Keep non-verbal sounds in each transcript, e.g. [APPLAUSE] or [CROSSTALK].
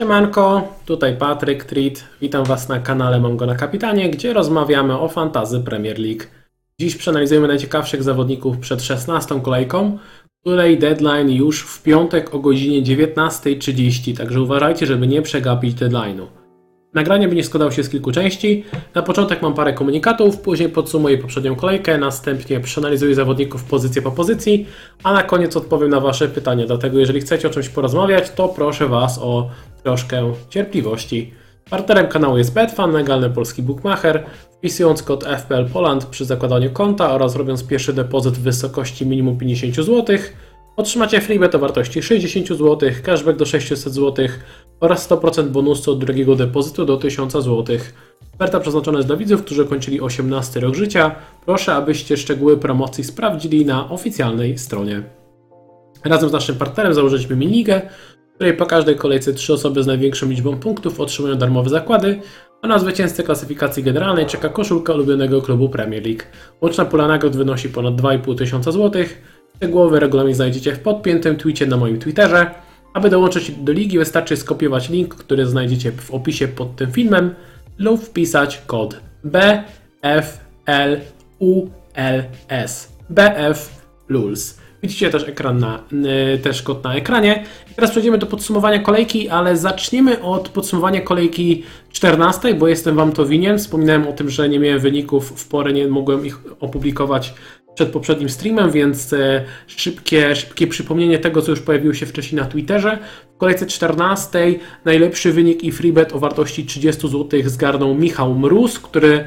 Siemanko, tutaj Patryk Treat. Witam Was na kanale Mongo na Kapitanie, gdzie rozmawiamy o fantazy Premier League. Dziś przeanalizujemy najciekawszych zawodników przed 16 kolejką, której deadline już w piątek o godzinie 19.30, także uważajcie, żeby nie przegapić deadline'u. Nagranie będzie składało się z kilku części. Na początek mam parę komunikatów, później podsumuję poprzednią kolejkę, następnie przeanalizuję zawodników pozycję po pozycji, a na koniec odpowiem na Wasze pytania. Dlatego jeżeli chcecie o czymś porozmawiać, to proszę Was o troszkę cierpliwości. Partnerem kanału jest Betfan, legalny polski bookmacher. Wpisując kod FPL Poland przy zakładaniu konta oraz robiąc pierwszy depozyt w wysokości minimum 50 zł, otrzymacie freebet o wartości 60 zł, cashback do 600 zł oraz 100% bonusu od drugiego depozytu do 1000 zł. Oferta przeznaczona jest dla widzów, którzy kończyli 18 rok życia. Proszę, abyście szczegóły promocji sprawdzili na oficjalnej stronie. Razem z naszym partnerem założyliśmy minigę, w której po każdej kolejce trzy osoby z największą liczbą punktów otrzymują darmowe zakłady, a na zwycięzcę klasyfikacji generalnej czeka koszulka ulubionego klubu Premier League. Łączna pula nagród wynosi ponad 2,5 tysiąca złotych. Szczegółowy regulamin znajdziecie w podpiętym tweetie na moim Twitterze. Aby dołączyć do ligi wystarczy skopiować link, który znajdziecie w opisie pod tym filmem lub wpisać kod BFLULS. BFLULS. Widzicie też ekran na, też kod na ekranie. I teraz przejdziemy do podsumowania kolejki, ale zaczniemy od podsumowania kolejki 14, bo jestem Wam to winien. Wspominałem o tym, że nie miałem wyników w porę, nie mogłem ich opublikować przed poprzednim streamem, więc e, szybkie, szybkie przypomnienie tego, co już pojawiło się wcześniej na Twitterze. W kolejce 14 najlepszy wynik i freebet o wartości 30 zł zgarnął Michał Mróz, który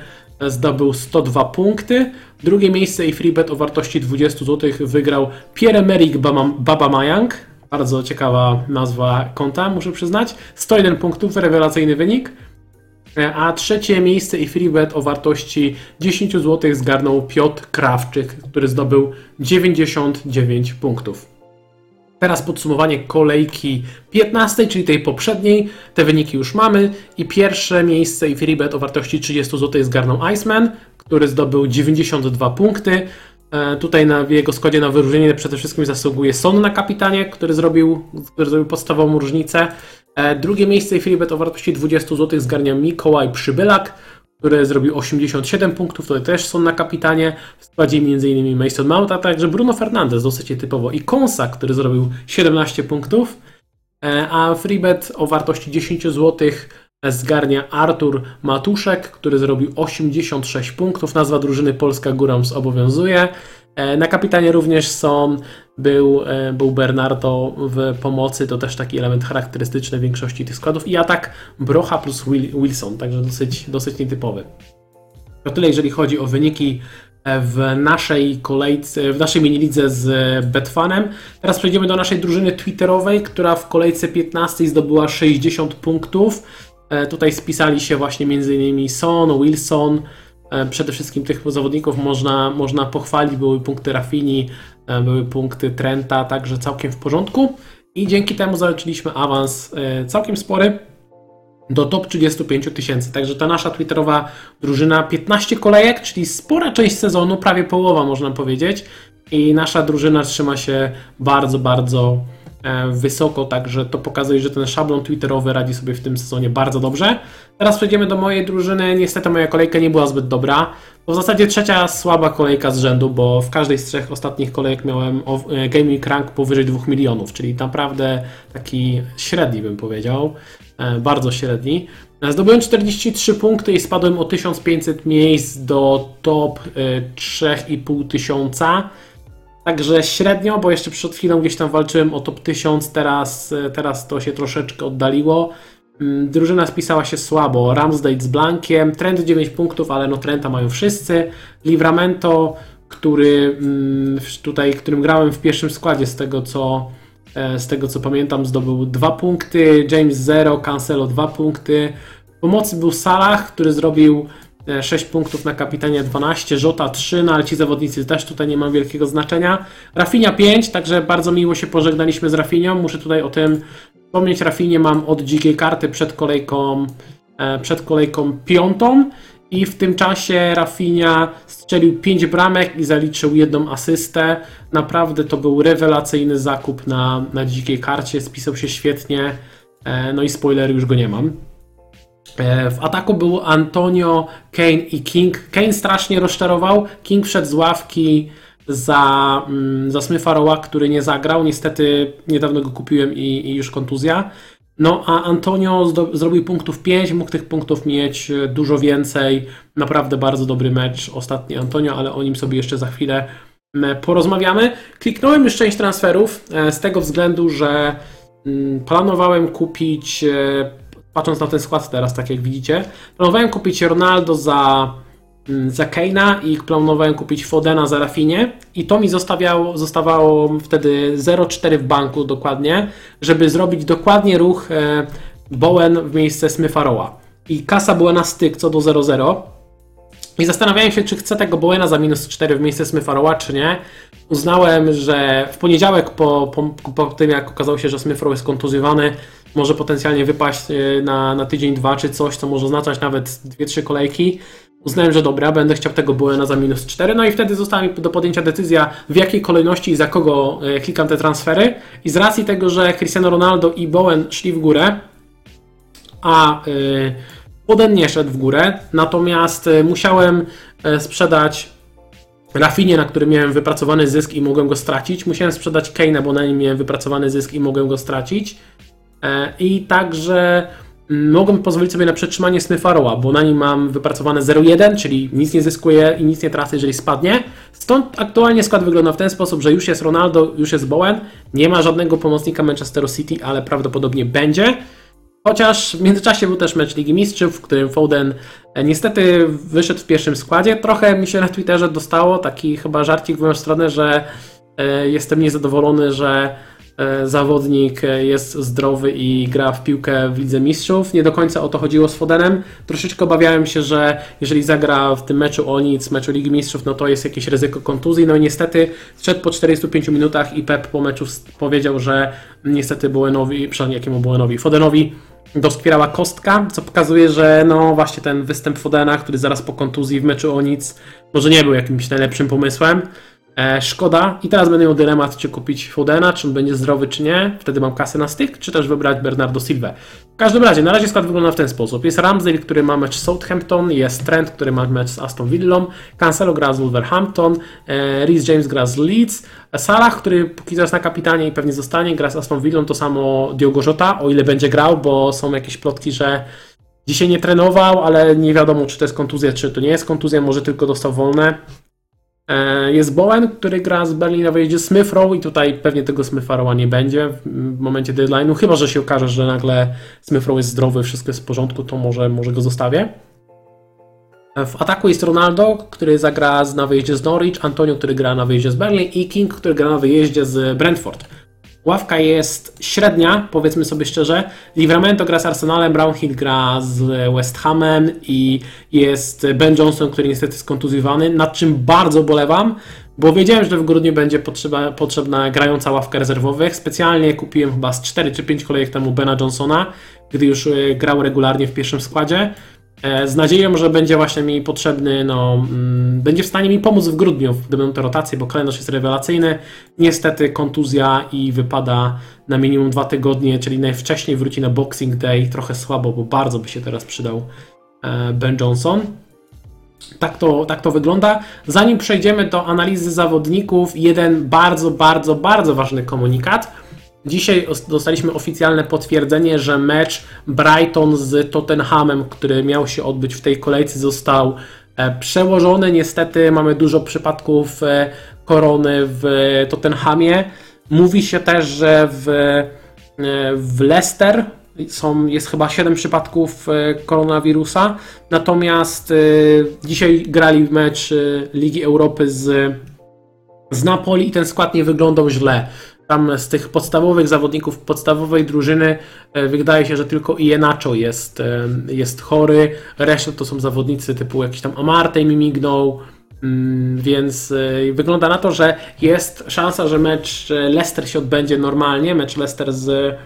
zdobył 102 punkty. Drugie miejsce i freebet o wartości 20 zł wygrał Pierre-Emerick Babamayang. Bardzo ciekawa nazwa konta, muszę przyznać. 101 punktów, rewelacyjny wynik. A trzecie miejsce i freebet o wartości 10 zł zgarnął Piotr Krawczyk, który zdobył 99 punktów. Teraz podsumowanie kolejki 15, czyli tej poprzedniej. Te wyniki już mamy. I pierwsze miejsce i freebet o wartości 30 zł zgarnął Iceman, który zdobył 92 punkty. E, tutaj na jego składzie na wyróżnienie przede wszystkim zasługuje Son na kapitanie, który zrobił, który zrobił podstawową różnicę. E, drugie miejsce i freebet o wartości 20 zł zgarnia Mikołaj Przybylak, który zrobił 87 punktów, to też są na kapitanie. W składzie m.in. Mason Mount, a także Bruno Fernandes dosyć typowo i Konsa, który zrobił 17 punktów. E, a freebet o wartości 10 zł zgarnia Artur Matuszek, który zrobił 86 punktów. Nazwa drużyny Polska Górams obowiązuje. E, na kapitanie również są, był, e, był Bernardo w pomocy, to też taki element charakterystyczny większości tych składów i atak Brocha plus Wilson, także dosyć, dosyć nietypowy. To tyle, jeżeli chodzi o wyniki e, w naszej kolejce, w naszej minilidze z Betfanem. Teraz przejdziemy do naszej drużyny twitterowej, która w kolejce 15 zdobyła 60 punktów. Tutaj spisali się właśnie m.in. Son, Wilson, przede wszystkim tych zawodników można, można pochwalić. Były punkty Rafini, e, były punkty Trenta, także całkiem w porządku. I dzięki temu zaliczyliśmy awans e, całkiem spory do top 35 tysięcy. Także ta nasza twitterowa drużyna 15 kolejek, czyli spora część sezonu, prawie połowa można powiedzieć. I nasza drużyna trzyma się bardzo, bardzo E, wysoko, także to pokazuje, że ten szablon twitterowy radzi sobie w tym sezonie bardzo dobrze. Teraz przejdziemy do mojej drużyny. Niestety moja kolejka nie była zbyt dobra. To w zasadzie trzecia słaba kolejka z rzędu, bo w każdej z trzech ostatnich kolejek miałem e, gaming rank powyżej 2 milionów, czyli naprawdę taki średni bym powiedział, e, bardzo średni. Zdobyłem 43 punkty i spadłem o 1500 miejsc do top 3,5 tysiąca. Także średnio, bo jeszcze przed chwilą gdzieś tam walczyłem o top 1000, teraz, teraz to się troszeczkę oddaliło. Mm, drużyna spisała się słabo. Ramsdale z Blankiem, Trend 9 punktów, ale no Trenta mają wszyscy. Livramento, który mm, tutaj, którym grałem w pierwszym składzie z tego co, e, z tego co pamiętam, zdobył 2 punkty. James 0, Cancelo 2 punkty. W pomocy był Salah, który zrobił 6 e, punktów na kapitanie 12, Żota 3, no ale ci zawodnicy też tutaj nie mają wielkiego znaczenia. Rafinia 5, także bardzo miło się pożegnaliśmy z Rafinią. Muszę tutaj o tym wspomnieć. Rafinie mam od dzikiej karty przed kolejką, e, przed kolejką piątą. I w tym czasie Rafinia strzelił 5 bramek i zaliczył jedną asystę. Naprawdę to był rewelacyjny zakup na, na dzikiej karcie, spisał się świetnie. E, no i spoiler, już go nie mam. E, w ataku był Antonio, Kane i King. Kane strasznie rozczarował. King wszedł z ławki za, mm, za Smitha Rowa, który nie zagrał. Niestety niedawno go kupiłem i, i już kontuzja. No a Antonio zdo, zrobił punktów 5, mógł tych punktów mieć e, dużo więcej. Naprawdę bardzo dobry mecz ostatni Antonio, ale o nim sobie jeszcze za chwilę porozmawiamy. Kliknąłem już część transferów e, z tego względu, że mm, planowałem kupić, patrząc na ten skład teraz, tak jak widzicie, planowałem kupić Ronaldo za Mm, za Keina i planowałem kupić Fodena za Rafinie i to mi zostawiało, zostawało wtedy 0,4 w banku dokładnie, żeby zrobić dokładnie ruch e, Bowen w miejsce Smyfaroła. I kasa była na styk co do 0,0. I zastanawiałem się, czy chcę tego Bowena za minus 4 w miejsce Smyfaroła, czy nie. Uznałem, że w poniedziałek po, po, po tym, jak okazało się, że Smyfarow jest kontuzjowany, może potencjalnie wypaść e, na, na tydzień, dwa czy coś, co może oznaczać nawet 2-3 kolejki uznałem, że dobra, będę chciał tego Buena za minus 4, no i wtedy została mi do podjęcia decyzja, w jakiej kolejności i za kogo e, klikam te transfery. I z racji tego, że Cristiano Ronaldo i Bowen szli w górę, a yy, Poden nie szedł w górę, natomiast musiałem sprzedać Rafinie, na którym miałem wypracowany zysk i mogłem go stracić. Musiałem sprzedać Kane'a, bo na nim miałem wypracowany zysk i mogłem go stracić. I także mogłem pozwolić sobie na przetrzymanie Snyfaroła, bo na nim mam wypracowane 0,1, czyli nic nie zyskuję i nic nie tracę, jeżeli spadnie. Stąd aktualnie skład wygląda w ten sposób, że już jest Ronaldo, już jest Bowen, nie ma żadnego pomocnika Manchesteru City, ale prawdopodobnie będzie. Chociaż w międzyczasie był też mecz Ligi Mistrzów, w którym Foden e, niestety wyszedł w pierwszym składzie. Trochę mi się na Twitterze dostało taki chyba żarcik w moją stronę, że e, jestem niezadowolony, że E, zawodnik e, jest zdrowy i gra w piłkę w Lidze Mistrzów. Nie do końca o to chodziło z Fodenem. Troszeczkę obawiałem się, że jeżeli zagra w tym meczu o nic, meczu Ligi Mistrzów, no to jest jakieś ryzyko kontuzji. No i niestety szedł po 45 minutach i Pep po meczu powiedział, że niestety Bowenowi, przynajmniej jakiemu Bowenowi, Fodenowi doskwierała kostka, co pokazuje, że no właśnie ten występ Fodena, który zaraz po kontuzji w meczu o nic, może nie był jakimś najlepszym pomysłem. E, szkoda. I teraz będę miał dylemat, czy kupić Fodena, czy on będzie zdrowy, czy nie. Wtedy mam kasę na styk, czy też wybrać Bernardo Silva. W każdym razie, na razie skład wygląda w ten sposób. Jest Ramsdale, który ma mecz z Southampton, jest Trent, który ma mecz z Aston Villą, Cancelo gra z Wolverhampton, e, Rhys James gra z Leeds, Salah, który póki co jest na kapitanie i pewnie zostanie, gra z Aston Villą, to samo Diogo Jota, o ile będzie grał, bo są jakieś plotki, że dzisiaj nie trenował, ale nie wiadomo, czy to jest kontuzja, czy to nie jest kontuzja, może tylko dostał wolne. E, jest Bowen, który gra z Berlin na wyjeździe Smith Row i tutaj pewnie tego Smith Rowa nie będzie w momencie deadline'u, chyba że się okaże, że nagle Smith Row jest zdrowy, wszystko jest w porządku, to może, może go zostawię. E, w ataku jest Ronaldo, który zagra na wyjeździe z Norwich, Antonio, który gra na wyjeździe z Berlin i King, który gra na wyjeździe z Brentford. Ławka jest średnia, powiedzmy sobie szczerze. Livramento gra z Arsenalem, Brownhill gra z West Hamem i jest Ben Johnson, który niestety jest kontuzjowany, nad czym bardzo bolewam, bo wiedziałem, że w grudniu będzie potrzeba, potrzebna grająca ławka rezerwowych. Specjalnie kupiłem chyba z 4 czy 5 kolejek temu Bena Johnsona, gdy już e, grał regularnie w pierwszym składzie. E, z nadzieją, że będzie właśnie mi potrzebny, no, mm, będzie w stanie mi pomóc w grudniu, gdy będą te rotacje, bo kalendarz jest rewelacyjny. Niestety kontuzja i wypada na minimum dwa tygodnie, czyli najwcześniej wróci na Boxing Day. Trochę słabo, bo bardzo by się teraz przydał e, Ben Johnson. Tak to, tak to wygląda. Zanim przejdziemy do analizy zawodników, jeden bardzo, bardzo, bardzo ważny komunikat Dzisiaj dostaliśmy oficjalne potwierdzenie, że mecz Brighton z Tottenhamem, który miał się odbyć w tej kolejce, został e, przełożony. Niestety mamy dużo przypadków e, korony w Tottenhamie. Mówi się też, że w, e, w Leicester są, jest chyba 7 przypadków koronawirusa. Natomiast dzisiaj grali mecz Ligi Europy z, z Napoli i ten skład nie wyglądał źle. Tam z tych podstawowych zawodników podstawowej drużyny e, wydaje się, że tylko Ienacho jest, e, jest chory. Reszta to są zawodnicy typu jakiś tam Amartey mi mignął. Mm, więc e, wygląda na to, że jest szansa, że mecz Leicester się odbędzie normalnie, mecz Leicester z,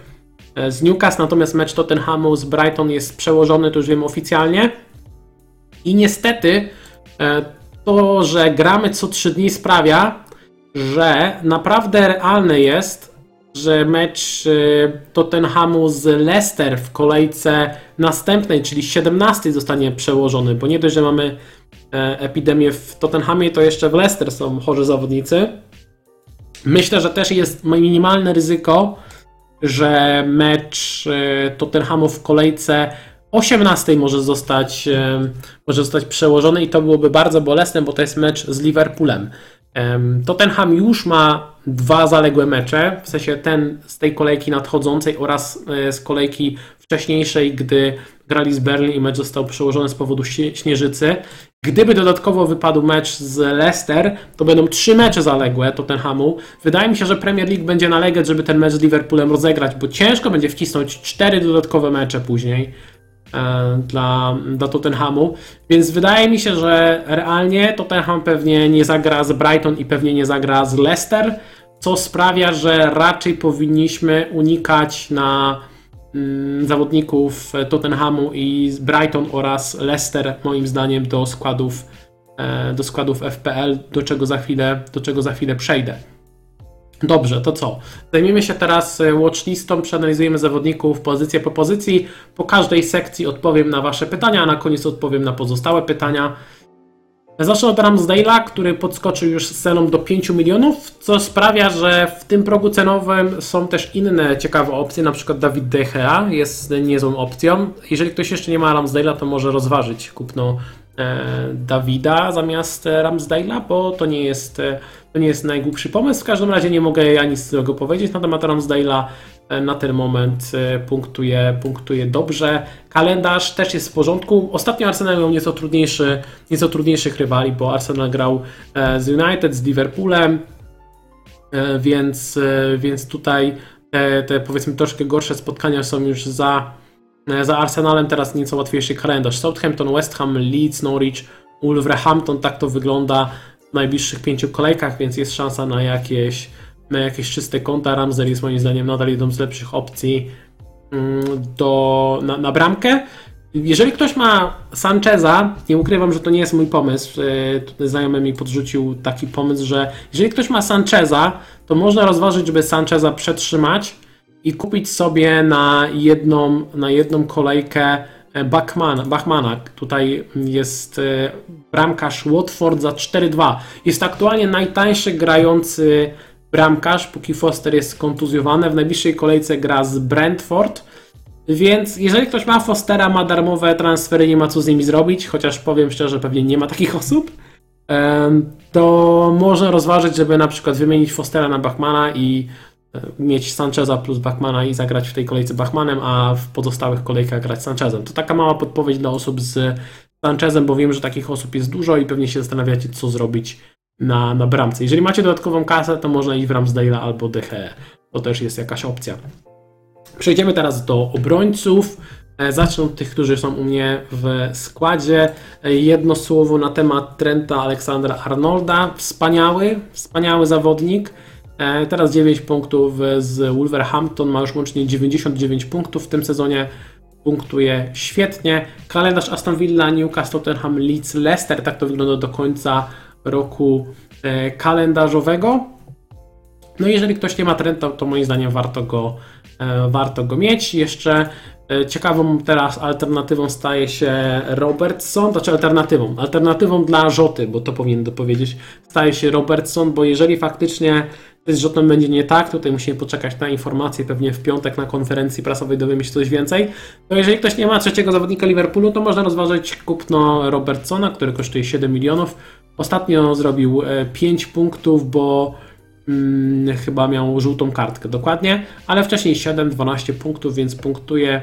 z Newcastle, natomiast mecz Tottenhamu z Brighton jest przełożony, to już wiem oficjalnie. I niestety to, że gramy co 3 dni sprawia, że naprawdę realne jest, że mecz y, Tottenhamu z Leicester w kolejce następnej, czyli 17 zostanie przełożony, bo nie dość, że mamy e, epidemię w Tottenhamie, to jeszcze w Leicester są chorzy zawodnicy. Myślę, że też jest minimalne ryzyko, że mecz y, Tottenhamu w kolejce 18 może zostać, e, może zostać przełożony i to byłoby bardzo bolesne, bo to jest mecz z Liverpoolem. Tottenham już ma dwa zaległe mecze, w sensie ten z tej kolejki nadchodzącej oraz e, z kolejki wcześniejszej, gdy grali z Berlin i mecz został przełożony z powodu śnieżycy. Gdyby dodatkowo wypadł mecz z Leicester, to będą trzy mecze zaległe Tottenhamu. Wydaje mi się, że Premier League będzie nalegać, żeby ten mecz z Liverpoolem rozegrać, bo ciężko będzie wcisnąć cztery dodatkowe mecze później. E, dla, dla Tottenhamu, więc wydaje mi się, że realnie Tottenham pewnie nie zagra z Brighton i pewnie nie zagra z Leicester, co sprawia, że raczej powinniśmy unikać na mm, zawodników Tottenhamu i Brighton oraz Leicester moim zdaniem do składów e, do składów FPL, do czego za chwilę, do czego za chwilę przejdę. Dobrze, to co? Zajmiemy się teraz e, watchlistą, przeanalizujemy zawodników pozycję po pozycji. Po każdej sekcji odpowiem na Wasze pytania, a na koniec odpowiem na pozostałe pytania. Zacznę od Ramsdale'a, który podskoczył już z ceną do 5 milionów, co sprawia, że w tym progu cenowym są też inne ciekawe opcje, na przykład David De Gea jest niezłą opcją. Jeżeli ktoś jeszcze nie ma Ramsdale'a, to może rozważyć kupno Dawida zamiast Ramsdale'a, bo to nie jest e, to nie jest najgłupszy pomysł. W każdym razie nie mogę ja nic złego powiedzieć na temat Ramsdale'a. E, na ten moment e, punktuje, punktuje dobrze. Kalendarz też jest w porządku. Ostatnio Arsenal miał nieco, trudniejszy, nieco trudniejszych rywali, bo Arsenal grał e, z United, z Liverpoolem, więc, więc tutaj te, te powiedzmy troszkę gorsze spotkania są już za, za Arsenalem. Teraz nieco łatwiejszy kalendarz. Southampton, West Ham, Leeds, Norwich, Wolverhampton, tak to wygląda w najbliższych pięciu kolejkach, więc jest szansa na jakieś, na jakieś czyste konta. Ramsey jest moim zdaniem nadal jedną z lepszych opcji mm, do, na, na bramkę. Jeżeli ktoś ma Sancheza, nie ukrywam, że to nie jest mój pomysł. E, tutaj znajomy mi podrzucił taki pomysł, że jeżeli ktoś ma Sancheza, to można rozważyć, żeby Sancheza przetrzymać i kupić sobie na jedną, na jedną kolejkę E, Bachmana, Bachmana. Tutaj jest e, bramkarz Watford za 4-2. Jest aktualnie najtańszy grający bramkarz, póki Foster jest kontuzjowany. W najbliższej kolejce gra z Brentford. Więc jeżeli ktoś ma Fostera, ma darmowe transfery, nie ma co z nimi zrobić, chociaż powiem szczerze, pewnie nie ma takich [LAUGHS] osób, to można rozważyć, żeby na przykład wymienić Fostera na Bachmana i mieć Sancheza plus Bachmana i zagrać w tej kolejce Bachmanem, a w pozostałych kolejkach grać Sanchezem. To taka mała podpowiedź dla osób z Sanchezem, bo wiem, że takich osób jest dużo i pewnie się zastanawiacie, co zrobić na, na bramce. Jeżeli macie dodatkową kasę, to można iść w Ramsdale'a albo DHE. To też jest jakaś opcja. Przejdziemy teraz do obrońców. E, zacznę od tych, którzy są u mnie w składzie. E, jedno słowo na temat Trenta Aleksandra Arnolda. Wspaniały, wspaniały zawodnik. E, teraz 9 punktów z Wolverhampton, ma już łącznie 99 punktów w tym sezonie. Punktuje świetnie. Kalendarz Aston Villa, Newcastle, Tottenham, Leeds, Leicester. Tak to wygląda do końca roku e, kalendarzowego. No jeżeli ktoś nie ma Trenta, to moim zdaniem warto go, e, warto go mieć. Jeszcze ciekawą teraz alternatywą staje się Robertson, znaczy alternatywą, alternatywą dla Rzoty, bo to powinien dopowiedzieć, staje się Robertson, bo jeżeli faktycznie z Rzotem będzie nie tak, tutaj musimy poczekać na informacje, pewnie w piątek na konferencji prasowej dowiemy się coś więcej. No jeżeli ktoś nie ma trzeciego zawodnika Liverpoolu, to można rozważyć kupno Robertsona, który kosztuje 7 milionów. Ostatnio zrobił 5 e, punktów, bo hmm, chyba miał żółtą kartkę dokładnie, ale wcześniej 7-12 punktów, więc punktuje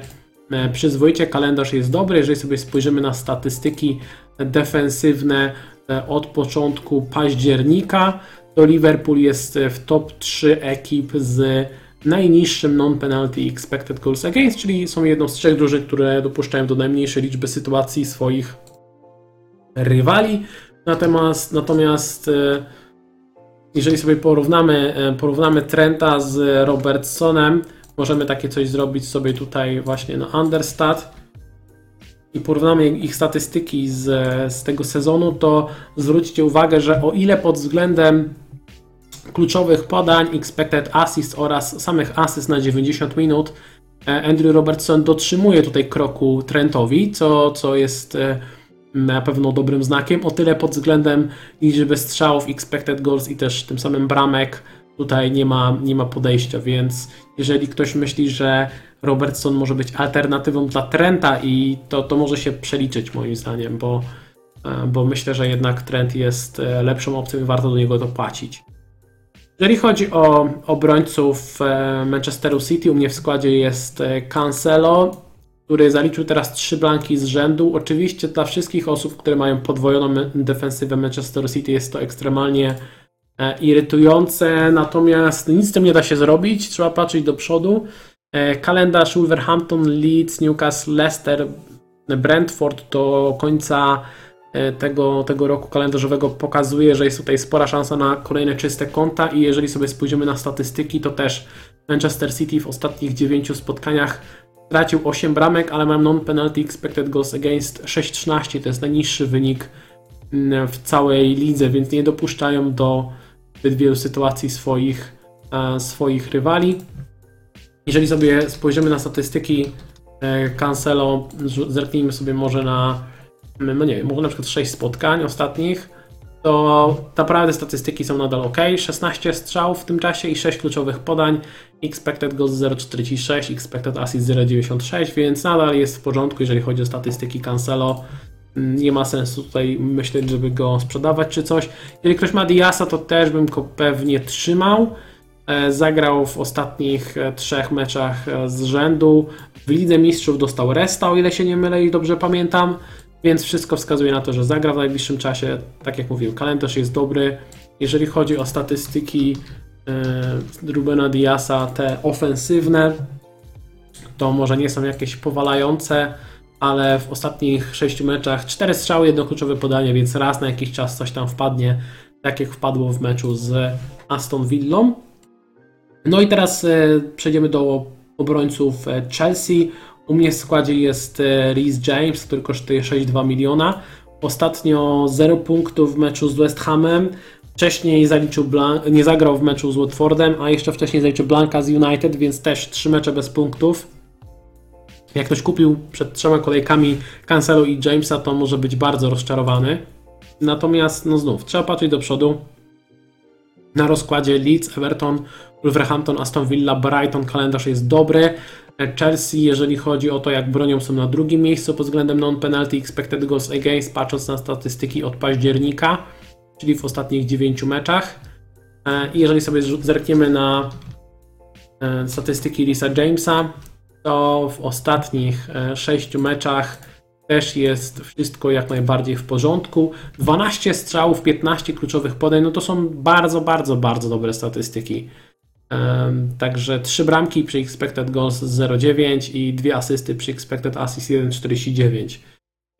e, przyzwoicie. Kalendarz jest dobry, jeżeli sobie spojrzymy na statystyki defensywne e, od początku października, to Liverpool jest w top 3 ekip z najniższym non-penalty expected goals against, czyli są jedną z trzech drużyn, które dopuszczają do najmniejszej liczby sytuacji swoich rywali. Natomiast, natomiast e, jeżeli sobie porównamy, e, porównamy Trenta z Robertsonem, możemy takie coś zrobić sobie tutaj właśnie na Understat i porównamy ich statystyki z, z tego sezonu, to zwróćcie uwagę, że o ile pod względem kluczowych podań, expected assist oraz samych asyst na 90 minut e, Andrew Robertson dotrzymuje tutaj kroku Trentowi, co, co jest e, na pewno dobrym znakiem. O tyle pod względem liczby strzałów, expected goals i też tym samym bramek tutaj nie ma, nie ma podejścia, więc jeżeli ktoś myśli, że Robertson może być alternatywą dla Trenta i to, to może się przeliczyć moim zdaniem, bo, e, bo myślę, że jednak Trent jest lepszą opcją i warto do niego dopłacić. Jeżeli chodzi o obrońców e, Manchesteru City, u mnie w składzie jest Cancelo, który zaliczył teraz trzy blanki z rzędu. Oczywiście dla wszystkich osób, które mają podwojoną defensywę Manchester City jest to ekstremalnie irytujące, natomiast nic z tym nie da się zrobić, trzeba patrzeć do przodu. E, kalendarz Wolverhampton, Leeds, Newcastle, Leicester, Brentford do końca e, tego, tego roku kalendarzowego pokazuje, że jest tutaj spora szansa na kolejne czyste konta i jeżeli sobie spojrzymy na statystyki, to też Manchester City w ostatnich 9 spotkaniach stracił 8 bramek, ale mam non-penalty expected goals against 6-13, to jest najniższy wynik mm, w całej lidze, więc nie dopuszczają do zbyt wielu sytuacji swoich, e, swoich rywali. Jeżeli sobie spojrzymy na statystyki e, Cancelo, zerknijmy sobie może na, no nie wiem, może na przykład 6 spotkań ostatnich, to naprawdę statystyki są nadal ok. 16 strzałów w tym czasie i 6 kluczowych podań. Expected goals 0,46, expected assist 0,96, więc nadal jest w porządku, jeżeli chodzi o statystyki Cancelo. Nie ma sensu tutaj myśleć, żeby go sprzedawać czy coś. Jeżeli ktoś ma Diasa, to też bym go pewnie trzymał. E, zagrał w ostatnich e, trzech meczach e, z rzędu. W Lidze Mistrzów dostał resta, o ile się nie mylę i dobrze pamiętam, więc wszystko wskazuje na to, że zagra w najbliższym czasie. Tak jak mówiłem, kalendarz jest dobry. Jeżeli chodzi o statystyki Rubena Diasa, te ofensywne, to może nie są jakieś powalające, ale w ostatnich sześciu meczach cztery strzały, jedno kluczowe podanie, więc raz na jakiś czas coś tam wpadnie, tak jak wpadło w meczu z Aston Villą. No i teraz e, przejdziemy do obrońców e, Chelsea. U mnie w składzie jest e, Reece James, który kosztuje 6,2 miliona. Ostatnio 0 punktów w meczu z West Hamem. Wcześniej zaliczył blan- nie zagrał w meczu z Watfordem, a jeszcze wcześniej zaliczył Blanka z United, więc też 3 mecze bez punktów. Jak ktoś kupił przed trzema kolejkami Cancelo i Jamesa, to może być bardzo rozczarowany. Natomiast, no znów, trzeba patrzeć do przodu. Na rozkładzie Leeds, Everton, Wolverhampton, Aston Villa, Brighton, kalendarz jest dobry. Chelsea, jeżeli chodzi o to, jak bronią, są na drugim miejscu pod względem non-penalty expected goals against, patrząc na statystyki od października, czyli w ostatnich 9 meczach. E, I jeżeli sobie zerkniemy na e, statystyki Lisa Jamesa, to w ostatnich 6 e, meczach też jest wszystko jak najbardziej w porządku. 12 strzałów, 15 kluczowych podań, no to są bardzo, bardzo, bardzo dobre statystyki. Także 3 bramki przy expected goals 0,9 i 2 asysty przy expected assist 1,49.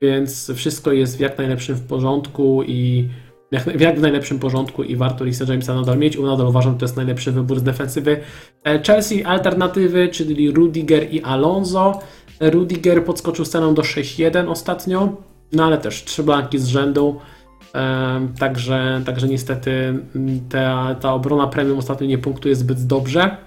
Więc wszystko jest w jak najlepszym w porządku i w jak najlepszym porządku i warto Lisa Jamesa nadal mieć. Nadal uważam, że to jest najlepszy wybór z defensywy. E, Chelsea alternatywy, czyli Rudiger i Alonso. Rudiger podskoczył sceną do 6-1 ostatnio, no ale też 3 blanki z rzędu. Także, także niestety ta, ta obrona premium ostatnio nie punktuje zbyt dobrze.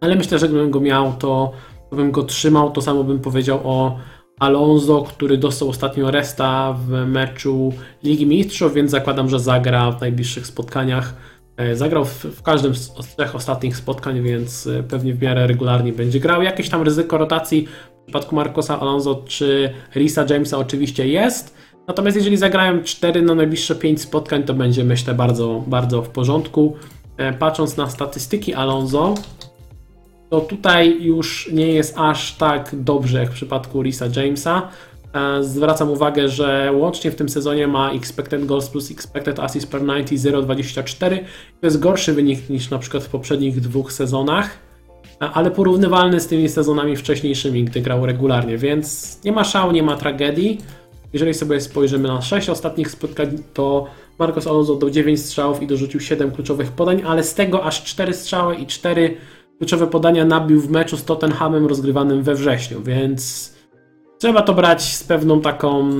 Ale myślę, że gdybym go miał, to bym go trzymał. To samo bym powiedział o Alonso, który dostał ostatnio resta w meczu Ligi Mistrzów, więc zakładam, że zagra w najbliższych spotkaniach. E, zagrał w, w każdym z trzech ostatnich spotkań, więc e, pewnie w miarę regularnie będzie grał. Jakieś tam ryzyko rotacji w przypadku Marcosa Alonso czy Risa Jamesa oczywiście jest. Natomiast jeżeli zagrają 4 na najbliższe 5 spotkań, to będzie myślę bardzo, bardzo w porządku. E, patrząc na statystyki Alonso, to tutaj już nie jest aż tak dobrze jak w przypadku Risa Jamesa. E, zwracam uwagę, że łącznie w tym sezonie ma expected goals plus expected assist per 90 0,24. To jest gorszy wynik niż na przykład w poprzednich dwóch sezonach, e, ale porównywalny z tymi sezonami wcześniejszymi, gdy grał regularnie, więc nie ma szału, nie ma tragedii. Jeżeli sobie spojrzymy na 6 ostatnich spotkań, to Marcos Alonso dał 9 strzałów i dorzucił 7 kluczowych podań, ale z tego aż 4 strzały i 4 kluczowe podania nabił w meczu z Tottenhamem rozgrywanym we wrześniu, więc trzeba to brać z pewną taką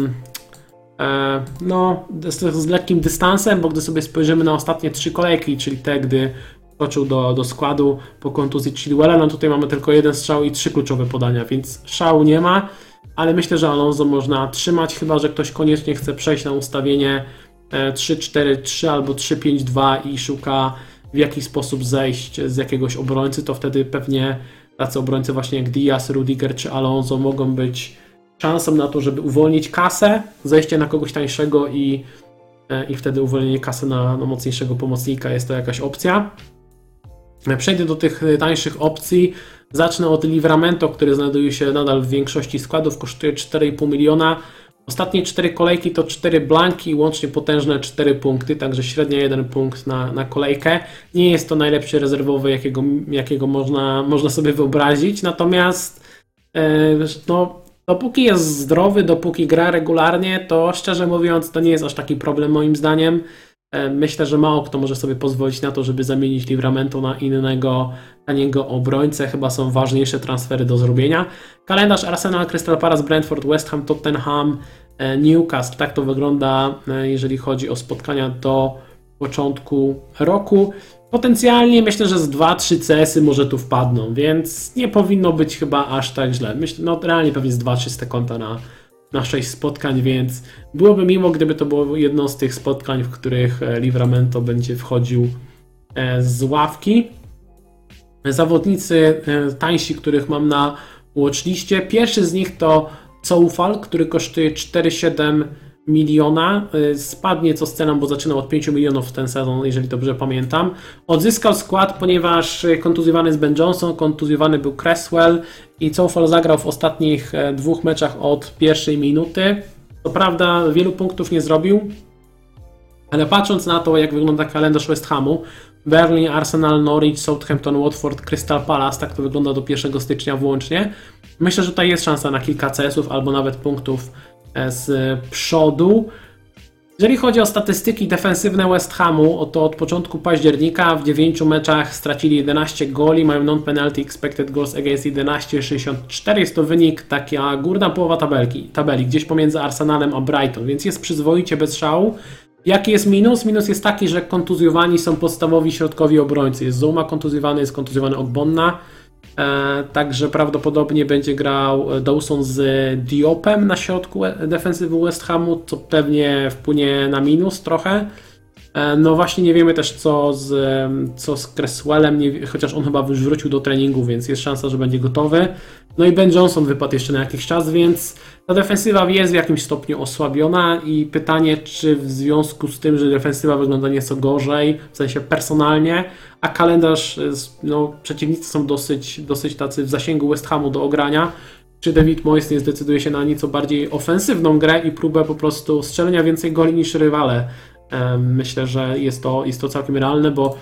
e, no, z, z lekkim dystansem, bo gdy sobie spojrzymy na ostatnie trzy kolejki, czyli te, gdy wkroczył do, do składu po kontuzji Chilwella, no tutaj mamy tylko jeden strzał i trzy kluczowe podania, więc szału nie ma, ale myślę, że Alonso można trzymać, chyba że ktoś koniecznie chce przejść na ustawienie 3-4-3 albo 3-5-2 i szuka w jaki sposób zejść z jakiegoś obrońcy, to wtedy pewnie tacy obrońcy właśnie jak Diaz, Rudiger czy Alonso mogą być szansą na to, żeby uwolnić kasę, zejście na kogoś tańszego i, e, i wtedy uwolnienie kasy na, na mocniejszego pomocnika jest to jakaś opcja. Przejdę do tych tańszych opcji. Zacznę od Livramento, który znajduje się nadal w większości składów, kosztuje 4,5 miliona. Ostatnie 4 kolejki to 4 blanki i łącznie potężne 4 punkty, także średnia 1 punkt na, na kolejkę. Nie jest to najlepszy rezerwowy, jakiego, jakiego można, można sobie wyobrazić, natomiast e, no, dopóki jest zdrowy, dopóki gra regularnie, to szczerze mówiąc to nie jest aż taki problem moim zdaniem. E, myślę, że mało kto może sobie pozwolić na to, żeby zamienić Livramento na innego taniego obrońcę. Chyba są ważniejsze transfery do zrobienia. Kalendarz Arsenal, Crystal Palace, Brentford, West Ham, Tottenham, e, Newcastle. Tak to wygląda, e, jeżeli chodzi o spotkania do początku roku. Potencjalnie myślę, że z 2-3 CS-y może tu wpadną, więc nie powinno być chyba aż tak źle. Myślę, no realnie pewnie z 2-3 konta na na 6 spotkań, więc byłoby mimo, gdyby to było jedno z tych spotkań, w których e, Livramento będzie wchodził e, z ławki. Zawodnicy e, tańsi, których mam na watchliście. Pierwszy z nich to Coufal, który kosztuje 4,7 miliona. Y, spadnie co sceną, bo zaczynał od 5 milionów ten sezon, jeżeli dobrze pamiętam. Odzyskał skład, ponieważ kontuzjowany jest Ben Johnson, kontuzjowany był Cresswell i Coufal zagrał w ostatnich e, dwóch meczach od pierwszej minuty. To prawda, wielu punktów nie zrobił, ale patrząc na to, jak wygląda kalendarz West Hamu, Berlin, Arsenal, Norwich, Southampton, Watford, Crystal Palace, tak to wygląda do 1 stycznia włącznie. Myślę, że tutaj jest szansa na kilka CS-ów albo nawet punktów z przodu. Jeżeli chodzi o statystyki defensywne West Hamu, to od początku października w 9 meczach stracili 11 goli, mają non-penalty expected goals against 11,64. Jest to wynik taka górna połowa tabelki, tabeli, gdzieś pomiędzy Arsenalem a Brighton, więc jest przyzwoicie bez szału. Jaki jest minus? Minus jest taki, że kontuzjowani są podstawowi środkowi obrońcy. Jest Zuma kontuzjowany, jest kontuzjowany Ogbonna. E, także prawdopodobnie będzie grał Dawson z Diopem na środku defensywy West Hamu, co pewnie wpłynie na minus trochę. E, no właśnie nie wiemy też co z, co z Cresswellem, nie, chociaż on chyba już wrócił do treningu, więc jest szansa, że będzie gotowy. No i Ben Johnson wypadł jeszcze na jakiś czas, więc ta defensywa jest w jakimś stopniu osłabiona i pytanie, czy w związku z tym, że defensywa wygląda nieco gorzej, w sensie personalnie, a kalendarz, no, przeciwnicy są dosyć, dosyć tacy w zasięgu West Hamu do ogrania, czy David Moyes nie zdecyduje się na nieco bardziej ofensywną grę i próbę po prostu strzelenia więcej goli niż rywale. Myślę, że jest to, jest to całkiem realne, bo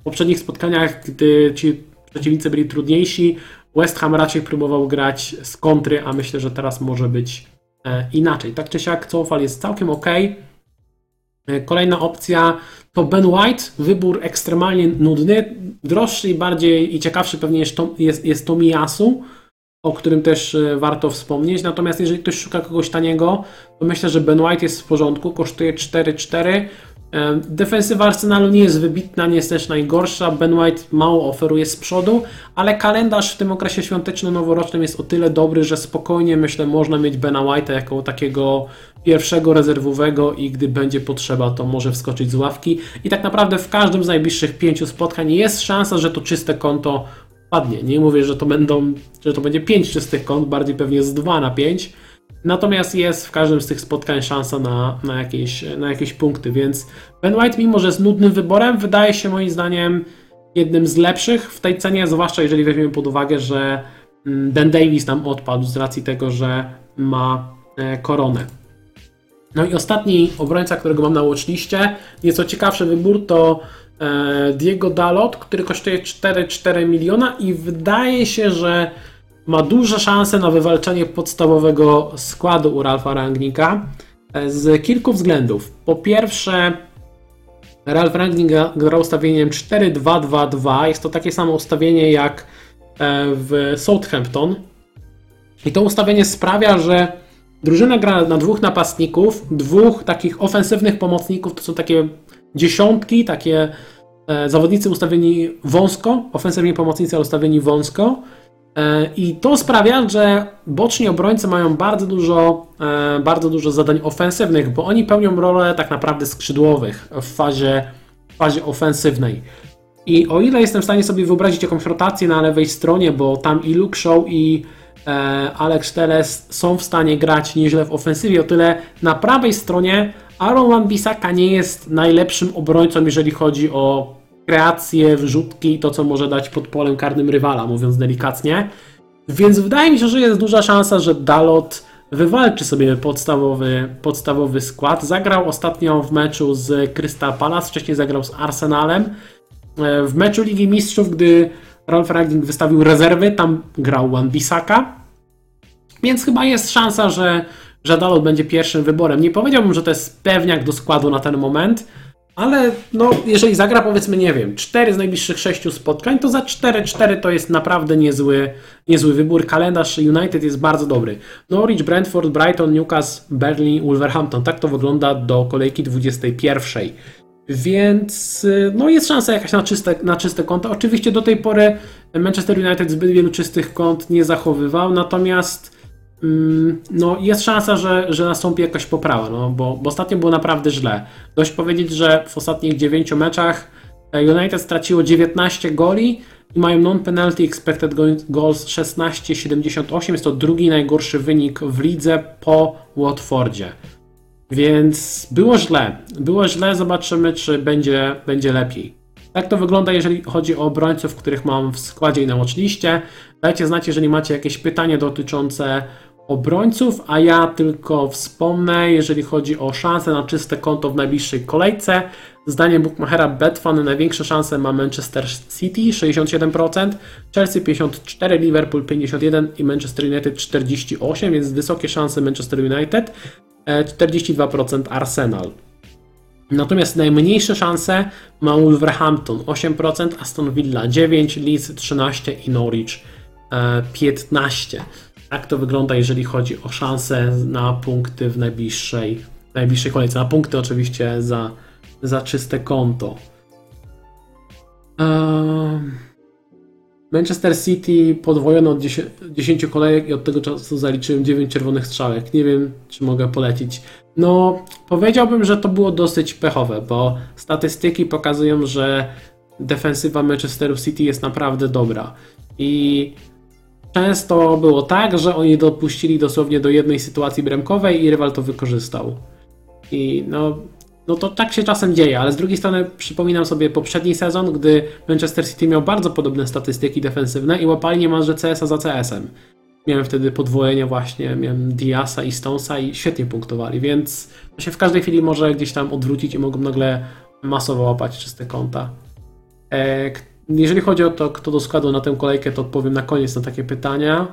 w poprzednich spotkaniach, gdy ci przeciwnicy byli trudniejsi, West Ham raczej próbował grać z kontry, a myślę, że teraz może być e, inaczej. Tak czy siak, Cofal jest całkiem ok. E, kolejna opcja to Ben White, wybór ekstremalnie nudny, droższy i bardziej i ciekawszy pewnie jest, jest, jest Tomiyasu, o którym też e, warto wspomnieć. Natomiast jeżeli ktoś szuka kogoś taniego, to myślę, że Ben White jest w porządku, kosztuje 4,4. Defensywa Arsenalu nie jest wybitna, nie jest też najgorsza. Ben White mało oferuje z przodu, ale kalendarz w tym okresie świąteczno-noworocznym jest o tyle dobry, że spokojnie myślę można mieć Bena White'a jako takiego pierwszego rezerwowego i gdy będzie potrzeba, to może wskoczyć z ławki. I tak naprawdę w każdym z najbliższych pięciu spotkań jest szansa, że to czyste konto padnie. Nie mówię, że to będą, że to będzie pięć czystych kont, bardziej pewnie z 2 na 5 Natomiast jest w każdym z tych spotkań szansa na, na, jakieś, na jakieś punkty, więc Ben White, mimo że jest nudnym wyborem, wydaje się moim zdaniem jednym z lepszych w tej cenie, zwłaszcza jeżeli weźmiemy pod uwagę, że mm, Ben Davis nam odpadł z racji tego, że ma e, koronę. No i ostatni obrońca, którego mam na watchliście, nieco ciekawszy wybór to Diego Dalot, który kosztuje 4,4 miliona i wydaje się, że ma duże szanse na wywalczenie podstawowego składu u Ralfa Rangnika e, z kilku względów. Po pierwsze, Ralf Rangnick gra ustawieniem 4-2-2-2. Jest to takie samo ustawienie jak e, w Southampton. I to ustawienie sprawia, że drużyna gra na dwóch napastników, dwóch takich ofensywnych pomocników, to są takie dziesiątki, takie e, zawodnicy ustawieni wąsko, ofensywni pomocnicy ustawieni wąsko. E, I to sprawia, że boczni obrońcy mają bardzo dużo, e, bardzo dużo zadań ofensywnych, bo oni pełnią rolę tak naprawdę skrzydłowych w fazie, w fazie ofensywnej. I o ile jestem w stanie sobie wyobrazić jakąś rotację na lewej stronie, bo tam i Luke Show i Alex Teles są w stanie grać nieźle w ofensywie, o tyle na prawej stronie Aaron Wan-Bissaka nie jest najlepszym obrońcą, jeżeli chodzi o kreacje, wrzutki i to, co może dać pod polem karnym rywala, mówiąc delikatnie. Więc wydaje mi się, że jest duża szansa, że Dalot wywalczy sobie podstawowy, podstawowy skład. Zagrał ostatnio w meczu z Crystal Palace, wcześniej zagrał z Arsenalem. E, w meczu Ligi Mistrzów, gdy Ralf Ragnik wystawił rezerwy, tam grał Wan Bisaka. Więc chyba jest szansa, że, że Dalot będzie pierwszym wyborem. Nie powiedziałbym, że to jest pewniak do składu na ten moment, ale no, jeżeli zagra powiedzmy, nie wiem, 4 z najbliższych 6 spotkań, to za 4-4 to jest naprawdę niezły, niezły wybór. Kalendarz United jest bardzo dobry. Norwich, Brentford, Brighton, Newcastle, Berlin, Wolverhampton. Tak to wygląda do kolejki 21. Więc no jest szansa jakaś na czyste, na czyste konta. Oczywiście do tej pory Manchester United zbyt wielu czystych kont nie zachowywał, natomiast no jest szansa, że, że nastąpi jakaś poprawa, no, bo, bo ostatnio było naprawdę źle. Dość powiedzieć, że w ostatnich 9 meczach United straciło 19 goli i mają non-penalty expected goals 16,78. Jest to drugi najgorszy wynik w lidze po Watfordzie. Więc było źle. Było źle, zobaczymy, czy będzie, będzie lepiej. Tak to wygląda, jeżeli chodzi o obrońców, których mam w składzie i na watchliście. Dajcie znać, jeżeli macie jakieś pytanie dotyczące obrońców, a ja tylko wspomnę, jeżeli chodzi o szanse na czyste konto w najbliższej kolejce. Zdaniem Bookmachera Betfan największe szanse ma Manchester City 67%, Chelsea 54%, Liverpool 51% i Manchester United 48%, więc wysokie szanse Manchester United. 42% Arsenal. Natomiast najmniejsze szanse ma Wolverhampton 8%, Aston Villa 9%, Leeds 13% i Norwich 15%. Tak to wygląda, jeżeli chodzi o szanse na punkty w najbliższej, najbliższej kolejce. Na punkty oczywiście za, za czyste konto. Um... Manchester City podwojono od 10, 10 kolejek i od tego czasu zaliczyłem 9 czerwonych strzałek. Nie wiem, czy mogę polecić. No, powiedziałbym, że to było dosyć pechowe, bo statystyki pokazują, że defensywa Manchesteru City jest naprawdę dobra. I często było tak, że oni dopuścili dosłownie do jednej sytuacji bramkowej i rywal to wykorzystał. I no, no to tak się czasem dzieje, ale z drugiej strony przypominam sobie poprzedni sezon, gdy Manchester City miał bardzo podobne statystyki defensywne i łapali niemalże CS-a za CS-em. Miałem wtedy podwojenie właśnie, miałem Diasa i Stonesa i świetnie punktowali, więc to się w każdej chwili może gdzieś tam odwrócić i mogą nagle masowo łapać czyste konta. E, jeżeli chodzi o to, kto do składu na tę kolejkę, to odpowiem na koniec na takie pytania.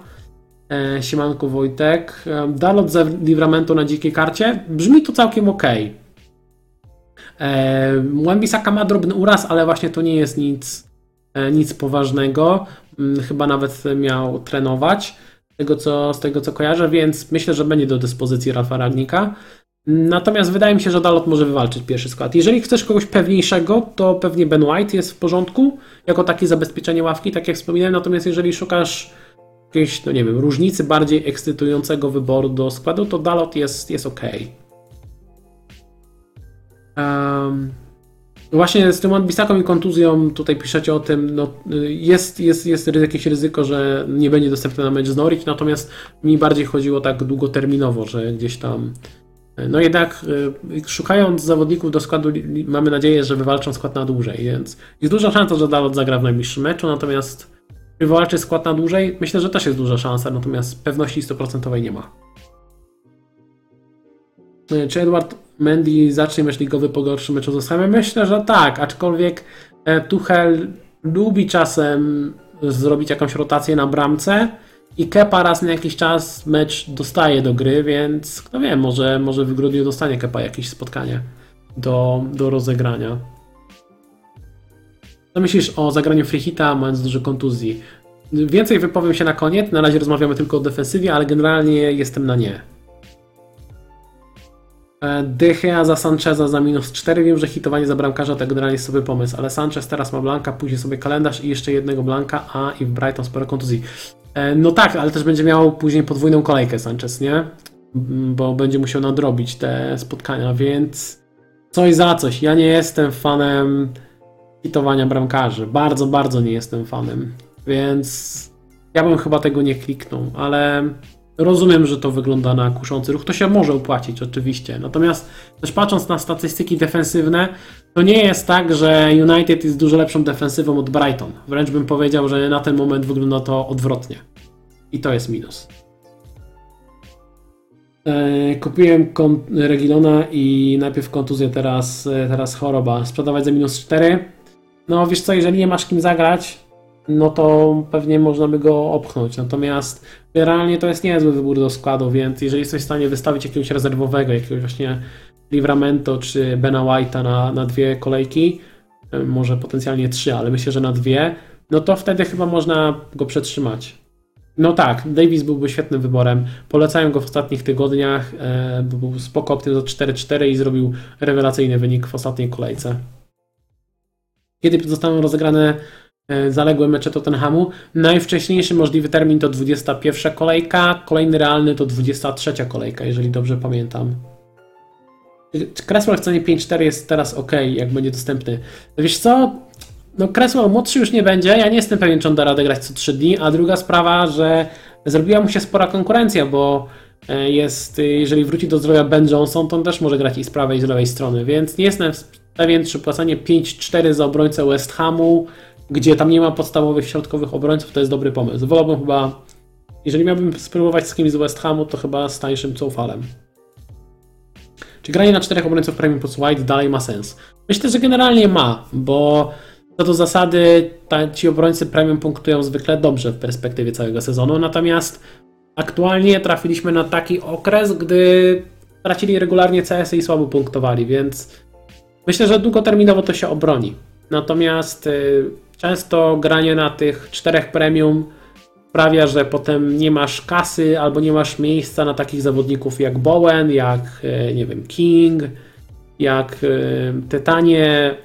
E, Siemanko Wojtek. E, Dalot za Livramento na dzikiej karcie? Brzmi to całkiem ok. Wan-Bissaka ma drobny uraz, ale właśnie to nie jest nic, e, nic poważnego. Mm, chyba nawet miał trenować, z tego, co, z tego co kojarzę, więc myślę, że będzie do dyspozycji Rafa Ragnika. Natomiast wydaje mi się, że Dalot może wywalczyć pierwszy skład. Jeżeli chcesz kogoś pewniejszego, to pewnie Ben White jest w porządku, jako takie zabezpieczenie ławki, tak jak wspominałem. Natomiast jeżeli szukasz jakiejś, no nie wiem, różnicy bardziej ekscytującego wyboru do składu, to Dalot jest, jest ok. Um, właśnie z tym odbisaką i kontuzją tutaj piszecie o tym, no, jest, jest, jest jakieś ryzyko, że nie będzie dostępny na mecz z Norwich, natomiast mi bardziej chodziło tak długoterminowo, że gdzieś tam no jednak y, szukając zawodników do składu mamy nadzieję, że wywalczą skład na dłużej, więc jest duża szansa, że Dalot zagra w najbliższym meczu, natomiast czy wywalczy skład na dłużej? Myślę, że też jest duża szansa, natomiast pewności 100% nie ma. Y, czy Edward Mendy zacznie mecz ligowy po gorszym meczu z Myślę, że tak, aczkolwiek e, Tuchel lubi czasem zrobić jakąś rotację na bramce i Kepa raz na jakiś czas mecz dostaje do gry, więc kto wie, może, może w grudniu dostanie Kepa jakieś spotkanie do, do rozegrania. Co myślisz o zagraniu Freehita, mając dużo kontuzji? Więcej wypowiem się na koniec, na razie rozmawiamy tylko o defensywie, ale generalnie jestem na nie. E, Dychea za Sancheza za minus 4. Wiem, że hitowanie za bramkarza to generalnie jest sobie pomysł, ale Sanchez teraz ma blanka, później sobie kalendarz i jeszcze jednego blanka, a i w Brighton sporo kontuzji. E, No tak, ale też będzie miał później podwójną kolejkę Sanchez, nie? M, Bo będzie musiał nadrobić te spotkania, więc coś za coś. Ja nie jestem fanem hitowania bramkarzy. Bardzo, bardzo nie jestem fanem. Więc ja bym chyba tego nie kliknął, ale rozumiem, że to wygląda na kuszący ruch. To się może opłacić, oczywiście. Natomiast też patrząc na statystyki defensywne, to nie jest tak, że United jest dużo lepszą defensywą od Brighton. Wręcz bym powiedział, że na ten moment wygląda to odwrotnie. I to jest minus. E, Kupiłem Regilona i najpierw kontuzję, teraz, e, teraz choroba. Sprzedawać za minus 4. No wiesz co, jeżeli nie masz kim zagrać, no to pewnie można by go opchnąć. Natomiast realnie to jest niezły wybór do składu, więc jeżeli jesteś w stanie wystawić jakiegoś rezerwowego, jakiegoś właśnie Livramento czy Bena White'a na, na dwie kolejki, e, może potencjalnie trzy, ale myślę, że na dwie, no to wtedy chyba można go przetrzymać. No tak, Davis byłby świetnym wyborem. Polecają go w ostatnich tygodniach, e, bo był spoko optym za 4-4 i zrobił rewelacyjny wynik w ostatniej kolejce. Kiedy zostaną rozegrane zaległe mecze Tottenhamu? Najwcześniejszy możliwy termin to 21 kolejka, kolejny realny to 23 kolejka, jeżeli dobrze pamiętam. Czy Cresswell w cenie 5-4 jest teraz ok, jak będzie dostępny? Wiesz co? No Cresswell młodszy już nie będzie, ja nie jestem pewien, czy on da radę grać co 3 dni, a druga sprawa, że zrobiła mu się spora konkurencja, bo e, jest, e, jeżeli wróci do zdrowia Ben Johnson, to on też może grać i z prawej i z lewej strony, więc nie jestem pewien, czy płacenie 5-4 za obrońcę West Hamu, gdzie tam nie ma podstawowych środkowych obrońców, to jest dobry pomysł. Wolałbym chyba, jeżeli miałbym spróbować z kimś z West Hamu, to chyba z tańszym Coufalem. Czy granie na czterech obrońców premium plus white dalej ma sens? Myślę, że generalnie ma, bo co do zasady ta, ci obrońcy premium punktują zwykle dobrze w perspektywie całego sezonu, natomiast aktualnie trafiliśmy na taki okres, gdy tracili regularnie CS i słabo punktowali, więc myślę, że długoterminowo to się obroni. Natomiast y, często granie na tych czterech premium sprawia, że potem nie masz kasy albo nie masz miejsca na takich zawodników jak Bowen, jak y, nie wiem, King, jak y, te tanie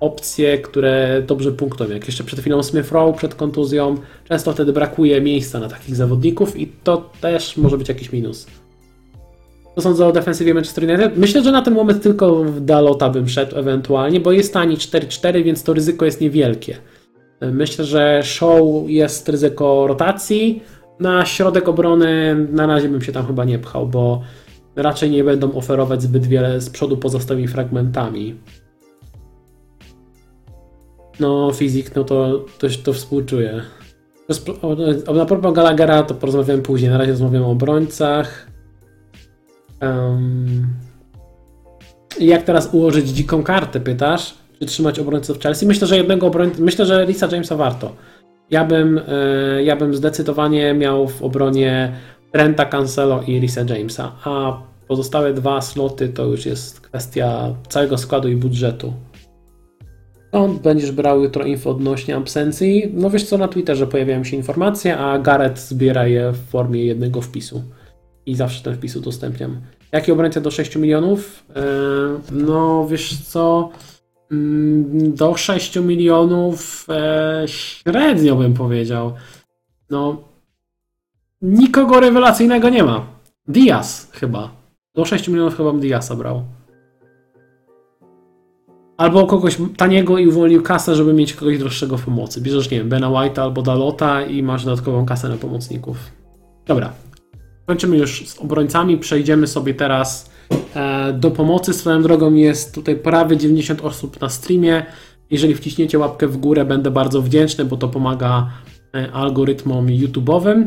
opcje, które dobrze punktują. Jak jeszcze przed chwilą Smith Rowe przed kontuzją, często wtedy brakuje miejsca na takich zawodników i to też może być jakiś minus. Co sądzę o defensywie Manchester United? Myślę, że na ten moment tylko w Dalota bym szedł ewentualnie, bo jest tani 4-4, więc to ryzyko jest niewielkie. Myślę, że show jest ryzyko rotacji. Na środek obrony na razie bym się tam chyba nie pchał, bo raczej nie będą oferować zbyt wiele z przodu pozostałymi fragmentami. No, fizik, no to, to, to współczuję. Na propos Gallaghera to porozmawiamy później. Na razie rozmawiamy o obrońcach. Um, jak teraz ułożyć dziką kartę, pytasz? Trzymać obrońców Chelsea? Myślę, że jednego obrońcę, myślę, że Lisa Jamesa warto. Ja bym, y, ja bym zdecydowanie miał w obronie Trenta, Cancelo i Lisa Jamesa, a pozostałe dwa sloty to już jest kwestia całego składu i budżetu. Skąd będziesz brał jutro info odnośnie absencji? No wiesz co, na Twitterze pojawiają się informacje, a Gareth zbiera je w formie jednego wpisu. I zawsze ten wpis udostępniam. Jaki obrońca do 6 milionów? Eee, no wiesz co, do 6 milionów e, średnio bym powiedział. No, nikogo rewelacyjnego nie ma. Diaz chyba. Do 6 milionów chyba bym Diaza brał. Albo kogoś taniego i uwolnił kasę, żeby mieć kogoś droższego w pomocy. Bierzesz, nie wiem, Bena White'a albo Dalota i masz dodatkową kasę na pomocników. Dobra. Kończymy już z obrońcami. Przejdziemy sobie teraz do pomocy. Swoją drogą jest tutaj prawie 90 osób na streamie. Jeżeli wciśniecie łapkę w górę, będę bardzo wdzięczny, bo to pomaga e, algorytmom YouTube'owym.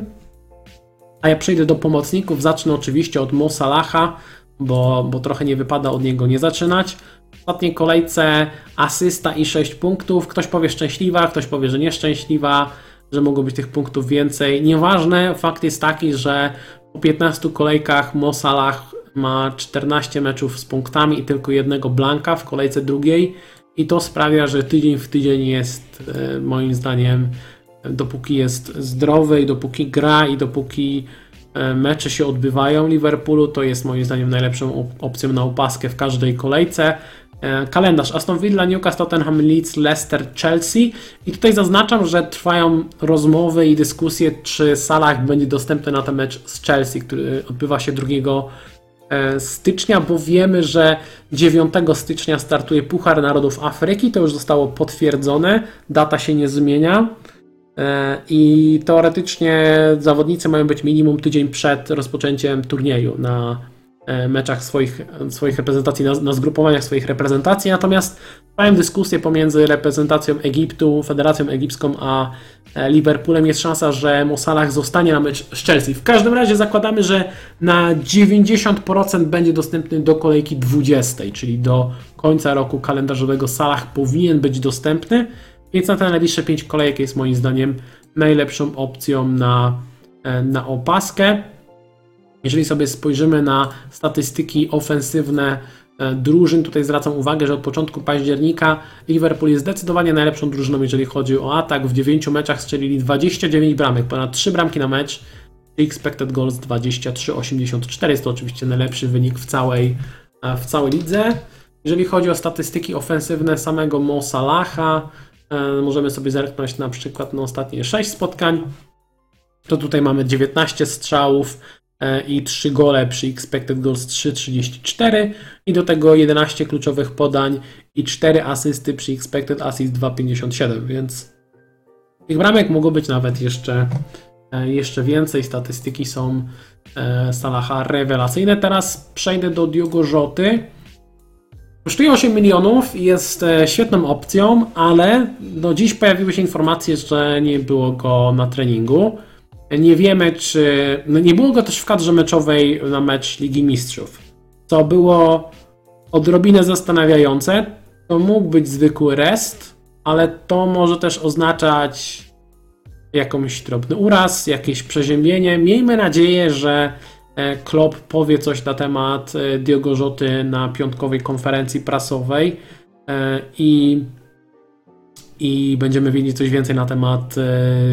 A ja przejdę do pomocników. Zacznę oczywiście od Mo Salaha, bo, bo trochę nie wypada od niego nie zaczynać. W ostatniej kolejce asysta i 6 punktów. Ktoś powie szczęśliwa, ktoś powie, że nieszczęśliwa, że mogło być tych punktów więcej. Nieważne, fakt jest taki, że po 15 kolejkach Mo Salah ma 14 meczów z punktami i tylko jednego blanka w kolejce drugiej i to sprawia, że tydzień w tydzień jest moim zdaniem dopóki jest zdrowy i dopóki gra i dopóki e, mecze się odbywają Liverpoolu. To jest moim zdaniem najlepszą op- opcją na opaskę w każdej kolejce. E, Kalendarz Aston Villa, Newcastle, Tottenham, Leeds, Leicester, Chelsea. I tutaj zaznaczam, że trwają rozmowy i dyskusje, czy Salah będzie dostępny na ten mecz z Chelsea, który odbywa się 2 e, stycznia, bo wiemy, że 9 stycznia startuje Puchar Narodów Afryki. To już zostało potwierdzone. Data się nie zmienia. E, I teoretycznie zawodnicy mają być minimum tydzień przed rozpoczęciem turnieju na e, meczach swoich, swoich reprezentacji, na, na zgrupowaniach swoich reprezentacji. Natomiast trwają dyskusje pomiędzy reprezentacją Egiptu, Federacją Egipską a e, Liverpoolem. Jest szansa, że Mo Salah zostanie na mecz z Chelsea. W każdym razie zakładamy, że na 90% będzie dostępny do kolejki 20, czyli do końca roku kalendarzowego Salah powinien być dostępny. Więc na te najbliższe 5 kolejek jest moim zdaniem najlepszą opcją na, e, na opaskę. Jeżeli sobie spojrzymy na statystyki ofensywne e, drużyn, tutaj zwracam uwagę, że od początku października Liverpool jest zdecydowanie najlepszą drużyną, jeżeli chodzi o atak. W 9 meczach strzelili 29 bramek, ponad 3 bramki na mecz. Expected goals 23,84. Jest to oczywiście najlepszy wynik w całej, e, w całej lidze. Jeżeli chodzi o statystyki ofensywne samego Mo Salaha, E, możemy sobie zerknąć na przykład na ostatnie 6 spotkań. To tutaj mamy 19 strzałów i 3 gole przy expected goals 3,34 i do tego 11 kluczowych podań i 4 asysty przy expected assist 2,57, więc tych bramek mogło być nawet jeszcze, e, jeszcze więcej. Statystyki są Salaha rewelacyjne. Teraz przejdę do Diogo Rzoty. Kosztuje 8 milionów jest e, świetną opcją, ale no dziś pojawiły się informacje, że nie było go na treningu. Nie wiemy, czy. No nie było go też w kadrze meczowej na mecz Ligi Mistrzów. Co było odrobinę zastanawiające. To mógł być zwykły rest, ale to może też oznaczać jakąś drobny uraz, jakieś przeziębienie. Miejmy nadzieję, że E, Klopp powie coś na temat e, Diogo Rzoty na piątkowej konferencji prasowej e, i, i będziemy wiedzieć coś więcej na temat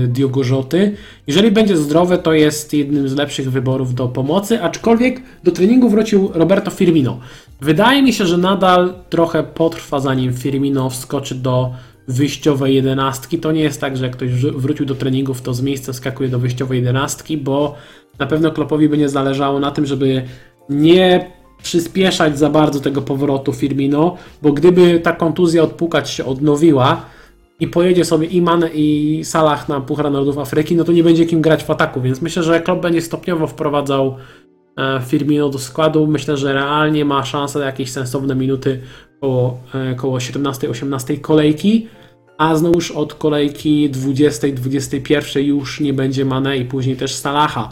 Diogo Rzoty. Jeżeli będzie zdrowy, to jest jednym z lepszych wyborów do pomocy, aczkolwiek do treningu wrócił Roberto Firmino. Wydaje mi się, że nadal trochę potrwa zanim Firmino wskoczy do wyjściowej jedenastki. To nie jest tak, że jak ktoś wrócił do treningów, to z miejsca skakuje do wyjściowej jedenastki, bo na pewno Klopowi by nie zależało na tym, żeby nie przyspieszać za bardzo tego powrotu Firmino, bo gdyby ta kontuzja odpukać się odnowiła i pojedzie sobie i Mane i Salah na Puchar Narodów Afryki, no to nie będzie kim grać w ataku, więc myślę, że Klopp będzie stopniowo wprowadzał e, Firmino do składu. Myślę, że realnie ma szansę na jakieś sensowne minuty koło, e, koło 17-18 kolejki, a znowuż od kolejki 20-21 już nie będzie Mane i później też Salaha.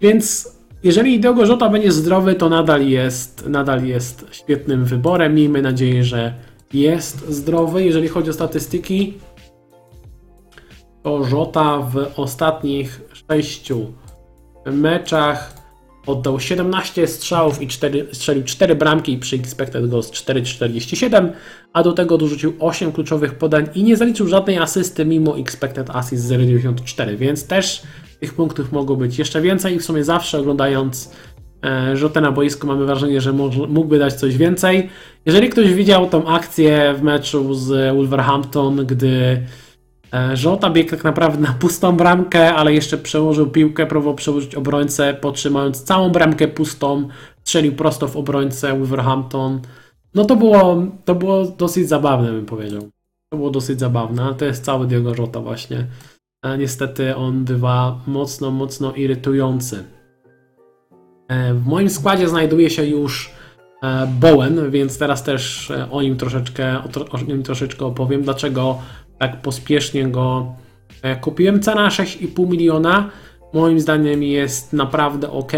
Więc jeżeli Diogo Jota będzie zdrowy, to nadal jest, nadal jest świetnym wyborem. Miejmy nadzieję, że jest zdrowy. Jeżeli chodzi o statystyki, to Jota w ostatnich 6 meczach oddał 17 strzałów i 4, strzelił 4 bramki przy expected goals 4,47, a do tego dorzucił 8 kluczowych podań i nie zaliczył żadnej asysty mimo expected assist 0,94, więc też tych punktów mogło być jeszcze więcej i w sumie zawsze oglądając e, rzutę na boisku mamy wrażenie, że mógłby dać coś więcej. Jeżeli ktoś widział tą akcję w meczu z Wolverhampton, gdy Żota e, biegł tak naprawdę na pustą bramkę, ale jeszcze przełożył piłkę, próbował przełożyć obrońcę, potrzymując całą bramkę pustą, strzelił prosto w obrońcę Wolverhampton. No to było, to było dosyć zabawne, bym powiedział. To było dosyć zabawne, to jest cały Diogo Żota właśnie. A niestety on bywa mocno, mocno irytujący. E, w moim składzie znajduje się już e, Bowen, więc teraz też e, o nim troszeczkę, o nim troszeczkę opowiem, dlaczego tak pospiesznie go kupiłem. Cena 6,5 miliona moim zdaniem jest naprawdę ok.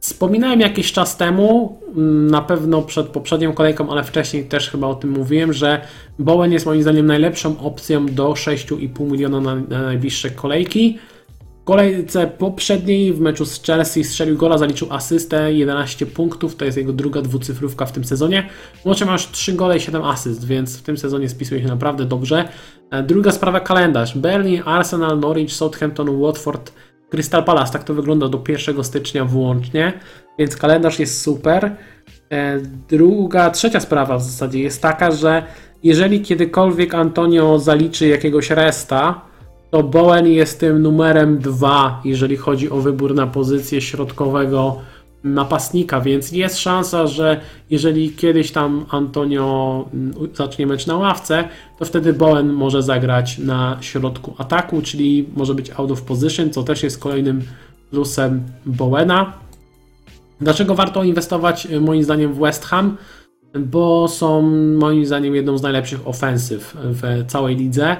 Wspominałem jakiś czas temu, mm, na pewno przed poprzednią kolejką, ale wcześniej też chyba o tym mówiłem, że Bowen jest moim zdaniem najlepszą opcją do 6,5 miliona na, na najbliższe kolejki. Kolejce poprzedniej w meczu z Chelsea strzelił gola, zaliczył asystę, 11 punktów, to jest jego druga dwucyfrówka w tym sezonie. Łącznie ma już 3 gole i 7 asyst, więc w tym sezonie spisuje się naprawdę dobrze. E, druga sprawa kalendarz. Berlin, Arsenal, Norwich, Southampton, Watford, Crystal Palace. Tak to wygląda do 1 stycznia włącznie, więc kalendarz jest super. E, druga, trzecia sprawa w zasadzie jest taka, że jeżeli kiedykolwiek Antonio zaliczy jakiegoś resta, to Bowen jest tym numerem dwa, jeżeli chodzi o wybór na pozycję środkowego napastnika, więc jest szansa, że jeżeli kiedyś tam Antonio mm, zacznie mecz na ławce, to wtedy Bowen może zagrać na środku ataku, czyli może być out of position, co też jest kolejnym plusem Bowena. Dlaczego warto inwestować y, moim zdaniem w West Ham? Bo są moim zdaniem jedną z najlepszych ofensyw w całej lidze.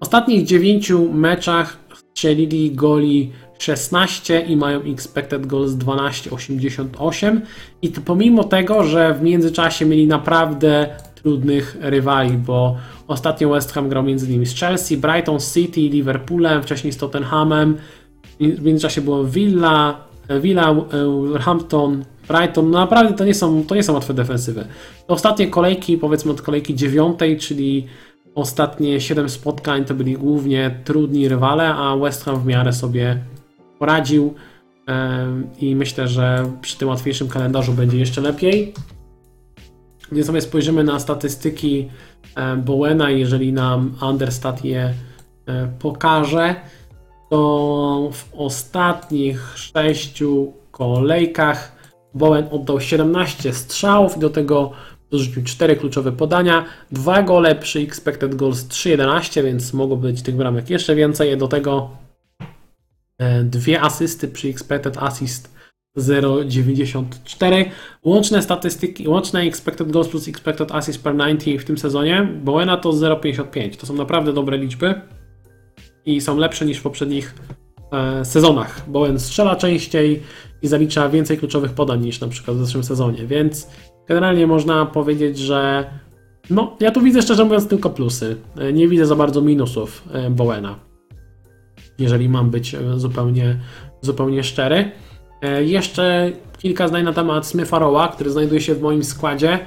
Ostatnich 9 meczach strzelili goli 16 i mają expected goals 12,88 i to pomimo tego, że w międzyczasie mieli naprawdę trudnych rywali, bo ostatnio West Ham grał m.in. z Chelsea, Brighton City, Liverpoolem, wcześniej z Tottenhamem, w międzyczasie było Villa, Villa, Wolverhampton, Brighton, no naprawdę to nie są, to nie są łatwe defensywy. Ostatnie kolejki, powiedzmy od kolejki dziewiątej, czyli ostatnie 7 spotkań to byli głównie trudni rywale, a West Ham w miarę sobie poradził i myślę, że przy tym łatwiejszym kalendarzu będzie jeszcze lepiej. Gdy sobie spojrzymy na statystyki Bowena, jeżeli nam Understat je e, pokaże, to w ostatnich sześciu kolejkach Bowen oddał 17 strzałów i do tego dorzucił 4 kluczowe podania, 2 gole przy expected goals 3.11, więc mogło być tych bramek jeszcze więcej. Do tego E, dwie asysty przy expected assist 0,94. Łączne statystyki, łączne expected goals plus expected assist per 90 w tym sezonie Bowena to 0,55. To są naprawdę dobre liczby i są lepsze niż w poprzednich e, sezonach. Bowen strzela częściej i zalicza więcej kluczowych podań niż na przykład w zeszłym sezonie, więc generalnie można powiedzieć, że no, ja tu widzę szczerze mówiąc tylko plusy. E, nie widzę za bardzo minusów e, Bowena jeżeli mam być e, zupełnie, zupełnie szczery. Jeszcze kilka zdań na temat Smyfaroła, który znajduje się w moim składzie.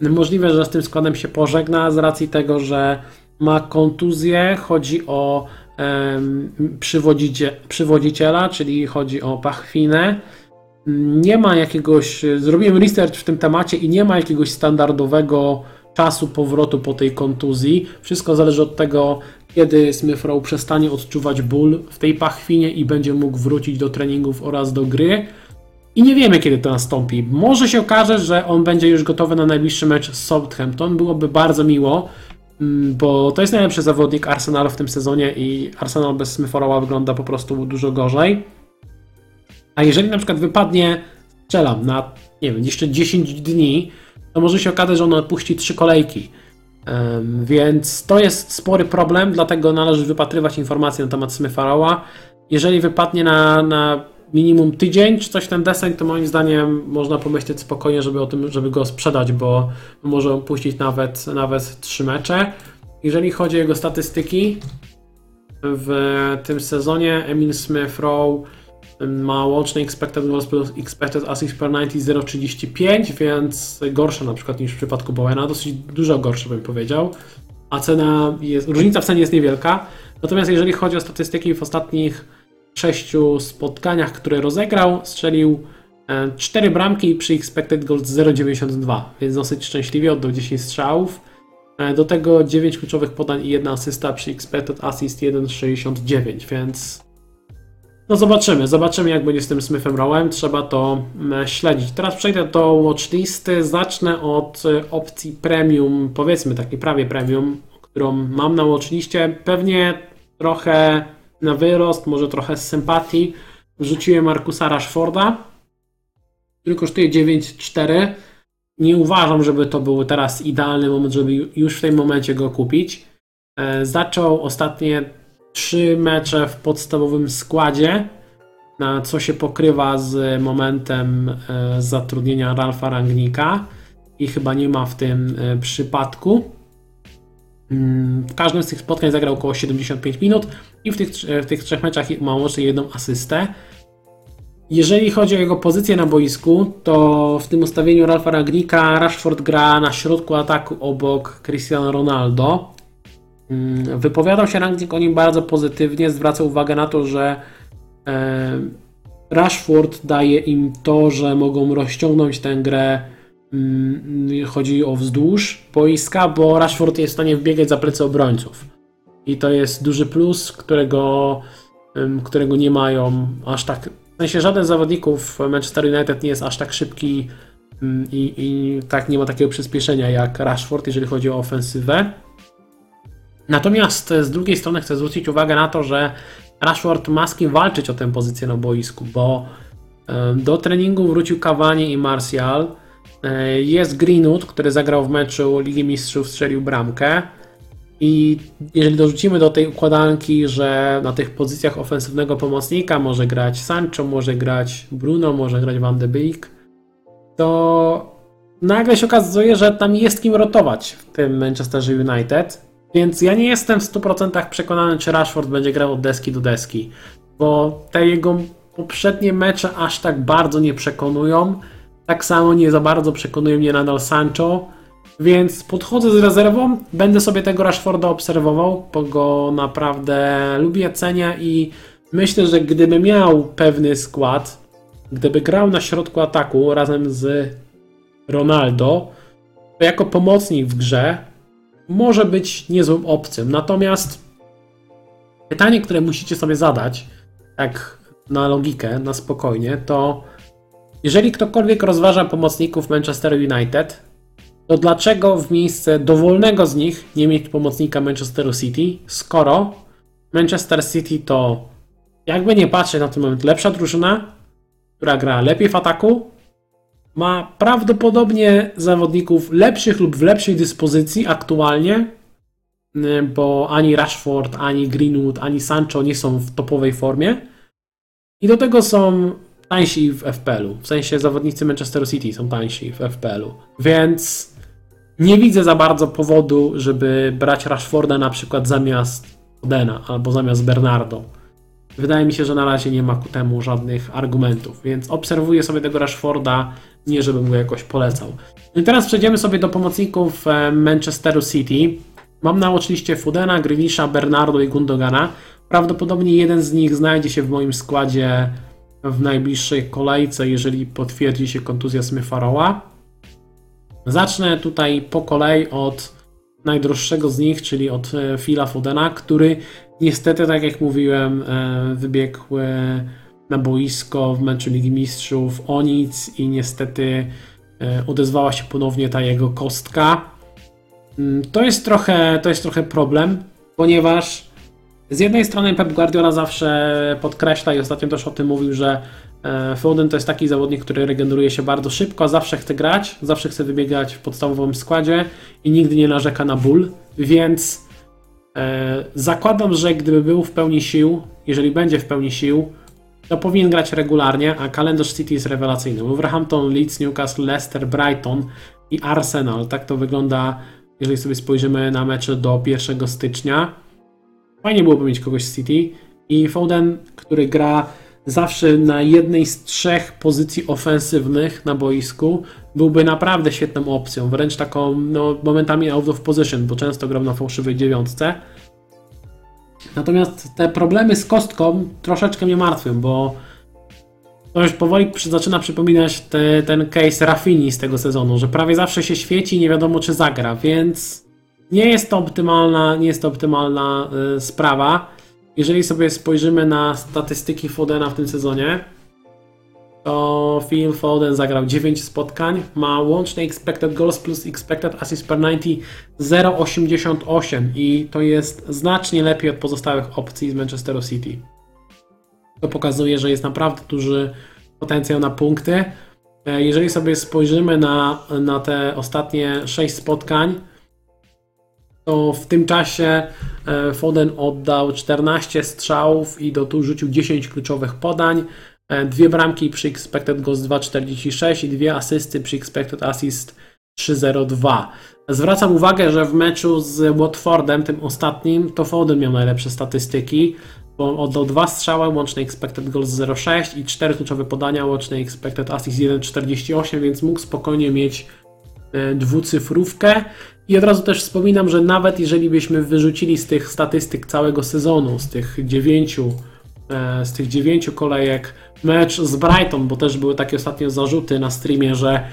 Możliwe, że z tym składem się pożegna z racji tego, że ma kontuzję, chodzi o um, przywodzicie, przywodziciela, czyli chodzi o pachwinę. Nie ma jakiegoś, zrobiłem research w tym temacie i nie ma jakiegoś standardowego czasu powrotu po tej kontuzji. Wszystko zależy od tego, kiedy Smith Rowe przestanie odczuwać ból w tej pachwinie i będzie mógł wrócić do treningów oraz do gry. I nie wiemy, kiedy to nastąpi. Może się okaże, że on będzie już gotowy na najbliższy mecz z Southampton. Byłoby bardzo miło, mm, bo to jest najlepszy zawodnik Arsenalu w tym sezonie i Arsenal bez Smith wygląda po prostu dużo gorzej. A jeżeli na przykład wypadnie, strzelam, na nie wiem, jeszcze 10 dni, to może się okazać, że on odpuści trzy kolejki. Więc to jest spory problem, dlatego należy wypatrywać informacje na temat Smyfaroła. Jeżeli wypadnie na, na minimum tydzień czy coś ten deseń, to moim zdaniem można pomyśleć spokojnie, żeby o tym, żeby go sprzedać, bo może opuścić nawet, nawet trzy mecze. Jeżeli chodzi o jego statystyki w tym sezonie, Emil Smith Rowe ma łączny expected goals plus expected assist per 90 0,35, więc gorsze na przykład niż w przypadku Bowena, dosyć dużo gorsze bym powiedział, a cena jest, różnica w cenie jest niewielka. Natomiast jeżeli chodzi o statystyki w ostatnich sześciu spotkaniach, które rozegrał, strzelił 4 e, bramki przy expected goals 0,92, więc dosyć szczęśliwie oddał 10 strzałów. E, do tego 9 kluczowych podań i jedna asysta przy expected assist 1,69, więc no zobaczymy, zobaczymy jak będzie z tym Smithem Rowem, trzeba to mm, śledzić. Teraz przejdę do watchlisty, zacznę od e, opcji premium, powiedzmy takiej prawie premium, którą mam na watchliście. Pewnie trochę na wyrost, może trochę z sympatii wrzuciłem Markusa Rashforda, który kosztuje 9,4. Nie uważam, żeby to był teraz idealny moment, żeby już w tym momencie go kupić. E, zaczął ostatnie trzy mecze w podstawowym składzie, na co się pokrywa z momentem e, zatrudnienia Ralfa Rangnika i chyba nie ma w tym e, przypadku. Mm, w każdym z tych spotkań zagrał około 75 minut i w tych, w tych trzech meczach ma łącznie jedną asystę. Jeżeli chodzi o jego pozycję na boisku, to w tym ustawieniu Ralfa Rangnika Rashford gra na środku ataku obok Cristiano Ronaldo. Mm, wypowiadał się Rangnick o nim bardzo pozytywnie, zwraca uwagę na to, że e, Rashford daje im to, że mogą rozciągnąć tę grę. mm, Chodzi o wzdłuż boiska, bo Rashford jest w stanie wbiegać za plecy obrońców. I to jest duży plus, którego, którego nie mają aż tak. W sensie żaden z zawodników Manchester United nie jest aż tak szybki ym, i, i tak nie ma takiego przyspieszenia jak Rashford, jeżeli chodzi o ofensywę. Natomiast z drugiej strony chcę zwrócić uwagę na to, że Rashford ma z kim walczyć o tę pozycję na boisku, bo e, do treningu wrócił Cavani i Martial. E, Jest Greenwood, który zagrał w meczu Ligi Mistrzów, strzelił bramkę. I jeżeli dorzucimy do tej układanki, że na tych pozycjach ofensywnego pomocnika może grać Sancho, może grać Bruno, może grać Van de Beek, to nagle się okazuje, że tam jest kim rotować w tym Manchesterze United. Więc ja nie jestem w 100% przekonany, czy Rashford będzie grał od deski do deski, bo te jego poprzednie mecze aż tak bardzo nie przekonują. Tak samo nie za bardzo przekonuje mnie nadal Sancho, więc podchodzę z rezerwą, będę sobie tego Rashforda obserwował, bo go naprawdę lubię, cenię i myślę, że gdyby miał pewny skład, gdyby grał na środku ataku razem z Ronaldo, to jako pomocnik w grze może być niezłą opcją. Natomiast pytanie, które musicie sobie zadać, tak na logikę, na spokojnie, to jeżeli ktokolwiek rozważa pomocników Manchester United, to dlaczego w miejsce dowolnego z nich nie mieć pomocnika Manchesteru City, skoro Manchester City to jakby nie patrzeć na ten moment lepsza drużyna, która gra lepiej w ataku, ma prawdopodobnie zawodników lepszych lub w lepszej dyspozycji aktualnie, y, bo ani Rashford, ani Greenwood, ani Sancho nie są w topowej formie. I do tego są tańsi w FPL-u. W sensie zawodnicy Manchester City są tańsi w FPL-u. Więc nie widzę za bardzo powodu, żeby brać Rashforda na przykład zamiast Odena albo zamiast Bernardo. Wydaje mi się, że na razie nie ma ku temu żadnych argumentów, więc obserwuję sobie tego Rashforda, nie żebym go jakoś polecał. No i teraz przejdziemy sobie do pomocników e, Manchesteru City. Mam na oczywiście Fudena, Grealisha, Bernardo i Gundogana. Prawdopodobnie jeden z nich znajdzie się w moim składzie w najbliższej kolejce, jeżeli potwierdzi się kontuzja Smith-Rowa. Zacznę tutaj po kolei od najdroższego z nich, czyli od e, Phila Fodena, który niestety, tak jak mówiłem, e, wybiegł e, na boisko w meczu Ligi Mistrzów o nic i niestety odezwała się ponownie ta jego kostka. Mm, to jest trochę, to jest trochę problem, ponieważ z jednej strony Pep Guardiola zawsze podkreśla i ostatnio też o tym mówił, że Foden to jest taki zawodnik, który regeneruje się bardzo szybko, zawsze chce grać, zawsze chce wybiegać w podstawowym składzie i nigdy nie narzeka na ból, więc e, zakładam, że gdyby był w pełni sił, jeżeli będzie w pełni sił, to powinien grać regularnie, a kalendarz City jest rewelacyjny. Wolverhampton, Leeds, Newcastle, Leicester, Brighton i Arsenal. Tak to wygląda, jeżeli sobie spojrzymy na mecze do 1 stycznia. Fajnie byłoby mieć kogoś z City i Foden, który gra zawsze na jednej z trzech pozycji ofensywnych na boisku, byłby naprawdę świetną opcją, wręcz taką no, momentami out of position, bo często grał na fałszywej dziewiątce. Natomiast te problemy z kostką troszeczkę mnie martwią, bo to już powoli zaczyna przypominać te, ten case Rafini z tego sezonu, że prawie zawsze się świeci i nie wiadomo czy zagra, więc nie jest to optymalna, nie jest to optymalna y, sprawa. Jeżeli sobie spojrzymy na statystyki Fodena w tym sezonie, to Phil Foden zagrał 9 spotkań, ma łączny expected goals plus expected assist per 90 0,88 i to jest znacznie lepiej od pozostałych opcji z Manchesteru City. To pokazuje, że jest naprawdę duży potencjał na punkty. E, jeżeli sobie spojrzymy na, na te ostatnie 6 spotkań, to w tym czasie e, Foden oddał 14 strzałów i do tu rzucił 10 kluczowych podań, dwie bramki przy expected goals 2,46 i dwie asysty przy expected assist 3,02. Zwracam uwagę, że w meczu z Watfordem, tym ostatnim, to Foden miał najlepsze statystyki, bo oddał dwa strzały, łączny expected goals 0,6 i cztery kluczowe podania, łączny expected assist 1,48, więc mógł spokojnie mieć e, dwucyfrówkę. I od razu też wspominam, że nawet jeżeli byśmy wyrzucili z tych statystyk całego sezonu, z tych dziewięciu e, z tych dziewięciu kolejek mecz z Brighton, bo też były takie ostatnio zarzuty na streamie, że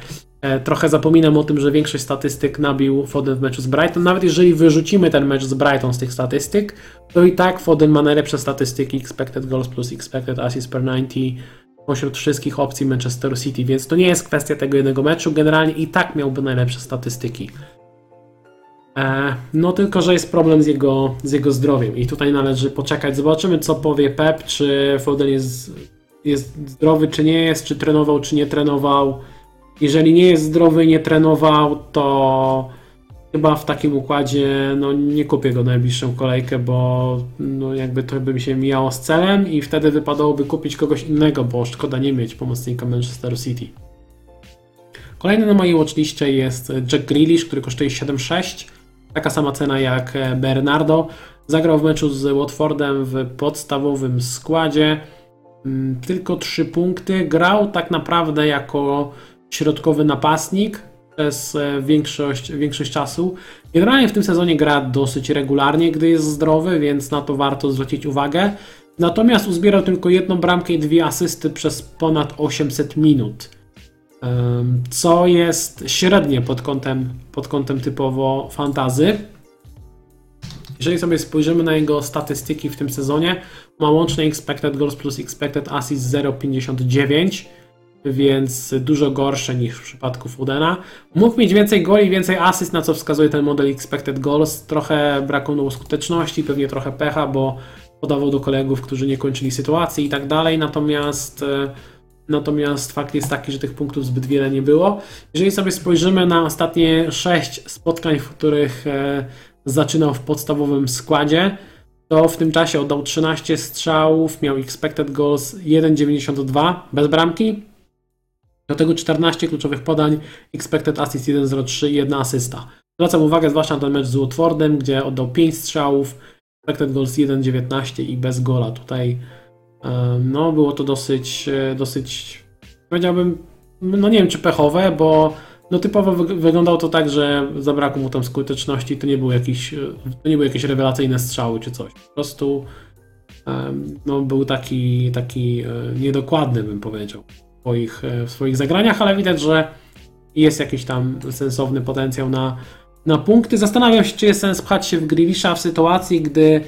e, trochę zapominam o tym, że większość statystyk nabił Foden w meczu z Brighton. Nawet jeżeli wyrzucimy ten mecz z Brighton z tych statystyk, to i tak Foden ma najlepsze statystyki expected goals plus expected assists per 90 pośród wszystkich opcji Manchester City, więc to nie jest kwestia tego jednego meczu. Generalnie i tak miałby najlepsze statystyki. E, no tylko, że jest problem z jego, z jego zdrowiem i tutaj należy poczekać. Zobaczymy, co powie Pep, czy Foden jest, jest zdrowy, czy nie jest, czy trenował, czy nie trenował. Jeżeli nie jest zdrowy nie trenował, to chyba w takim układzie no, nie kupię go najbliższą kolejkę, bo no, jakby to by mi się mijało z celem i wtedy wypadałoby kupić kogoś innego, bo szkoda nie mieć pomocnika Manchester City. Kolejny na mojej watchliście jest Jack Grealish, który kosztuje 7,6. Taka sama cena jak Bernardo. Zagrał w meczu z Watfordem w podstawowym składzie. Mm, tylko 3 punkty. Grał tak naprawdę jako środkowy napastnik przez e, większość, większość czasu. Generalnie w tym sezonie gra dosyć regularnie, gdy jest zdrowy, więc na to warto zwrócić uwagę. Natomiast uzbierał tylko jedną bramkę i dwie asysty przez ponad 800 minut co jest średnie pod kątem, pod kątem typowo fantazy. Jeżeli sobie spojrzymy na jego statystyki w tym sezonie, ma łączny expected goals plus expected assist 0,59, więc dużo gorsze niż w przypadku Fudena. Mógł mieć więcej goli, więcej asyst, na co wskazuje ten model expected goals. Trochę braku skuteczności, pewnie trochę pecha, bo podawał do kolegów, którzy nie kończyli sytuacji i tak dalej. Natomiast e, Natomiast fakt jest taki, że tych punktów zbyt wiele nie było. Jeżeli sobie spojrzymy na ostatnie 6 spotkań, w których e, zaczynał w podstawowym składzie, to w tym czasie oddał 13 strzałów, miał expected goals 1,92 bez bramki. Do tego 14 kluczowych podań, expected assist 1,03 i jedna asysta. Zwracam uwagę zwłaszcza na ten mecz z Watfordem, gdzie oddał 5 strzałów, expected goals 1,19 i bez gola. Tutaj no, było to dosyć, e, dosyć, powiedziałbym, no nie wiem czy pechowe, bo no typowo wyglądało to tak, że zabrakło mu tam skuteczności, to nie był jakiś, e, to nie były jakieś rewelacyjne strzały czy coś. Po prostu no, był taki, taki e, niedokładny, bym powiedział, w swoich, w swoich zagraniach, ale widać, że jest jakiś tam sensowny potencjał na, na punkty. Zastanawiam się, czy jest sens pchać się w Grealisha w sytuacji, gdy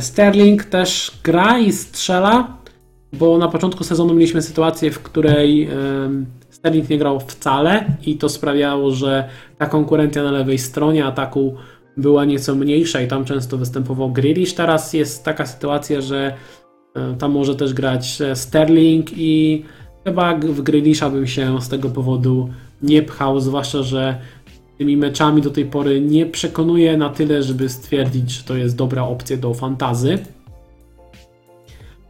Sterling też gra i strzela, bo na początku sezonu mieliśmy sytuację, w której Sterling nie grał wcale i to sprawiało, że ta konkurencja na lewej stronie ataku była nieco mniejsza i tam często występował Grealish. Teraz jest taka sytuacja, że e, tam może też grać e, Sterling i chyba w Grealisha bym się z tego powodu nie pchał, zwłaszcza, że tymi meczami do tej pory nie przekonuje na tyle, żeby stwierdzić, że to jest dobra opcja do fantazy.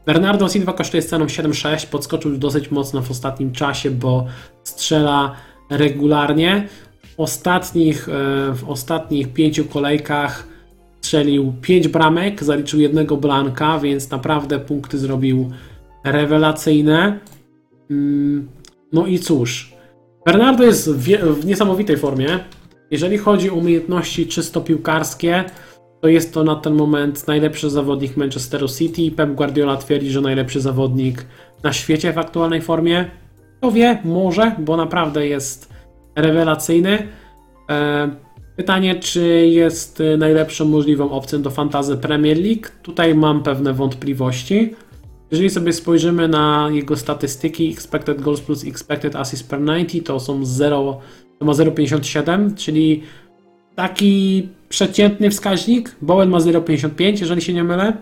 Bernardo Silva kosztuje ceną 7,6, podskoczył dosyć mocno w ostatnim czasie, bo strzela regularnie. W ostatnich, e, w ostatnich pięciu kolejkach strzelił 5 bramek, zaliczył jednego blanka, więc naprawdę punkty zrobił rewelacyjne. Mm, no i cóż, Bernardo jest w, w niesamowitej formie. Jeżeli chodzi o umiejętności czysto piłkarskie, to jest to na ten moment najlepszy zawodnik Manchesteru City. Pep Guardiola twierdzi, że najlepszy zawodnik na świecie w aktualnej formie. Kto wie, może, bo naprawdę jest rewelacyjny. E, pytanie, czy jest najlepszą możliwą opcją do fantazy Premier League? Tutaj mam pewne wątpliwości. Jeżeli sobie spojrzymy na jego statystyki expected goals plus expected assist per 90, to są 0, to ma 0,57, czyli taki przeciętny wskaźnik. Bowen ma 0,55, jeżeli się nie mylę.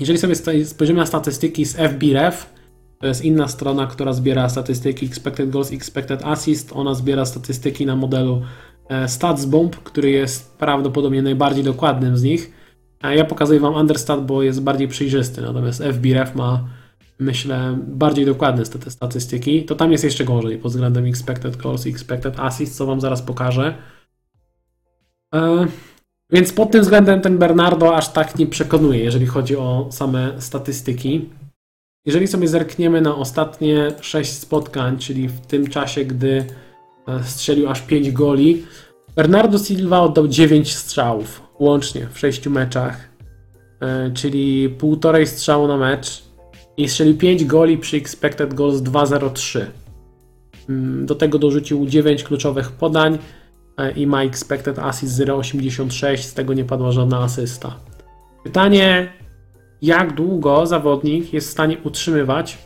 Jeżeli sobie spojrzymy na statystyki z FBref, to jest inna strona, która zbiera statystyki expected goals, expected assist. Ona zbiera statystyki na modelu e, StatsBomb, który jest prawdopodobnie najbardziej dokładnym z nich. Ja pokazuję Wam Understat, bo jest bardziej przejrzysty, natomiast FBref ma, myślę, bardziej dokładne statystyki. To tam jest jeszcze gorzej pod względem expected goals i expected assist, co Wam zaraz pokażę. E, więc pod tym względem ten Bernardo aż tak nie przekonuje, jeżeli chodzi o same statystyki. Jeżeli sobie zerkniemy na ostatnie 6 spotkań, czyli w tym czasie, gdy e, strzelił aż 5 goli, Bernardo Silva oddał 9 strzałów łącznie w 6 meczach. e, czyli półtorej strzału na mecz i strzelił 5 goli przy expected goals 2.03. Mm, Do tego dorzucił 9 kluczowych podań e, i ma expected assist 0.86, z tego nie padła żadna asysta. Pytanie, jak długo zawodnik jest w stanie utrzymywać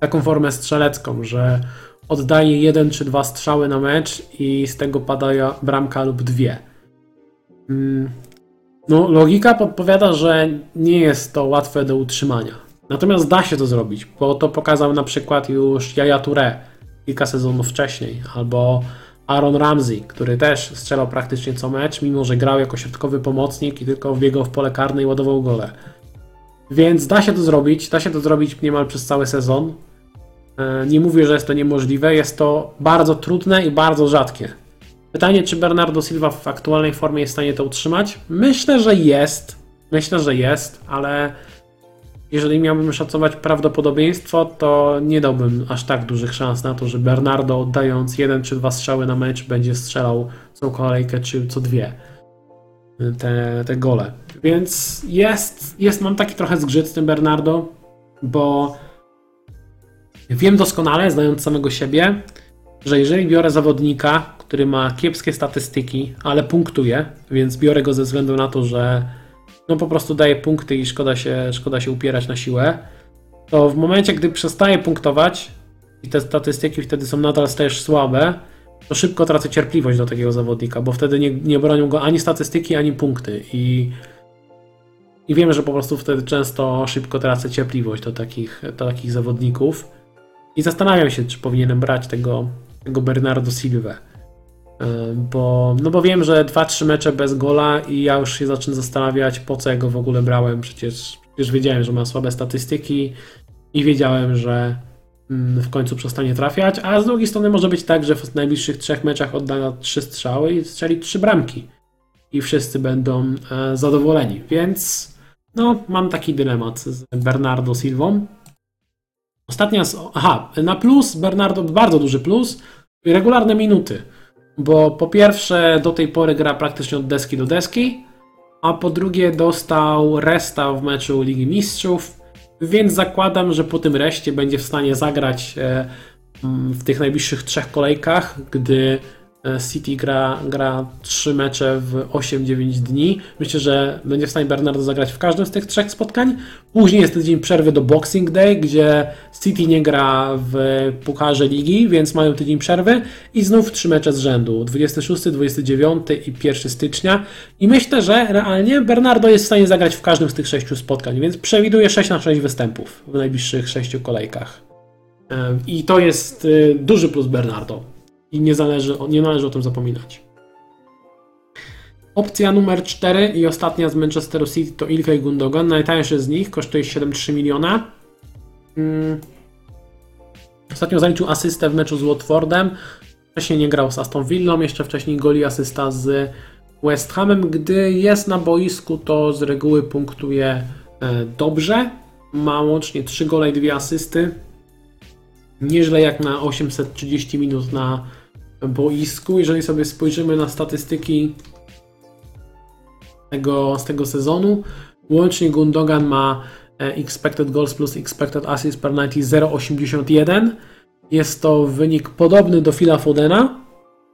taką formę strzelecką, że oddaje jeden czy dwa strzały na mecz i z tego pada bramka lub dwie. Mm, No, logika podpowiada, że nie jest to łatwe do utrzymania. Natomiast da się to zrobić, bo to pokazał na przykład już Yaya Touré kilka sezonów wcześniej, albo Aaron Ramsey, który też strzelał praktycznie co mecz, mimo że grał jako środkowy pomocnik i tylko biegał w pole karne i ładował gole. Więc da się to zrobić, da się to zrobić niemal przez cały sezon. E, Nie mówię, że jest to niemożliwe, jest to bardzo trudne i bardzo rzadkie. Pytanie, czy Bernardo Silva w aktualnej formie jest w stanie to utrzymać? Myślę, że jest. Myślę, że jest, ale jeżeli miałbym szacować prawdopodobieństwo, to nie dałbym aż tak dużych szans na to, że Bernardo oddając jeden czy dwa strzały na mecz będzie strzelał co kolejkę czy co dwie te, te gole. Więc jest, jest, mam taki trochę zgrzyt z tym Bernardo, bo wiem doskonale, znając samego siebie, że jeżeli biorę zawodnika, który ma kiepskie statystyki, ale punktuje, więc biorę go ze względu na to, że no po prostu daje punkty i szkoda się, szkoda się upierać na siłę, to w momencie, gdy przestaje punktować i te statystyki wtedy są nadal też słabe, to szybko tracę cierpliwość do takiego zawodnika, bo wtedy nie, nie bronią go ani statystyki, ani punkty i i wiem, że po prostu wtedy często szybko tracę cierpliwość do takich, do takich zawodników. I zastanawiam się, czy powinienem brać tego, tego Bernardo Silva. Bo, no bo wiem, że 2-3 mecze bez gola i ja już się zacznę zastanawiać, po co ja go w ogóle brałem. Przecież, przecież wiedziałem, że ma słabe statystyki i wiedziałem, że mm, w końcu przestanie trafiać. A z drugiej strony może być tak, że w najbliższych trzech meczach odda 3 strzały i strzeli 3 bramki. I wszyscy będą e, zadowoleni. Więc no, mam taki dylemat z Bernardo Silvą. Ostatnia. Z... Aha, na plus Bernardo, bardzo duży plus, regularne minuty. Bo po pierwsze, do tej pory gra praktycznie od deski do deski, a po drugie, dostał resta w meczu Ligi Mistrzów, więc zakładam, że po tym reście będzie w stanie zagrać e, w tych najbliższych trzech kolejkach, gdy City gra, gra 3 mecze w 8-9 dni. Myślę, że będzie w stanie Bernardo zagrać w każdym z tych trzech spotkań. Później jest tydzień przerwy do Boxing Day, gdzie City nie gra w Pucharze Ligi, więc mają tydzień przerwy i znów trzy mecze z rzędu. 26, 29 i 1 stycznia. I myślę, że realnie Bernardo jest w stanie zagrać w każdym z tych sześciu spotkań, więc przewiduję 6 na 6 występów w najbliższych sześciu kolejkach. E, I to jest e, duży plus Bernardo. I nie, zależy, nie należy o tym zapominać. Opcja numer 4 i ostatnia z Manchesteru City to Ilkay Gundogan. Najtańszy z nich kosztuje 7,3 miliona. Mm. Ostatnio zaliczył asystę w meczu z Watfordem. Wcześniej nie grał z Aston Villą, jeszcze wcześniej goli asysta z West Hamem. Gdy jest na boisku, to z reguły punktuje e, dobrze. Ma łącznie 3 gole i 2 asysty. Nieźle jak na 830 minut na boisku. Jeżeli sobie spojrzymy na statystyki tego, z tego sezonu, łącznie Gundogan ma e, expected goals plus expected assists per 90 0,81. Jest to wynik podobny do Phila Fodena,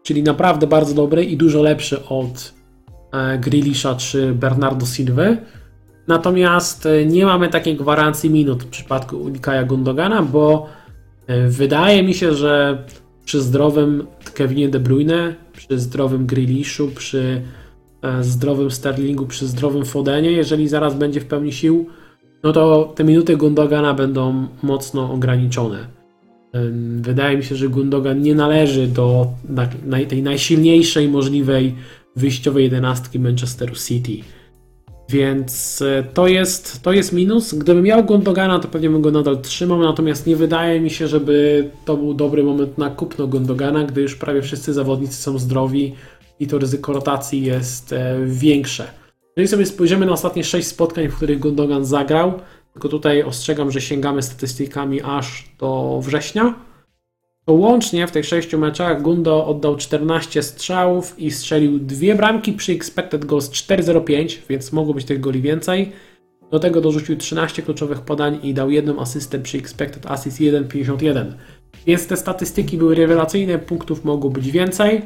czyli naprawdę bardzo dobry i dużo lepszy od e, Grealisha czy Bernardo Silva. Natomiast e, nie mamy takiej gwarancji minut w przypadku Ulikaja Gundogana, bo wydaje mi się, że przy zdrowym Kevinie De Bruyne, przy zdrowym Grealishu, przy e, zdrowym Sterlingu, przy zdrowym Fodenie, jeżeli zaraz będzie w pełni sił, no to te minuty Gundogana będą mocno ograniczone. Ym, Wydaje mi się, że Gundogan nie należy do tej najsilniejszej możliwej wyjściowej jedenastki Manchesteru City. Więc e, to jest, to jest minus. Gdybym miał Gundogana, to pewnie bym go nadal trzymał, natomiast nie wydaje mi się, żeby to był dobry moment na kupno Gundogana, gdy już prawie wszyscy zawodnicy są zdrowi i to ryzyko rotacji jest e, większe. Jeżeli sobie spojrzymy na ostatnie 6 spotkań, w których Gundogan zagrał, tylko tutaj ostrzegam, że sięgamy statystykami aż do września, to łącznie w tych sześciu meczach Gundo oddał 14 strzałów i strzelił dwie bramki przy expected goals 4.05, więc mogło być tych goli więcej. Do tego dorzucił 13 kluczowych podań i dał jedną asystę przy expected assist 1.51. Więc te statystyki były rewelacyjne, punktów mogło być więcej.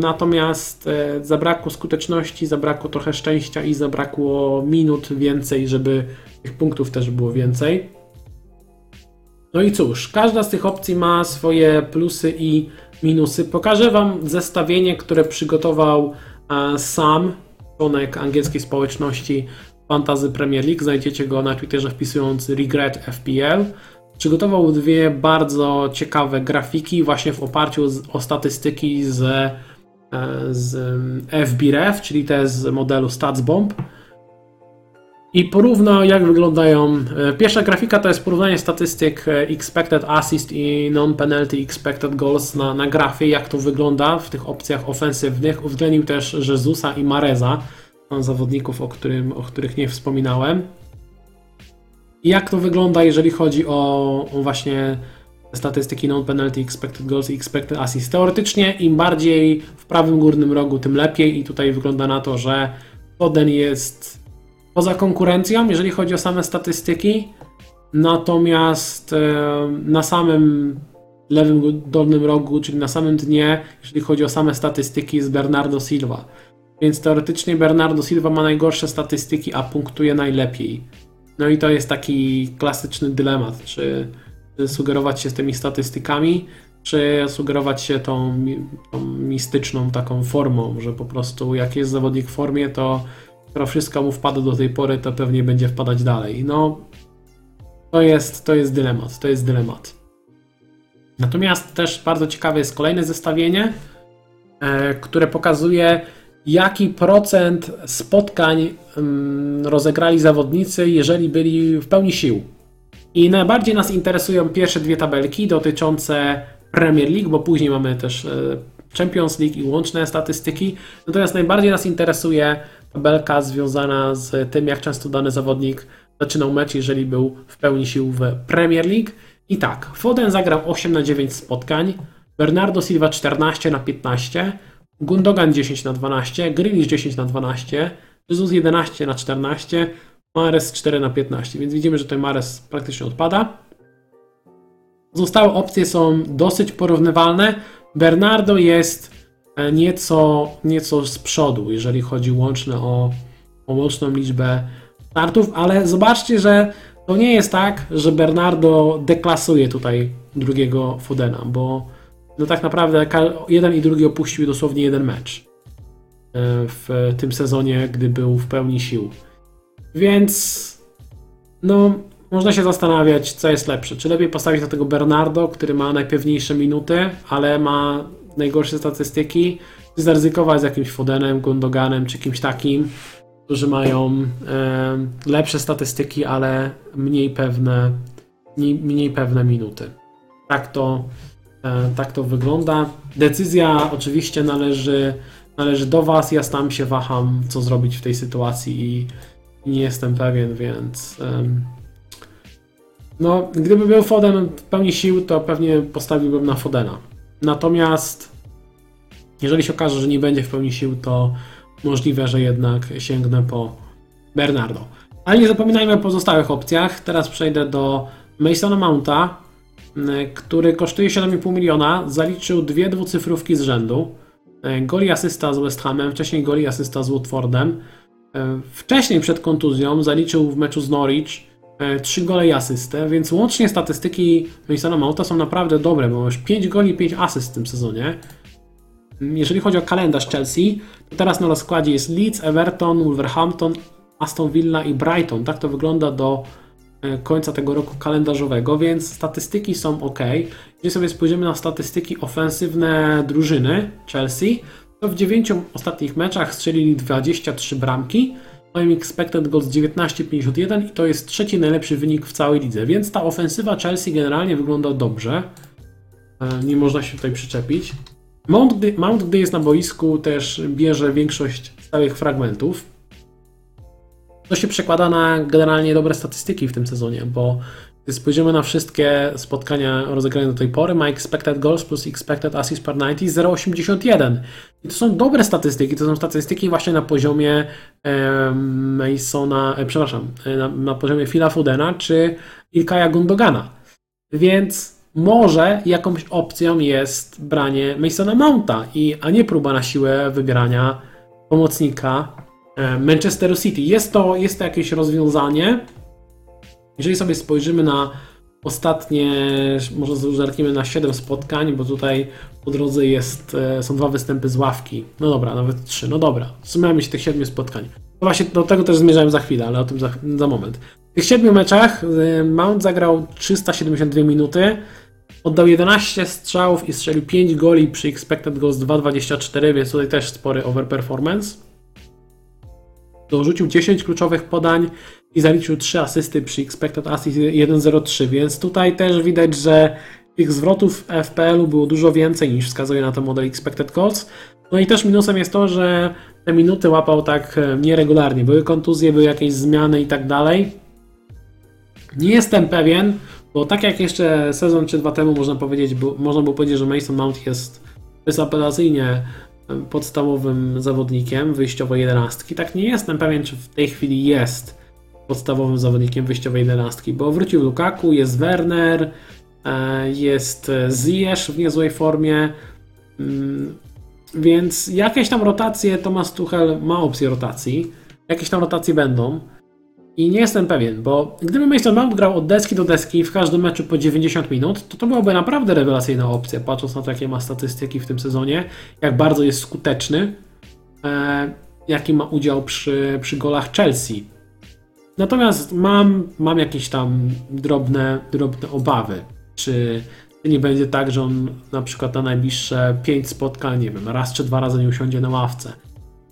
Natomiast e, zabrakło skuteczności, zabrakło trochę szczęścia i zabrakło minut więcej, żeby tych punktów też było więcej. No i cóż, każda z tych opcji ma swoje plusy i minusy. Pokażę Wam zestawienie, które przygotował e, sam, członek angielskiej społeczności Fantasy Premier League. Znajdziecie go na Twitterze wpisując Regret FPL. Przygotował dwie bardzo ciekawe grafiki właśnie w oparciu z, o statystyki z, e, z FBref, czyli te z modelu StatsBomb. I porównał jak wyglądają. e, Pierwsza grafika to jest porównanie statystyk e, expected assist i non-penalty expected goals na, na grafie, jak to wygląda w tych opcjach ofensywnych. Uwzględnił też Jezusa i Mareza, zawodników, o, którym, o których nie wspominałem. I jak to wygląda, jeżeli chodzi o, o właśnie statystyki non-penalty expected goals i expected assist. Teoretycznie im bardziej w prawym górnym rogu, tym lepiej i tutaj wygląda na to, że Foden jest poza konkurencją, jeżeli chodzi o same statystyki. Natomiast e, na samym lewym dolnym rogu, czyli na samym dnie, jeżeli chodzi o same statystyki, jest Bernardo Silva. Więc teoretycznie Bernardo Silva ma najgorsze statystyki, a punktuje najlepiej. No i to jest taki klasyczny dylemat, czy, sugerować się z tymi statystykami, czy sugerować się tą, tą mistyczną taką formą, że po prostu jak jest zawodnik w formie, to skoro wszystko mu wpada do tej pory, to pewnie będzie wpadać dalej. No, to jest, to jest dylemat, to jest dylemat. Natomiast też bardzo ciekawe jest kolejne zestawienie, e, które pokazuje, jaki procent spotkań mm, rozegrali zawodnicy, jeżeli byli w pełni sił. I najbardziej nas interesują pierwsze dwie tabelki dotyczące Premier League, bo później mamy też e, Champions League i łączne statystyki. Natomiast najbardziej nas interesuje tabelka związana z tym, jak często dany zawodnik zaczynał mecz, jeżeli był w pełni sił w Premier League. I tak, Foden zagrał 8 na 9 spotkań, Bernardo Silva 14 na 15, Gundogan 10 na 12, Grealish 10 na 12, Jesus 11 na 14, Mares 4 na 15, więc widzimy, że tutaj Mares praktycznie odpada. Pozostałe opcje są dosyć porównywalne. Bernardo jest nieco, nieco z przodu, jeżeli chodzi łączne o, o łączną liczbę startów, ale zobaczcie, że to nie jest tak, że Bernardo deklasuje tutaj drugiego Fodena, bo no tak naprawdę jeden i drugi opuścił dosłownie jeden mecz e, w tym sezonie, gdy był w pełni sił. Więc no, można się zastanawiać, co jest lepsze. Czy lepiej postawić na tego Bernardo, który ma najpewniejsze minuty, ale ma najgorsze statystyki, zaryzykować z jakimś Fodenem, Gundoganem, czy kimś takim, którzy mają lepsze statystyki, ale mniej pewne, mniej, pewne minuty. Tak to, e, tak to wygląda. Decyzja oczywiście należy, należy do Was. Ja sam się waham, co zrobić w tej sytuacji i nie jestem pewien, więc. no, gdyby był Foden w pełni sił, to pewnie postawiłbym na Fodena. Natomiast jeżeli się okaże, że nie będzie w pełni sił, to możliwe, że jednak sięgnę po Bernardo. Ale nie zapominajmy o pozostałych opcjach. Teraz przejdę do Masona Mounta, m, który kosztuje 7,5 miliona. Zaliczył dwie dwucyfrówki z rzędu. E, Goli asysta z West Hamem, wcześniej goli asysta z Watfordem. E, Wcześniej przed kontuzją zaliczył w meczu z Norwich 3 gole i asystę, więc łącznie statystyki Masona Mounta są naprawdę dobre, bo już 5 goli i 5 asyst w tym sezonie. Jeżeli chodzi o kalendarz Chelsea, to teraz na rozkładzie jest Leeds, Everton, Wolverhampton, Aston Villa i Brighton. Tak to wygląda do e, końca tego roku kalendarzowego, więc statystyki są ok. Jeżeli sobie spojrzymy na statystyki ofensywne drużyny Chelsea, to w 9 ostatnich meczach strzelili 23 bramki, mają expected goals 19,51 i to jest trzeci najlepszy wynik w całej lidze, więc ta ofensywa Chelsea generalnie wygląda dobrze. E, Nie można się tutaj przyczepić. Mount, gdy, Mount, gdy jest na boisku, też bierze większość stałych fragmentów. To się przekłada na generalnie dobre statystyki w tym sezonie, bo Gdy spojrzymy na wszystkie spotkania rozegrane do tej pory, ma expected goals plus expected assist per 90 0,81. I to są dobre statystyki, to są statystyki właśnie na poziomie e, Masona, e, przepraszam, e, na, na poziomie Phila Fodena czy Ilkaja Gundogana. Więc może jakąś opcją jest branie Masona Mounta, i, a nie próba na siłę wybierania pomocnika e, Manchesteru City. Jest to, jest to jakieś rozwiązanie. Jeżeli sobie spojrzymy na ostatnie, może zerkniemy na 7 spotkań, bo tutaj po drodze jest, e, są dwa występy z ławki. No dobra, nawet trzy. No dobra, sumujemy się tych 7 spotkań. No właśnie do tego też zmierzałem za chwilę, ale o tym za, za moment. W tych 7 meczach e, Mount zagrał 372 minuty, oddał 11 strzałów i strzelił 5 goli przy expected goals 2,24, więc tutaj też spory overperformance. Dorzucił 10 kluczowych podań i zaliczył 3 asysty przy expected assist 1.03, więc tutaj też widać, że tych zwrotów FPL-u było dużo więcej niż wskazuje na to model expected goals. No i też minusem jest to, że te minuty łapał tak e, nieregularnie. Były kontuzje, były jakieś zmiany i tak dalej. Nie jestem pewien, bo tak jak jeszcze sezon czy dwa temu można powiedzieć, można było powiedzieć, że Mason Mount jest bezapelacyjnie podstawowym zawodnikiem wyjściowej jedenastki. Tak nie jestem pewien, czy w tej chwili jest podstawowym zawodnikiem wyjściowej jedenastki, bo wrócił Lukaku, jest Werner, e, jest Ziyech w niezłej formie, mm, więc jakieś tam rotacje Thomas Tuchel ma opcję rotacji, jakieś tam rotacje będą. I nie jestem pewien, bo gdyby Mason Mount grał od deski do deski w każdym meczu po 90 minut, to to byłaby naprawdę rewelacyjna opcja, patrząc na to, jakie ma statystyki w tym sezonie, jak bardzo jest skuteczny, e, jaki ma udział przy, przy golach Chelsea. Natomiast mam, mam jakieś tam drobne, drobne obawy, czy nie będzie tak, że on na przykład na najbliższe 5 spotkań, nie wiem, raz czy dwa razy nie usiądzie na ławce.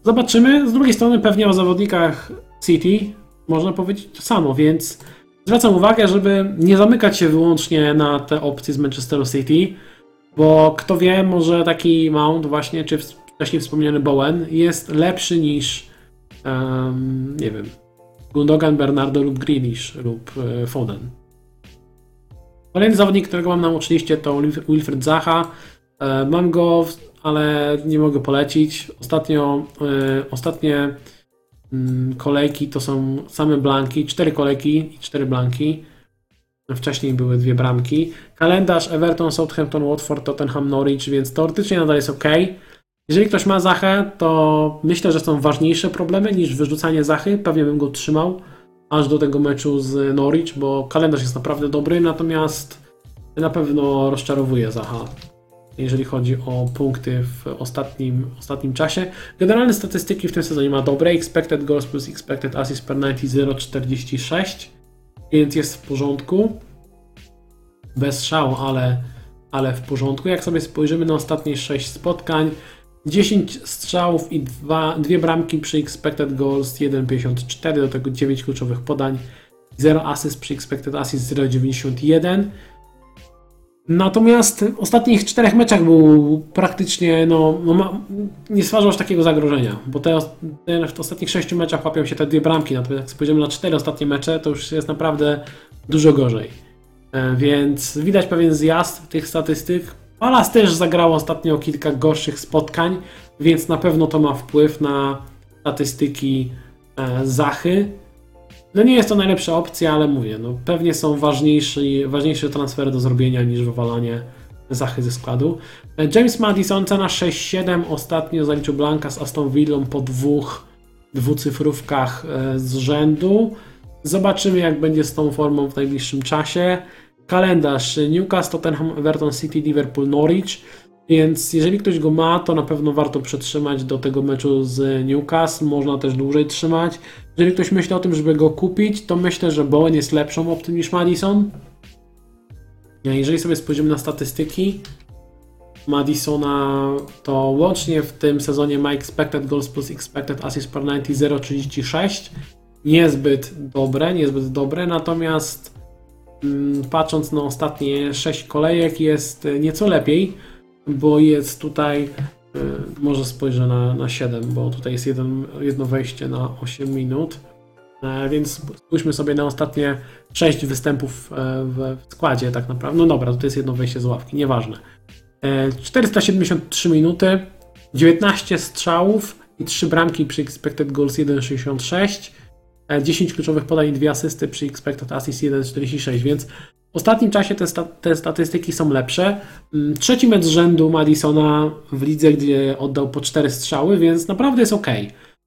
Zobaczymy. Z drugiej strony pewnie o zawodnikach City można powiedzieć to samo, więc zwracam uwagę, żeby nie zamykać się wyłącznie na te opcje z Manchesteru City, bo kto wie, może taki Mount właśnie, czy wcześniej wspomniany Bowen jest lepszy niż um, nie wiem, Gundogan, Bernardo lub Grealish lub e, Foden. Kolejny zawodnik, którego mam na oczywiście to Wilfred Zaha. E, mam go, ale nie mogę polecić. Ostatnio, e, ostatnie Mm, kolejki to są same blanki, cztery kolejki i cztery blanki. Wcześniej były dwie bramki. Kalendarz Everton, Southampton, Watford, Tottenham, Norwich, więc teoretycznie nadal jest ok. Jeżeli ktoś ma Zachę, to myślę, że są ważniejsze problemy niż wyrzucanie Zachy. Pewnie bym go trzymał aż do tego meczu z Norwich, bo kalendarz jest naprawdę dobry, natomiast na pewno rozczarowuje Zacha jeżeli chodzi o punkty w ostatnim, ostatnim czasie. Generalne statystyki w tym sezonie ma dobre. Expected goals plus expected assist per 90 0,46, więc jest w porządku. Bez szału, ale, ale w porządku. Jak sobie spojrzymy na ostatnie 6 spotkań, 10 strzałów i 2, dwie bramki przy expected goals 1,54, do tego 9 kluczowych podań, 0 assist przy expected assist 0,91. Natomiast w ostatnich czterech meczach był praktycznie, no, no nie stwarzał aż takiego zagrożenia, bo te, te, w ostatnich sześciu meczach łapią się te dwie bramki, natomiast jak spojrzymy na cztery ostatnie mecze, to już jest naprawdę dużo gorzej. E, więc widać pewien zjazd tych statystyk. Palace też zagrało ostatnio kilka gorszych spotkań, więc na pewno to ma wpływ na statystyki e, Zachy. No nie jest to najlepsza opcja, ale mówię, no pewnie są ważniejsze, transfery do zrobienia niż wywalanie Zachy ze składu. James Madison, cena 6,7, ostatnio zaliczył Blanka z Aston Villą po dwóch dwucyfrówkach e, z rzędu. Zobaczymy jak będzie z tą formą w najbliższym czasie. Kalendarz Newcastle, Tottenham, Everton City, Liverpool, Norwich. Więc jeżeli ktoś go ma, to na pewno warto przetrzymać do tego meczu z Newcastle. Można też dłużej trzymać. Jeżeli ktoś myśli o tym, żeby go kupić, to myślę, że Bowen jest lepszą opcją niż Madison. Jeżeli sobie spojrzymy na statystyki Madisona, to łącznie w tym sezonie ma expected goals plus expected assist per 90 0,36. Niezbyt dobre, niezbyt dobre, natomiast patrząc na ostatnie 6 kolejek jest nieco lepiej, bo jest tutaj Y, może spojrzę na, na 7, bo tutaj jest jeden, jedno wejście na 8 minut. E, więc spójrzmy sobie na ostatnie 6 występów e, w składzie tak naprawdę. No dobra, to jest jedno wejście z ławki, nieważne. E, 473 minuty, 19 strzałów i 3 bramki przy expected goals 1,66. 10 kluczowych podań i 2 asysty przy expected assist 1,46, więc w ostatnim czasie te, sta te, statystyki są lepsze. Mm, trzeci mecz rzędu Madisona w lidze, gdzie oddał po 4 strzały, więc naprawdę jest ok.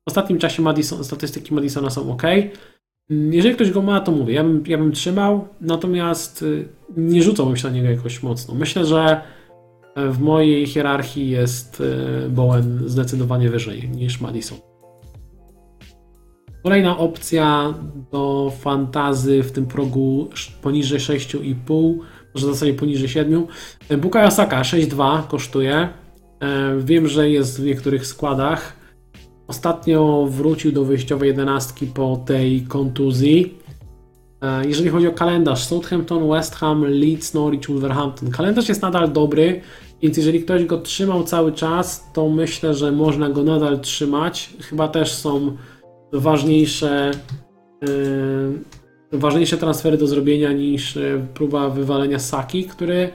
W ostatnim czasie Madison, statystyki Madisona są ok. Mm, jeżeli ktoś go ma, to mówię, ja bym, ja bym trzymał, natomiast y, nie rzucałbym się na niego jakoś mocno. Myślę, że e, w mojej hierarchii jest y, Bowen zdecydowanie wyżej niż Madison. Kolejna opcja do fantazy w tym progu poniżej 6,5, może w zasadzie poniżej 7. Bukayo Saka 6,2 kosztuje. E, wiem, że jest w niektórych składach. Ostatnio wrócił do wyjściowej jedenastki po tej kontuzji. E, jeżeli chodzi o kalendarz, Southampton, West Ham, Leeds, Norwich, Wolverhampton. Kalendarz jest nadal dobry, więc jeżeli ktoś go trzymał cały czas, to myślę, że można go nadal trzymać. Chyba też są ważniejsze, yy, ważniejsze transfery do zrobienia niż e, próba wywalenia Saki, który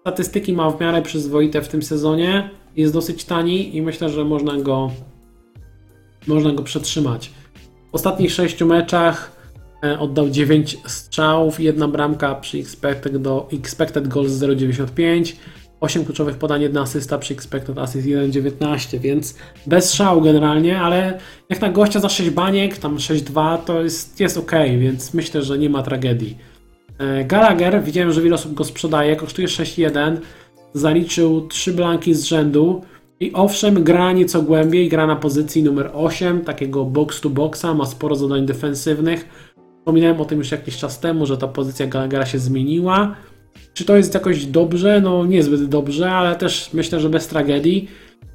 statystyki ma w miarę przyzwoite w tym sezonie. Jest dosyć tani i myślę, że można go, można go przetrzymać. W ostatnich sześciu meczach e, oddał 9 strzałów, jedna bramka przy expected, do, expected goals 0,95 8 kluczowych podań, jedna asysta przy expected assist 1.19, więc bez szału generalnie, ale jak na gościa za 6 baniek, tam 6.2 to jest, jest ok, więc myślę, że nie ma tragedii. E, Gallagher, widziałem, że wiele osób go sprzedaje, kosztuje 6.1, zaliczył 3 blanki z rzędu i owszem, gra nieco głębiej, gra na pozycji numer 8, takiego box to boxa, ma sporo zadań defensywnych. Wspominałem o tym już jakiś czas temu, że ta pozycja Gallaghera się zmieniła. Czy to jest jakoś dobrze? No niezbyt dobrze, ale też myślę, że bez tragedii.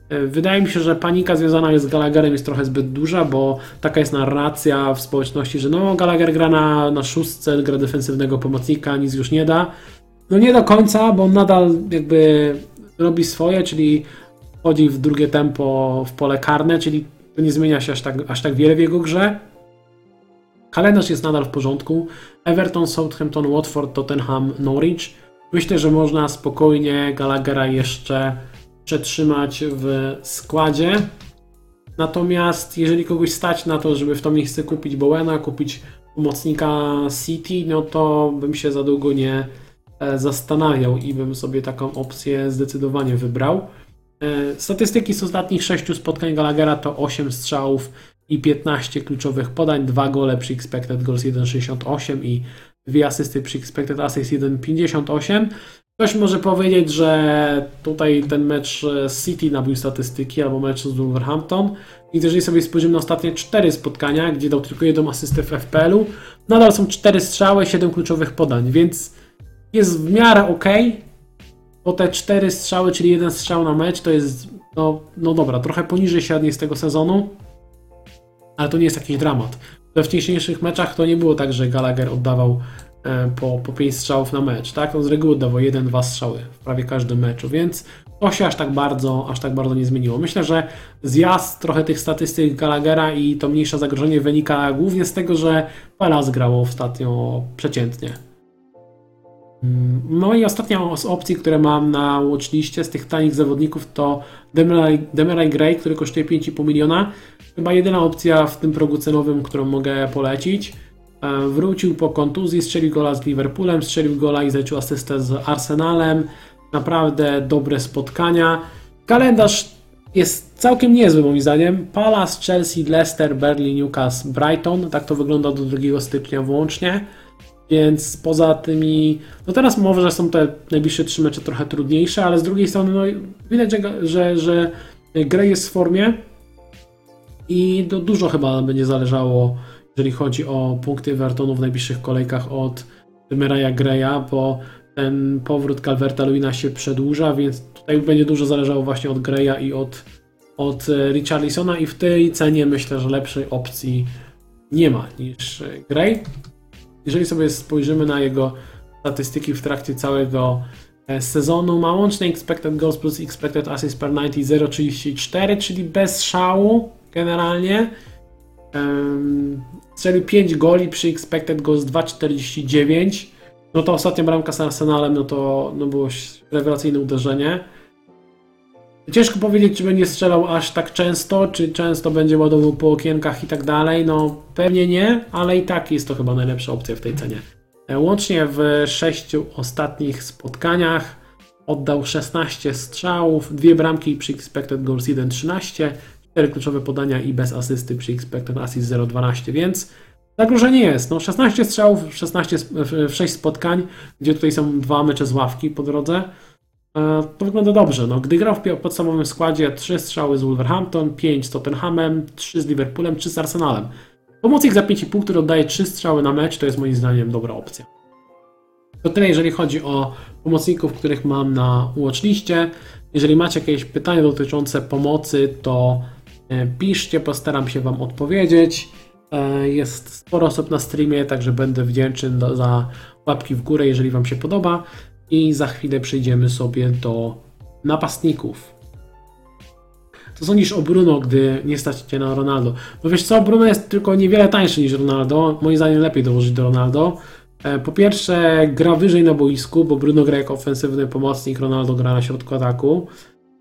E, wydaje mi się, że panika związana jest z Gallagherem jest trochę zbyt duża, bo taka jest narracja w społeczności, że no Gallagher gra na, na szóstce, gra defensywnego pomocnika, nic już nie da. No nie do końca, bo on nadal jakby robi swoje, czyli wchodzi w drugie tempo w pole karne, czyli to nie zmienia się aż tak, aż tak wiele w jego grze. Kalendarz jest nadal w porządku. Everton, Southampton, Watford, Tottenham, Norwich. Myślę, że można spokojnie Gallaghera jeszcze przetrzymać w składzie. Natomiast jeżeli kogoś stać na to, żeby w to miejsce kupić Bowena, kupić pomocnika City, no to bym się za długo nie e, zastanawiał i bym sobie taką opcję zdecydowanie wybrał. E, statystyki z ostatnich 6 spotkań Gallaghera to 8 strzałów i 15 kluczowych podań, 2 gole przy expected goals 1,68 i dwie asysty przy expected assist 1,58. Ktoś może powiedzieć, że tutaj ten mecz City nabił statystyki albo mecz z Wolverhampton. I jeżeli sobie spojrzymy na ostatnie 4 spotkania, gdzie dał tylko jedną asystę w FPL-u, nadal są 4 strzały, 7 kluczowych podań, więc jest w miarę ok. Bo te 4 strzały, czyli jeden strzał na mecz, to jest, no, no dobra, trochę poniżej średniej z tego sezonu, ale to nie jest jakiś dramat we wcześniejszych meczach to nie było tak, że Gallagher oddawał e, po, po 5 strzałów na mecz, tak? On z reguły oddawał 1-2 strzały w prawie każdym meczu, więc to się aż tak bardzo, aż tak bardzo nie zmieniło. Myślę, że zjazd trochę tych statystyk Gallaghera i to mniejsze zagrożenie wynika głównie z tego, że Palace grało ostatnio przeciętnie. Mm, no i ostatnia z opcji, które mam na watchliście z tych tanich zawodników to Demarai Gray, który kosztuje 5,5 miliona. Chyba jedyna opcja w tym progu cenowym, którą mogę polecić. E, wrócił po kontuzji, strzelił gola z Liverpoolem, strzelił gola i zaliczył asystę z Arsenalem. Naprawdę dobre spotkania. Kalendarz jest całkiem niezły moim zdaniem. Palace, Chelsea, Leicester, Berlin, Newcastle, Brighton. Tak to wygląda do 2 stycznia włącznie. Więc poza tymi, no teraz może, że są te najbliższe trzy mecze trochę trudniejsze, ale z drugiej strony no, widać, że, że, że Gray jest w formie i to dużo chyba będzie zależało, jeżeli chodzi o punkty Evertonu w najbliższych kolejkach od Meraja Greya, bo ten powrót Calverta Luina się przedłuża, więc tutaj będzie dużo zależało właśnie od Greya i od, od Richarlisona i w tej cenie myślę, że lepszej opcji nie ma niż Gray. Jeżeli sobie spojrzymy na jego statystyki w trakcie całego e, sezonu, ma łączny expected goals plus expected assist per 90 0,34, czyli bez szału generalnie. strzelił 5 goli przy expected goals 2,49. No to ostatnia bramka z Arsenalem, no to no było rewelacyjne uderzenie. Ciężko powiedzieć, czy będzie strzelał aż tak często, czy często będzie ładował po okienkach i tak dalej. No pewnie nie, ale i tak jest to chyba najlepsza opcja w tej cenie. E, Łącznie w sześciu ostatnich spotkaniach oddał 16 strzałów, dwie bramki przy expected goals 1,13, 4 kluczowe podania i bez asysty przy expected assist 0,12, więc zagrożenie jest. No 16 strzałów w, 16, sp- w- w 6 spotkań, gdzie tutaj są dwa mecze z ławki po drodze. E, To wygląda dobrze. No, gdy grał w podstawowym składzie 3 strzały z Wolverhampton, 5 z Tottenhamem, 3 z Liverpoolem, 3 z Arsenalem. Pomocnik za 5,5, który oddaje 3 strzały na mecz, to jest moim zdaniem dobra opcja. To tyle, jeżeli chodzi o pomocników, których mam na watchliście. Jeżeli macie jakieś pytania dotyczące pomocy, to piszcie, postaram się Wam odpowiedzieć. E, Jest sporo osób na streamie, także będę wdzięczny za łapki w górę, jeżeli Wam się podoba. I za chwilę przejdziemy sobie do napastników. Co sądzisz o Bruno, gdy nie stać Cię na Ronaldo? No wiesz co, Bruno jest tylko niewiele tańszy niż Ronaldo. Moim zdaniem lepiej dołożyć do Ronaldo. E, Po pierwsze, gra wyżej na boisku, bo Bruno gra jako ofensywny pomocnik, Ronaldo gra na środku ataku.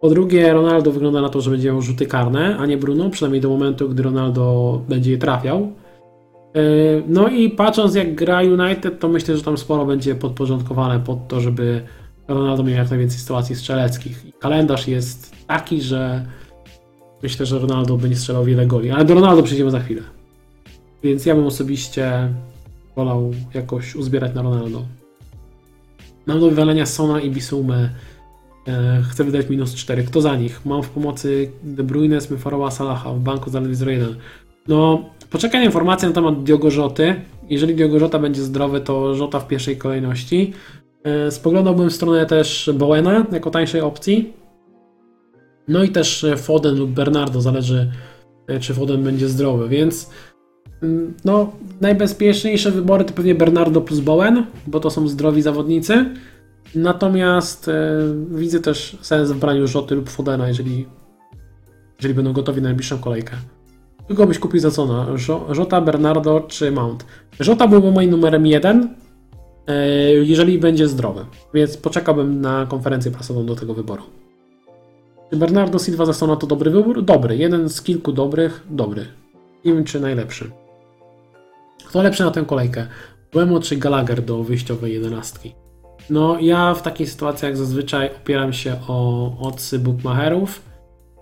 Po drugie, Ronaldo wygląda na to, że będzie miał rzuty karne, a nie Bruno, przynajmniej do momentu, gdy Ronaldo będzie je trafiał. E, No i patrząc jak gra United, to myślę, że tam sporo będzie podporządkowane pod to, żeby Ronaldo miał jak najwięcej sytuacji strzeleckich. Kalendarz jest taki, że myślę, że Ronaldo będzie strzelał wiele goli, ale do Ronaldo przejdziemy za chwilę. Więc ja bym osobiście wolał jakoś uzbierać na Ronaldo. Mam do wywalenia Sona i Bisumy. E, chcę wydać minus 4. Kto za nich? Mam w pomocy De Bruyne, Smithrowa, Salaha. W banku zaledwie 1. No, poczekaj na informacje na temat Diogo Rzoty. Jeżeli Diogo Rota będzie zdrowy, to Rota w pierwszej kolejności. E, spoglądałbym w stronę też Bowena jako tańszej opcji. No i też e, Foden lub Bernardo, zależy czy Foden będzie zdrowy, więc mm, no najbezpieczniejsze wybory to pewnie Bernardo plus Bowen, bo to są zdrowi zawodnicy. Natomiast e, widzę też sens w braniu Rzoty lub Fodena, jeżeli, jeżeli będą gotowi na najbliższą kolejkę. Kogo byś kupił za co? No? Żota, Bernardo czy Mount? Żota byłby moim numerem jeden, e, jeżeli będzie zdrowy, więc poczekałbym na konferencję prasową do tego wyboru. Czy Bernardo Silva za to dobry wybór? Dobry. Jeden z kilku dobrych, dobry. Wiem, czy najlepszy. Kto lepszy na tę kolejkę? Buemo czy Gallagher do wyjściowej jedenastki? No, ja w takich sytuacjach zazwyczaj opieram się o odsy bookmacherów.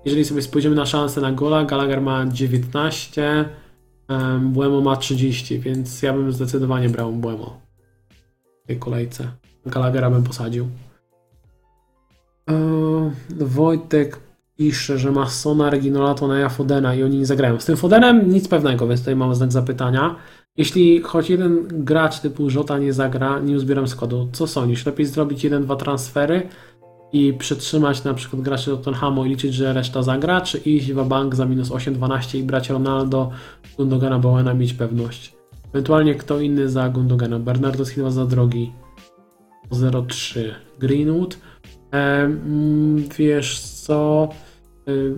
Jeżeli sobie spojrzymy na szanse na gola, Gallagher ma 19, em, Buemo ma 30, więc ja bym zdecydowanie brał Buemo w tej kolejce. Gallaghera bym posadził. Eee, Wojtek pisze, że ma Sona, Reginola, Toneja, Fodena i oni nie zagrają. Z tym Fodenem nic pewnego, więc tutaj mamy znak zapytania. Jeśli choć jeden gracz typu Żota nie zagra, nie uzbieram składu, co sądzisz? Lepiej zrobić jeden, dwa transfery i przetrzymać na przykład graczy Tottenhamu i liczyć, że reszta zagra, czy iść w bank za minus 8-12 i brać Ronaldo, Gundogana, Bowena, mieć pewność? Ewentualnie kto inny za Gundogana? Bernardo Silva za drogi 0,3 Greenwood Em, wiesz co,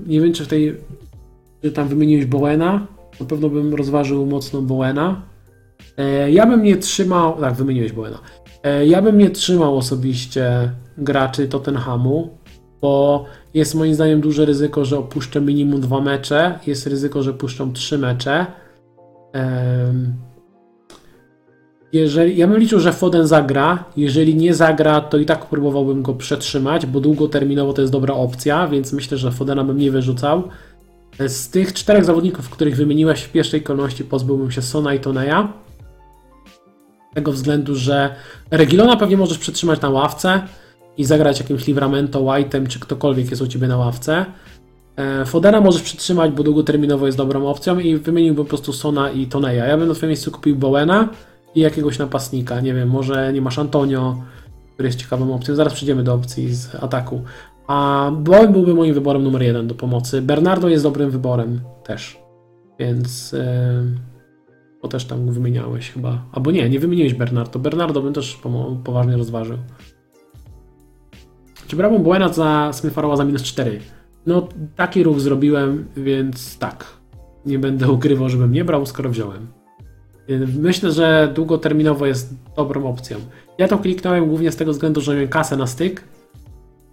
nie wiem czy w tej, czy tam wymieniłeś Bowena, na pewno bym rozważył mocno Bowena. E, Ja bym nie trzymał, tak wymieniłeś Bowena, E, ja bym nie trzymał osobiście graczy Tottenhamu, bo jest moim zdaniem duże ryzyko, że opuszczę minimum dwa mecze, jest ryzyko, że puszczą trzy mecze. Jeżeli, ja bym liczył, że Foden zagra. Jeżeli nie zagra, to i tak próbowałbym go przetrzymać, bo długoterminowo to jest dobra opcja, więc myślę, że Fodena bym nie wyrzucał. Z tych czterech zawodników, których wymieniłeś w pierwszej kolejności, pozbyłbym się Sona i Toneja. Z tego względu, że Regilona pewnie możesz przetrzymać na ławce i zagrać jakimś Livramento, White'em, czy ktokolwiek jest u Ciebie na ławce. E, Fodena możesz przytrzymać, bo długoterminowo jest dobrą opcją i wymieniłbym po prostu Sona i Toneja. Ja bym na Twoim miejscu kupił Bowena i jakiegoś napastnika. Nie wiem, może nie masz Antonio, który jest ciekawą opcją. Zaraz przejdziemy do opcji z ataku. A Bowen byłby moim wyborem numer jeden do pomocy. Bernardo jest dobrym wyborem też. Więc yy, to też tam wymieniałeś chyba. Albo nie, nie wymieniłeś Bernardo. Bernardo bym też poważnie rozważył. Czy brałbym Bowena za Smith za minus 4? No, taki ruch zrobiłem, więc tak. nie będę ukrywał, żebym nie brał, skoro wziąłem. Yy, Myślę, że długoterminowo jest dobrą opcją. Ja to kliknąłem głównie z tego względu, że miałem kasę na styk.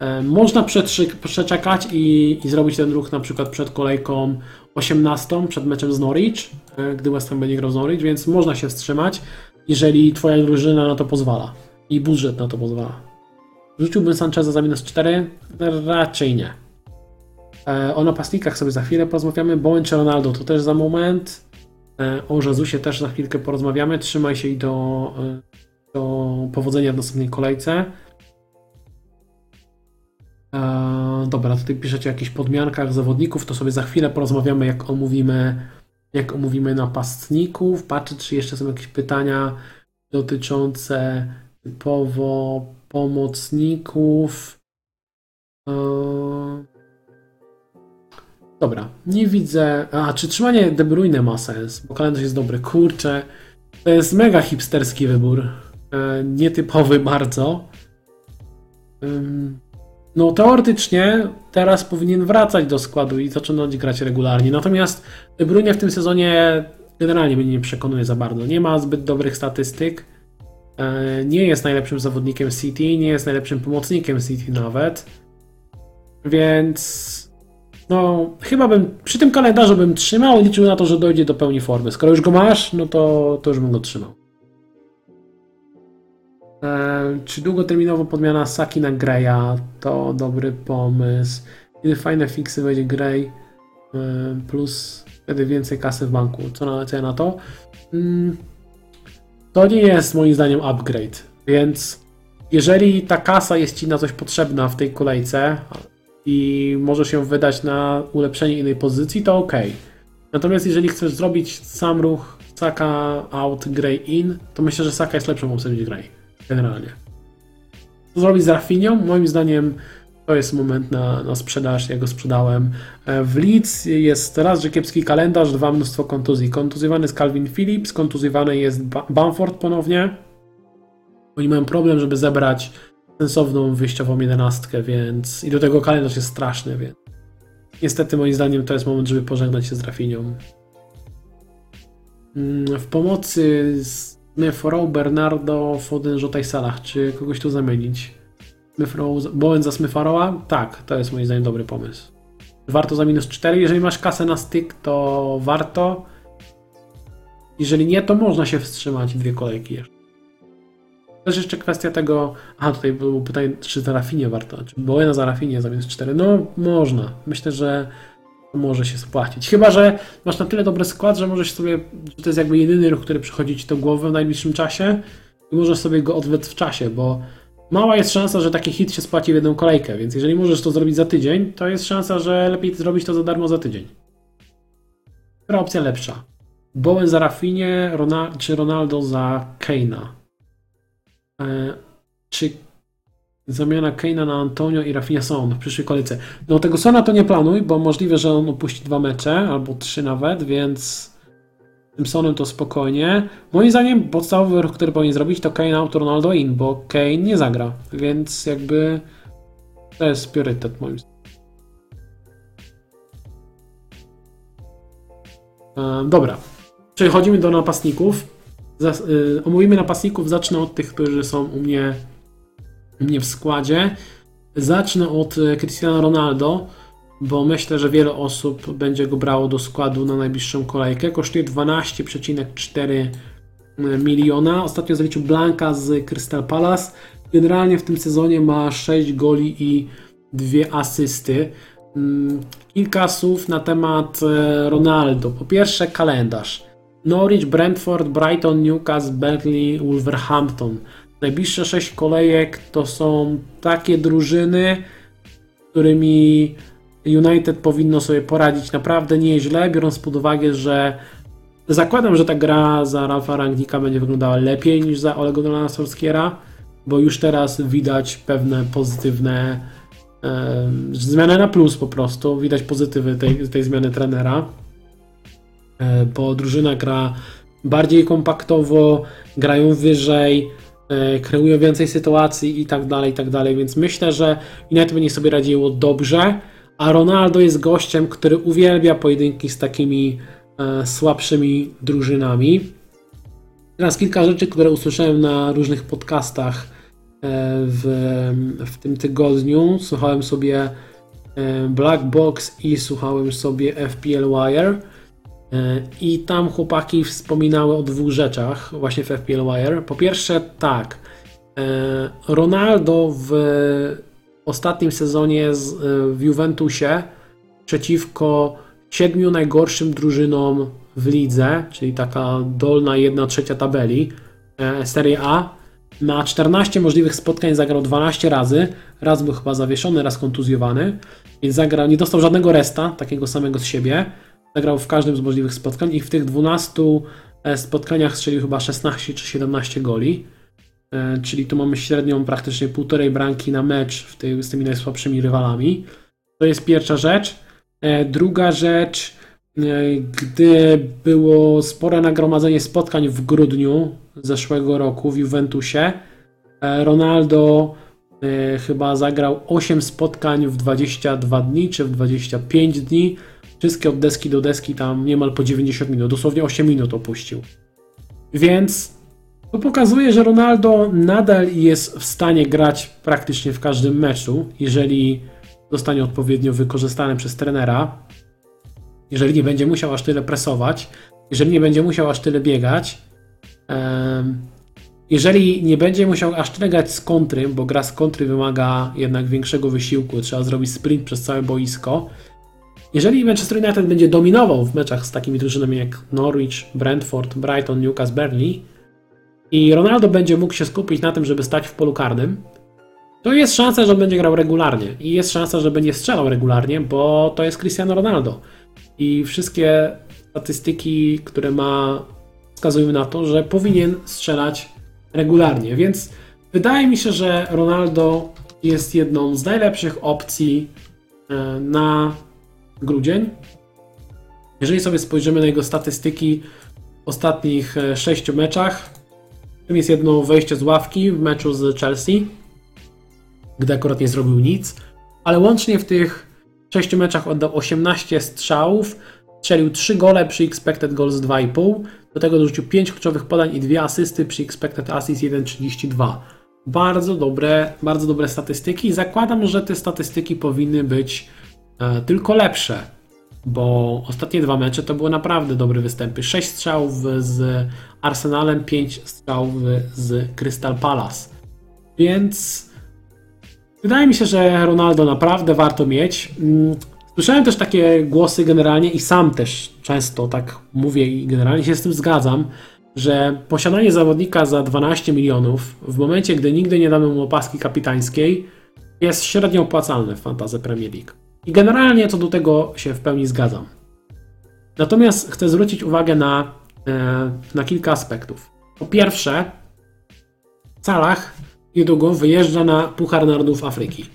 E, Można przeczekać i, i zrobić ten ruch na przykład przed kolejką 18, przed meczem z Norwich, e, gdy West Ham będzie grał z Norwich, więc można się wstrzymać, jeżeli twoja drużyna na to pozwala i budżet na to pozwala. Rzuciłbym Sancheza za minus 4? Raczej nie. E, O napastnikach sobie za chwilę porozmawiamy. Bowen Ronaldo to też za moment. O Jezusie też za chwilkę porozmawiamy. Trzymaj się i do, do powodzenia w następnej kolejce. E, dobra, tutaj piszecie o jakichś podmiankach zawodników, to sobie za chwilę porozmawiamy, jak omówimy, jak omówimy napastników. Patrzę, czy jeszcze są jakieś pytania dotyczące typowo pomocników. E, Dobra, nie widzę. A, czy trzymanie De Bruyne ma sens? Bo kalendarz jest dobry. Kurczę, to jest mega hipsterski wybór. E, Nietypowy bardzo. Ym, No, teoretycznie teraz powinien wracać do składu i zaczynać grać regularnie. Natomiast De Bruyne w tym sezonie generalnie mnie nie przekonuje za bardzo. Nie ma zbyt dobrych statystyk. E, Nie jest najlepszym zawodnikiem City, nie jest najlepszym pomocnikiem City nawet. Więc no, chyba bym przy tym kalendarzu bym trzymał i liczył na to, że dojdzie do pełni formy. Skoro już go masz, no to, to już bym go trzymał. E, czy długoterminowo podmiana Saki na Greya to dobry pomysł. Kiedy fajne fiksy będzie Grey e, plus wtedy więcej kasy w banku. Co, na, co ja na to? Mm, to nie jest moim zdaniem upgrade, więc jeżeli ta kasa jest ci na coś potrzebna w tej kolejce i możesz ją wydać na ulepszenie innej pozycji, to ok. Natomiast jeżeli chcesz zrobić sam ruch Saka out, Grey in, to myślę, że Saka jest lepszą opcją niż Grey. Generalnie. Co zrobić z Rafinią? Moim zdaniem to jest moment na, na sprzedaż, ja go sprzedałem. E, W Leeds jest raz, że kiepski kalendarz, dwa mnóstwo kontuzji. Kontuzjowany jest Calvin Phillips, kontuzjowany jest Ba- Bamford ponownie. Oni mają problem, żeby zebrać sensowną wyjściową jedenastkę, więc i do tego kalendarz jest straszny, więc niestety moim zdaniem to jest moment, żeby pożegnać się z Rafinią. Mm, W pomocy Rowe, Bernardo, Foden, Jota i Salah. Czy kogoś tu zamienić? Rowe, Bowen za Smitha Rowe'a? Tak, to jest moim zdaniem dobry pomysł. Warto za minus 4. Jeżeli masz kasę na styk, to warto. Jeżeli nie, to można się wstrzymać dwie kolejki jeszcze. Też jeszcze kwestia tego. Aha, tutaj było pytanie, czy za Rafinie warto. Czy Bowena za Rafinie za minus 4? No, można. Myślę, że może się spłacić. Chyba, że masz na tyle dobry skład, że możesz sobie. że to jest jakby jedyny ruch, który przychodzi ci do głowy w najbliższym czasie i możesz sobie go odwet w czasie, bo mała jest szansa, że taki hit się spłaci w jedną kolejkę, więc jeżeli możesz to zrobić za tydzień, to jest szansa, że lepiej zrobić to za darmo za tydzień. Która opcja lepsza? Bowen za Rafinie, Rona, czy Ronaldo za Keina? E, czy zamiana Keina na Antonio i Rafinha Son w przyszłej kolejce? No tego Sona to nie planuj, bo możliwe, że on opuści dwa mecze, albo trzy nawet, więc tym Sonem to spokojnie. Moim zdaniem podstawowy ruch, który powinien zrobić to Kane out, Ronaldo in, bo Kane nie zagra, więc jakby to jest priorytet moim zdaniem. E, Dobra, przechodzimy do napastników. Y, omówimy napastników, zacznę od tych, którzy są u mnie, u mnie w składzie. Zacznę od y, Cristiano Ronaldo, bo myślę, że wiele osób będzie go brało do składu na najbliższą kolejkę. Kosztuje 12,4 miliona. Ostatnio zaliczył Blanka z Crystal Palace. Generalnie w tym sezonie ma 6 goli i 2 asysty. Mm, Kilka słów na temat e, Ronaldo. Po pierwsze, kalendarz. Norwich, Brentford, Brighton, Newcastle, Berkeley, Wolverhampton. Najbliższe 6 kolejek to są takie drużyny, którymi United powinno sobie poradzić naprawdę nieźle, biorąc pod uwagę, że zakładam, że ta gra za Ralfa Rangnika będzie wyglądała lepiej niż za Olego Donalda Solskiera, bo już teraz widać pewne pozytywne em, zmiany na plus po prostu, widać pozytywy tej, tej zmiany trenera, E, bo drużyna gra bardziej kompaktowo, grają wyżej, e, kreują więcej sytuacji i tak dalej, i tak dalej, więc myślę, że United będzie sobie radziło dobrze, a Ronaldo jest gościem, który uwielbia pojedynki z takimi e, słabszymi drużynami. Teraz kilka rzeczy, które usłyszałem na różnych podcastach e, w, w tym tygodniu. Słuchałem sobie e, Black Box i słuchałem sobie FPL Wire. E, I tam chłopaki wspominały o dwóch rzeczach właśnie w FPL Wire. Po pierwsze, tak, Ronaldo w ostatnim sezonie z, w Juventusie przeciwko siedmiu najgorszym drużynom w lidze, czyli taka dolna 1 trzecia tabeli e, Serie A. Ma 14 możliwych spotkań, zagrał 12 razy. Raz był chyba zawieszony, raz kontuzjowany. Więc zagrał, nie dostał żadnego resta, takiego samego z siebie. Zagrał w każdym z możliwych spotkań i w tych 12 e, spotkaniach strzelił chyba 16 czy 17 goli. E, czyli tu mamy średnią praktycznie półtorej bramki na mecz w tej, z tymi najsłabszymi rywalami. To jest pierwsza rzecz. Druga rzecz, E, gdy było spore nagromadzenie spotkań w grudniu zeszłego roku w Juventusie, e, Ronaldo e, chyba zagrał 8 spotkań w 22 dni czy w 25 dni. Wszystkie od deski do deski tam niemal po 90 minut, dosłownie 8 minut opuścił. Więc to pokazuje, że Ronaldo nadal jest w stanie grać praktycznie w każdym meczu, jeżeli zostanie odpowiednio wykorzystany przez trenera jeżeli nie będzie musiał aż tyle presować, jeżeli nie będzie musiał aż tyle biegać, jeżeli nie będzie musiał aż tyle grać z kontry, bo gra z kontry wymaga jednak większego wysiłku, trzeba zrobić sprint przez całe boisko. Jeżeli Manchester United będzie dominował w meczach z takimi drużynami jak Norwich, Brentford, Brighton, Newcastle, Burnley i Ronaldo będzie mógł się skupić na tym, żeby stać w polu karnym, to jest szansa, że będzie grał regularnie i jest szansa, że będzie strzelał regularnie, bo to jest Cristiano Ronaldo. I wszystkie statystyki, które ma, wskazują na to, że powinien strzelać regularnie. Więc wydaje mi się, że Ronaldo jest jedną z najlepszych opcji e, na grudzień. Jeżeli sobie spojrzymy na jego statystyki w ostatnich e, sześciu meczach, tym jest jedno wejście z ławki w meczu z Chelsea, gdy akurat nie zrobił nic, ale łącznie w tych 6 meczach oddał 18 strzałów, strzelił 3 gole przy expected goals 2,5. Do tego dorzucił 5 kluczowych podań i 2 asysty przy expected assist 1,32. Bardzo dobre, bardzo dobre statystyki. Zakładam, że te statystyki powinny być tylko lepsze, bo ostatnie dwa mecze to były naprawdę dobre występy. 6 strzałów z Arsenalem, 5 strzałów z Crystal Palace. Więc Wydaje mi się, że Ronaldo naprawdę warto mieć. Mm, słyszałem też takie głosy generalnie i sam też często tak mówię i generalnie się z tym zgadzam, że posiadanie zawodnika za 12 milionów w momencie, gdy nigdy nie damy mu opaski kapitańskiej jest średnio opłacalne w Fantasy Premier League. I generalnie co do tego się w pełni zgadzam. Natomiast chcę zwrócić uwagę na, e, na kilka aspektów. Po pierwsze, w calach niedługo wyjeżdża na Puchar Narodów Afryki.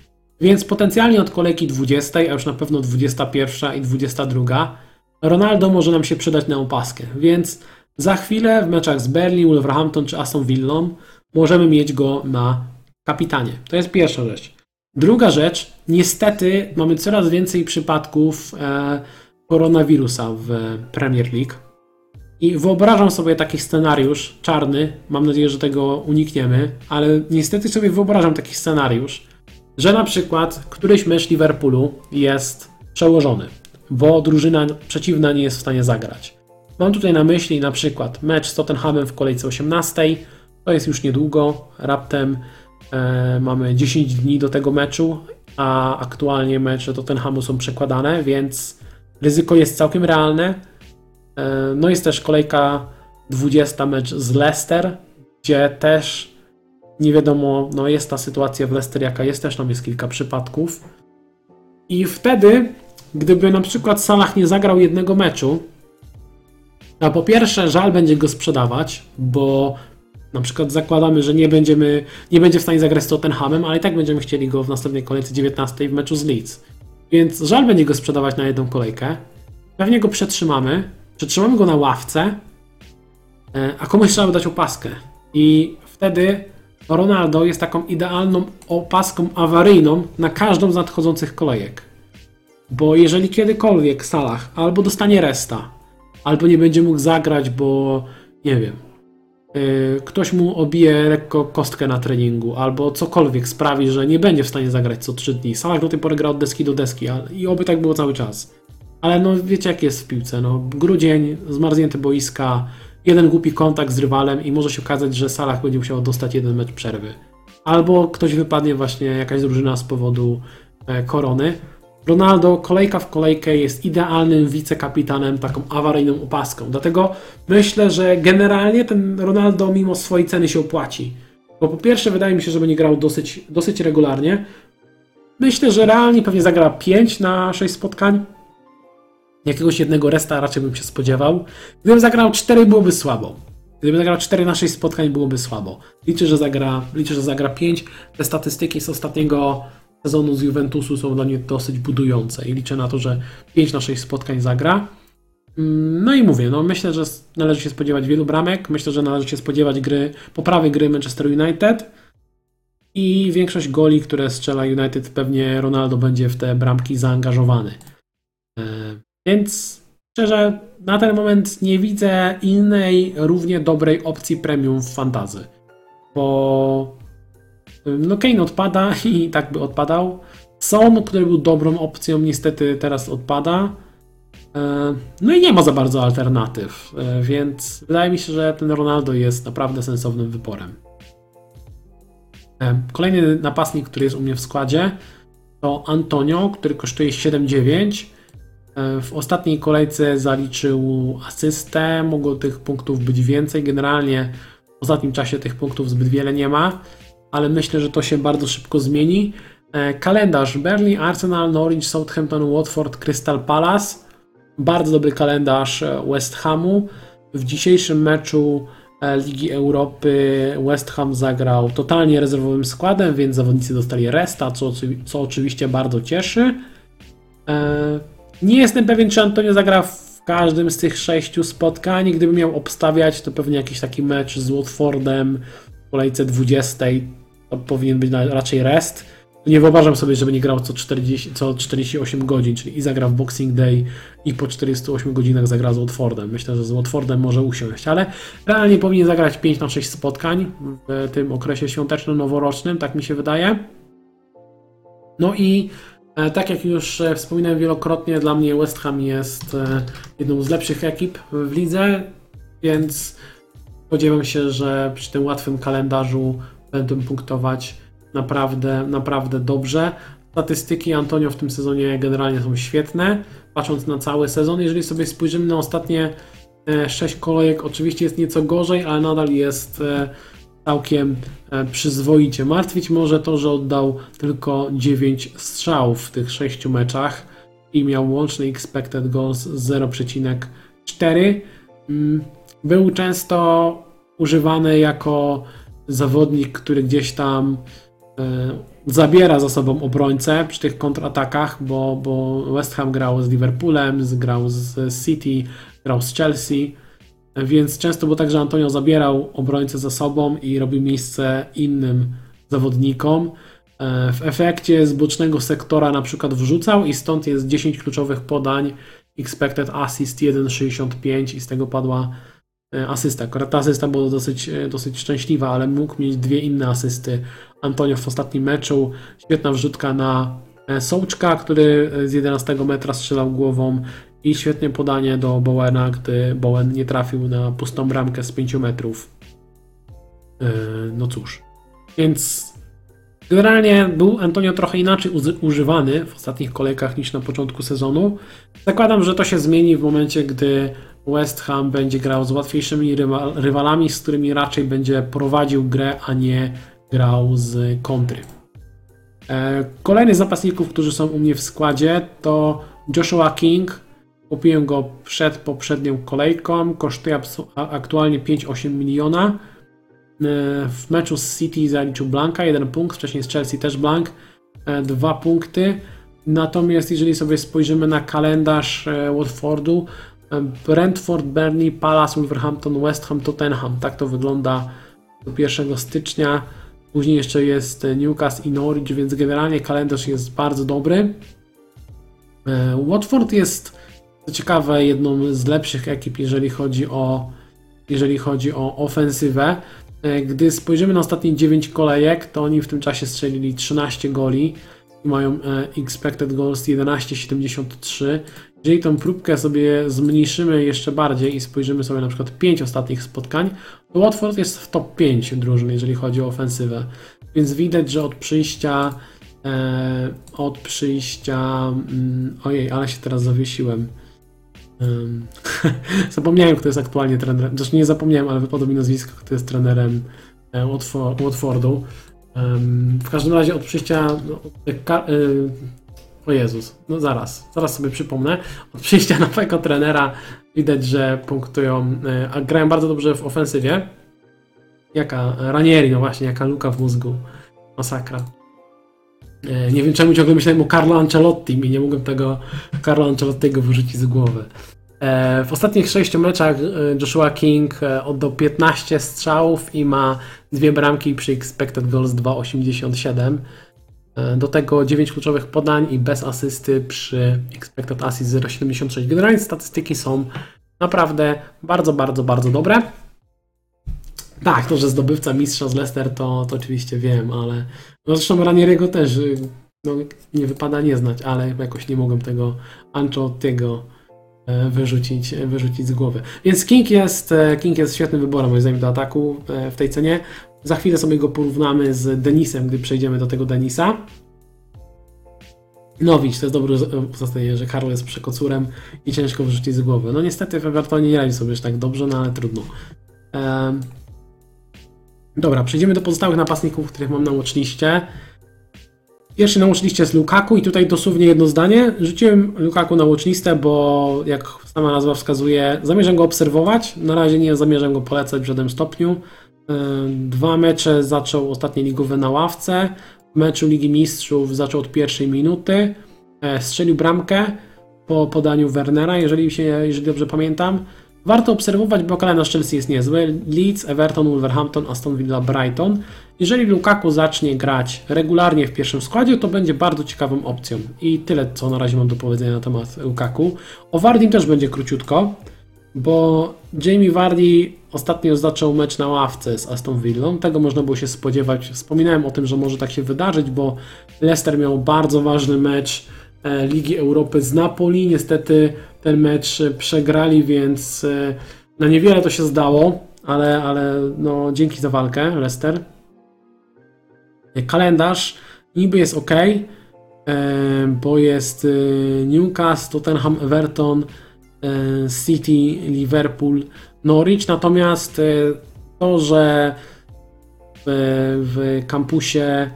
Więc potencjalnie od kolejki 20, a już na pewno 21 i 22, Ronaldo może nam się przydać na opaskę. Więc za chwilę w meczach z Berlin, Wolverhampton czy Aston Villą możemy mieć go na kapitanie. To jest pierwsza rzecz. Druga rzecz, niestety mamy coraz więcej przypadków e, koronawirusa w Premier League. I wyobrażam sobie taki scenariusz czarny, mam nadzieję, że tego unikniemy, ale niestety sobie wyobrażam taki scenariusz, że na przykład któryś mecz Liverpoolu jest przełożony, bo drużyna przeciwna nie jest w stanie zagrać. Mam tutaj na myśli na przykład mecz z Tottenhamem w kolejce 18, to jest już niedługo, raptem mamy 10 dni do tego meczu, a aktualnie mecze Tottenhamu są przekładane, więc ryzyko jest całkiem realne E, no jest też kolejka 20 mecz z Leicester, gdzie też nie wiadomo, no jest ta sytuacja w Leicester jaka jest, też tam jest kilka przypadków. I wtedy, gdyby na przykład Salah nie zagrał jednego meczu, a po pierwsze żal będzie go sprzedawać, bo na przykład zakładamy, że nie, będziemy, nie będzie w stanie zagrać z Tottenhamem, ale i tak będziemy chcieli go w następnej kolejce 19 w meczu z Leeds. Więc żal będzie go sprzedawać na jedną kolejkę. Pewnie go przetrzymamy, Przetrzymamy go na ławce, e, a komuś trzeba dać opaskę. I wtedy Ronaldo jest taką idealną opaską awaryjną na każdą z nadchodzących kolejek. Bo jeżeli kiedykolwiek Salah albo dostanie resta, albo nie będzie mógł zagrać, bo nie wiem, ktoś mu obije lekko kostkę na treningu, albo cokolwiek sprawi, że nie będzie w stanie zagrać co 3 dni. Salah do tej pory gra od deski do deski a- i oby tak było cały czas. Ale no wiecie jak jest w piłce, no grudzień, zmarznięte boiska, jeden głupi kontakt z rywalem i może się okazać, że Salah będzie musiał dostać jeden mecz przerwy. Albo ktoś wypadnie właśnie, jakaś drużyna z powodu e, korony. Ronaldo kolejka w kolejkę jest idealnym wicekapitanem, taką awaryjną opaską. Dlatego myślę, że generalnie ten Ronaldo mimo swojej ceny się opłaci. Bo po pierwsze wydaje mi się, że będzie grał dosyć, dosyć regularnie. Myślę, że realnie pewnie zagra 5 na 6 spotkań. Jakiegoś jednego resta raczej bym się spodziewał. Gdybym zagrał 4 byłoby słabo. Gdybym zagrał 4 na 6 spotkań byłoby słabo. Liczę, że zagra, liczę, że zagra 5. Te statystyki z ostatniego sezonu z Juventusu są dla mnie dosyć budujące i liczę na to, że 5 na 6 spotkań zagra. Mm, No i mówię, no myślę, że należy się spodziewać wielu bramek. Myślę, że należy się spodziewać gry, poprawy gry Manchester United i większość goli, które strzela United, pewnie Ronaldo będzie w te bramki zaangażowany. E, Więc szczerze, na ten moment nie widzę innej równie dobrej opcji premium w fantazy. Bo no Kane odpada [LAUGHS] i tak by odpadał. Son, który był dobrą opcją, niestety teraz odpada. E, No i nie ma za bardzo alternatyw, e, więc wydaje mi się, że ten Ronaldo jest naprawdę sensownym wyborem. E, Kolejny napastnik, który jest u mnie w składzie, to Antonio, który kosztuje 7,9. E, W ostatniej kolejce zaliczył asystę, mogło tych punktów być więcej. Generalnie w ostatnim czasie tych punktów zbyt wiele nie ma, ale myślę, że to się bardzo szybko zmieni. E, Kalendarz: Burnley, Arsenal, Norwich, Southampton, Watford, Crystal Palace. Bardzo dobry kalendarz e, West Hamu. W dzisiejszym meczu e, Ligi Europy West Ham zagrał totalnie rezerwowym składem, więc zawodnicy dostali resta, co, co oczywiście bardzo cieszy. Nie jestem pewien, czy Antonio zagra w każdym z tych sześciu spotkań. Gdyby miał obstawiać, to pewnie jakiś taki mecz z Watfordem w kolejce 20. To powinien być raczej rest. Nie wyobrażam sobie, żeby nie grał co, 40, co 48 godzin, czyli i zagra w Boxing Day i po 48 godzinach zagra z Watfordem. Myślę, że z Watfordem może usiąść, ale realnie powinien zagrać 5 na 6 spotkań w tym okresie świąteczno-noworocznym, tak mi się wydaje. No i e, tak jak już e, wspominałem wielokrotnie, dla mnie West Ham jest e, jedną z lepszych ekip w lidze, więc spodziewam się, że przy tym łatwym kalendarzu będą punktować naprawdę, naprawdę dobrze. Statystyki Antonio w tym sezonie generalnie są świetne, patrząc na cały sezon. Jeżeli sobie spojrzymy na ostatnie 6 kolejek, oczywiście jest nieco gorzej, ale nadal jest e, całkiem e, przyzwoicie. Martwić może to, że oddał tylko 9 strzałów w tych 6 meczach i miał łączny expected goals 0,4. Mm, Był często używany jako zawodnik, który gdzieś tam e, zabiera za sobą obrońcę przy tych kontratakach, bo, bo West Ham grał z Liverpoolem, grał z City, grał z Chelsea, więc często było tak, że Antonio zabierał obrońcę za sobą i robił miejsce innym zawodnikom. E, W efekcie z bocznego sektora na przykład wrzucał i stąd jest 10 kluczowych podań, expected assist 1,65 i z tego padła asysta. Akurat ta asysta była dosyć, e, dosyć szczęśliwa, ale mógł mieć dwie inne asysty. Antonio w ostatnim meczu, świetna wrzutka na e, Sołczka, który e, z 11 metra strzelał głową i świetne podanie do Bowena, gdy Bowen nie trafił na pustą bramkę z 5 metrów. E, No cóż, więc generalnie był Antonio trochę inaczej używany w ostatnich kolejkach niż na początku sezonu. Zakładam, że to się zmieni w momencie, gdy West Ham będzie grał z łatwiejszymi rywa- rywalami, z którymi raczej będzie prowadził grę, a nie grał z kontry. E, Kolejny z napastników, którzy są u mnie w składzie, to Joshua King. Kupiłem go przed poprzednią kolejką. Kosztuje aktualnie 5,8 miliona. E, W meczu z City zaliczył Blanka, jeden punkt, wcześniej z Chelsea też Blank, e, dwa punkty. Natomiast jeżeli sobie spojrzymy na kalendarz e, Watfordu, Brentford, Burnley, Palace, Wolverhampton, West Ham, Tottenham. Tak to wygląda do 1 stycznia. Później jeszcze jest Newcastle i Norwich, więc generalnie kalendarz jest bardzo dobry. Watford jest Co ciekawe, jedną z lepszych ekip, jeżeli chodzi o, jeżeli chodzi o ofensywę. E, Gdy spojrzymy na ostatnie 9 kolejek, to oni w tym czasie strzelili 13 goli i mają e, expected goals 11,73. Jeżeli tą próbkę sobie zmniejszymy jeszcze bardziej i spojrzymy sobie na przykład 5 ostatnich spotkań, to Watford jest w top 5 drużyn, jeżeli chodzi o ofensywę. Więc widać, że od przyjścia e, od przyjścia mm, ojej, ale się teraz zawiesiłem. Em, [LAUGHS] zapomniałem, kto jest aktualnie trenerem. Zresztą nie zapomniałem, ale wypadło mi nazwisko, kto jest trenerem e, Watfor- Watfordu. W każdym razie od przyjścia. No, e, o Jezus, no zaraz, zaraz sobie przypomnę. Od przyjścia [LAUGHS] nowego trenera widać, że punktują, e, a grają bardzo dobrze w ofensywie. Jaka Ranieri, no właśnie, jaka luka w mózgu. Masakra. E, Nie wiem czemu ciągle myślałem o Carlo Ancelotti i nie mogłem tego Carlo Ancelottiego wyrzucić z głowy. E, W ostatnich sześciu meczach e, Joshua King oddał 15 strzałów i ma dwie bramki przy expected goals 2,87. E, Do tego 9 kluczowych podań i bez asysty przy expected assist 0,76. Generalnie statystyki są naprawdę bardzo, bardzo, bardzo dobre. Tak, to, że zdobywca mistrza z Leicester, to, to oczywiście wiem, ale no zresztą Ranieriego też y, no, nie wypada nie znać, ale jakoś nie mogłem tego Ancelottiego e, wyrzucić, wyrzucić z głowy. Więc King jest, e, King jest świetnym wyborem moim zdaniem do ataku e, w tej cenie. Za chwilę sobie go porównamy z Denisem, gdy przejdziemy do tego Denisa. Nowicz, to jest dobre uzasadnienie, że Karol jest przekocurem i ciężko wyrzucić z głowy. No niestety w Evertonie nie radzi sobie już tak dobrze, no ale trudno. Dobra, przejdziemy do pozostałych napastników, których mam na watchliście. Pierwszy na watchliście jest Lukaku i tutaj dosłownie jedno zdanie. Rzuciłem Lukaku na watchlistę, bo jak sama nazwa wskazuje, zamierzam go obserwować. Na razie nie zamierzam go polecać w żadnym stopniu. Dwa mecze zaczął ostatnie ligowe na ławce. W meczu Ligi Mistrzów zaczął od pierwszej minuty. E, Strzelił bramkę po podaniu Wernera, jeżeli, się, jeżeli dobrze pamiętam. Warto obserwować, bo kalendarz Chelsea jest niezły. Leeds, Everton, Wolverhampton, Aston Villa, Brighton. Jeżeli Lukaku zacznie grać regularnie w pierwszym składzie, to będzie bardzo ciekawą opcją. I tyle, co na razie mam do powiedzenia na temat Lukaku. O Wardim też będzie króciutko, bo Jamie Vardy ostatnio zaczął mecz na ławce z Aston Villą. Tego można było się spodziewać. Wspominałem o tym, że może tak się wydarzyć, bo Leicester miał bardzo ważny mecz Ligi Europy z Napoli. Niestety ten mecz e, przegrali, więc e, na niewiele to się zdało, ale, ale no, dzięki za walkę, Leicester. E, Kalendarz niby jest ok, bo jest e, Newcastle, Tottenham, Everton, e, City, Liverpool, Norwich. Natomiast e, to, że w, w kampusie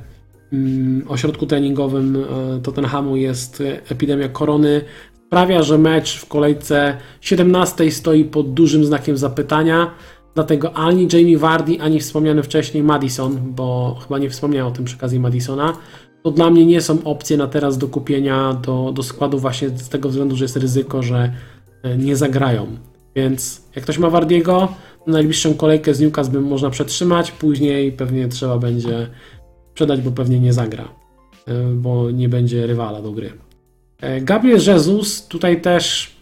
ośrodku treningowym e, Tottenhamu jest epidemia korony, sprawia, że mecz w kolejce 17 stoi pod dużym znakiem zapytania. Dlatego ani Jamie Vardy, ani wspomniany wcześniej Madison, bo chyba nie wspomniałem o tym przy okazji Madisona, to dla mnie nie są opcje na teraz do kupienia do, do składu właśnie z tego względu, że jest ryzyko, że e, nie zagrają. Więc jak ktoś ma Wardiego, najbliższą kolejkę z Newcastle bym można przetrzymać, później pewnie trzeba będzie sprzedać, bo pewnie nie zagra, e, bo nie będzie rywala do gry. E, Gabriel Jesus tutaj też,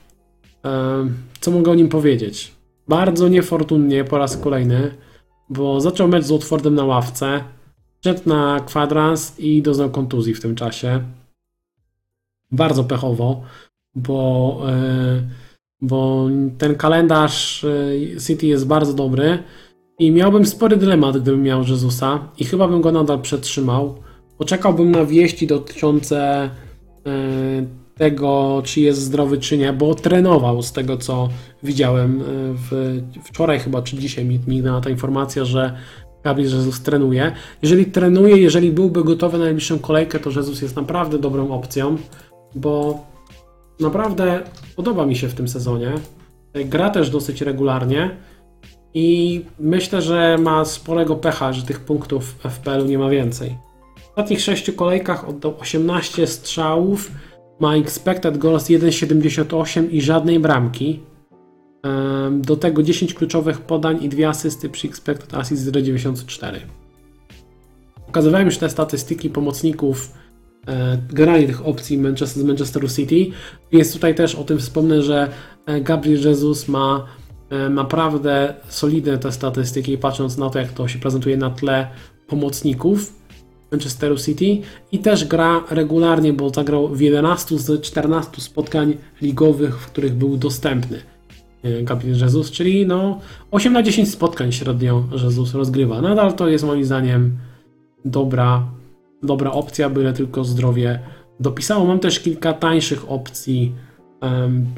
e, co mogę o nim powiedzieć? Bardzo niefortunnie po raz kolejny, bo zaczął mecz z Watfordem na ławce, szedł na kwadrans i doznał kontuzji w tym czasie. Bardzo pechowo, bo, bo ten kalendarz City jest bardzo dobry i miałbym spory dylemat, gdybym miał Jezusa i chyba bym go nadal przetrzymał. Poczekałbym na wieści dotyczące e, tego, czy jest zdrowy, czy nie, bo trenował z tego, co widziałem e, w, wczoraj chyba, czy dzisiaj mi mignęła ta informacja, że Gabriel Jesus trenuje. Jeżeli trenuje, jeżeli byłby gotowy na najbliższą kolejkę, to Jesus jest naprawdę dobrą opcją, bo naprawdę podoba mi się w tym sezonie. Gra też dosyć regularnie i myślę, że ma sporego pecha, że tych punktów w FPL-u nie ma więcej. W ostatnich 6 kolejkach oddał 18 strzałów, ma expected goals 1,78 i żadnej bramki. Do tego 10 kluczowych podań i dwie asysty przy expected assist 0,94. Pokazywałem już te statystyki pomocników e, generalnie tych opcji Manchester, z Manchesteru City. Więc tutaj też o tym wspomnę, że e, Gabriel Jesus ma naprawdę solidne te statystyki, patrząc na to, jak to się prezentuje na tle pomocników Manchesteru City i też gra regularnie, bo zagrał w 11 z 14 spotkań ligowych, w których był dostępny e, Gabriel Jesus, czyli no 8 na 10 spotkań średnio Jesus rozgrywa. Nadal to jest moim zdaniem dobra, dobra opcja, byle tylko zdrowie dopisało. Mam też kilka tańszych opcji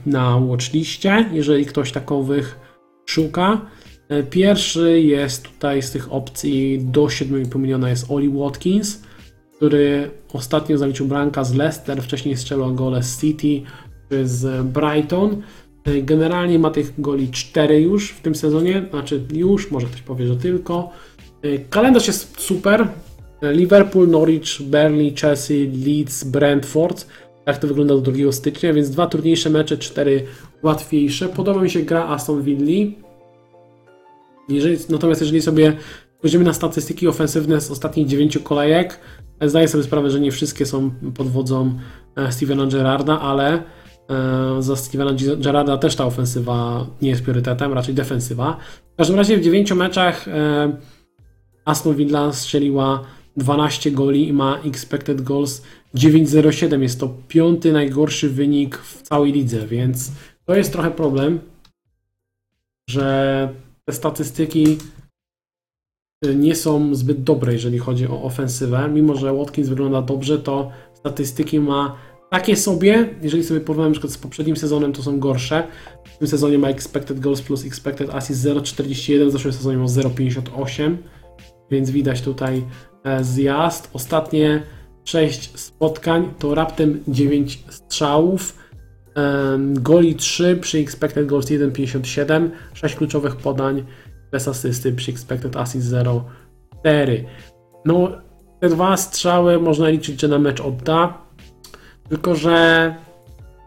na watchliście, jeżeli ktoś takowych szuka. E, Pierwszy jest tutaj z tych opcji do 7,5 miliona jest Oli Watkins, który ostatnio zaliczył bramka z Leicester, wcześniej strzelał gole z City czy z Brighton. E, Generalnie ma tych goli 4 już w tym sezonie, znaczy już, może ktoś powie, że tylko. E, Kalendarz jest super. Liverpool, Norwich, Burnley, Chelsea, Leeds, Brentford. Tak to wygląda do 2 stycznia, więc dwa trudniejsze mecze, cztery łatwiejsze. Podoba mi się gra Aston Villa. Jeżeli, natomiast jeżeli sobie spojrzymy na statystyki ofensywne z ostatnich 9 kolejek, zdaję sobie sprawę, że nie wszystkie są pod wodzą e, Stevena Gerrarda, ale e, za Stevena Gerrarda też ta ofensywa nie jest priorytetem, raczej defensywa. W każdym razie w 9 meczach e, Aston Villa strzeliła 12 goli i ma expected goals 9,07. Jest to piąty najgorszy wynik w całej lidze, więc to jest trochę problem, że te statystyki y, nie są zbyt dobre, jeżeli chodzi o ofensywę. Mimo, że Watkins wygląda dobrze, to statystyki ma takie sobie. Jeżeli sobie porównamy na przykład z poprzednim sezonem, to są gorsze. W tym sezonie ma expected goals plus expected assist 0,41, w zeszłym sezonie ma 0,58, więc widać tutaj e, zjazd. Ostatnie 6 spotkań to raptem 9 strzałów. Goli 3 przy expected goals 1,57, 6 kluczowych podań bez asysty przy expected assist 0,4. No, te dwa strzały można liczyć, że na mecz odda, tylko że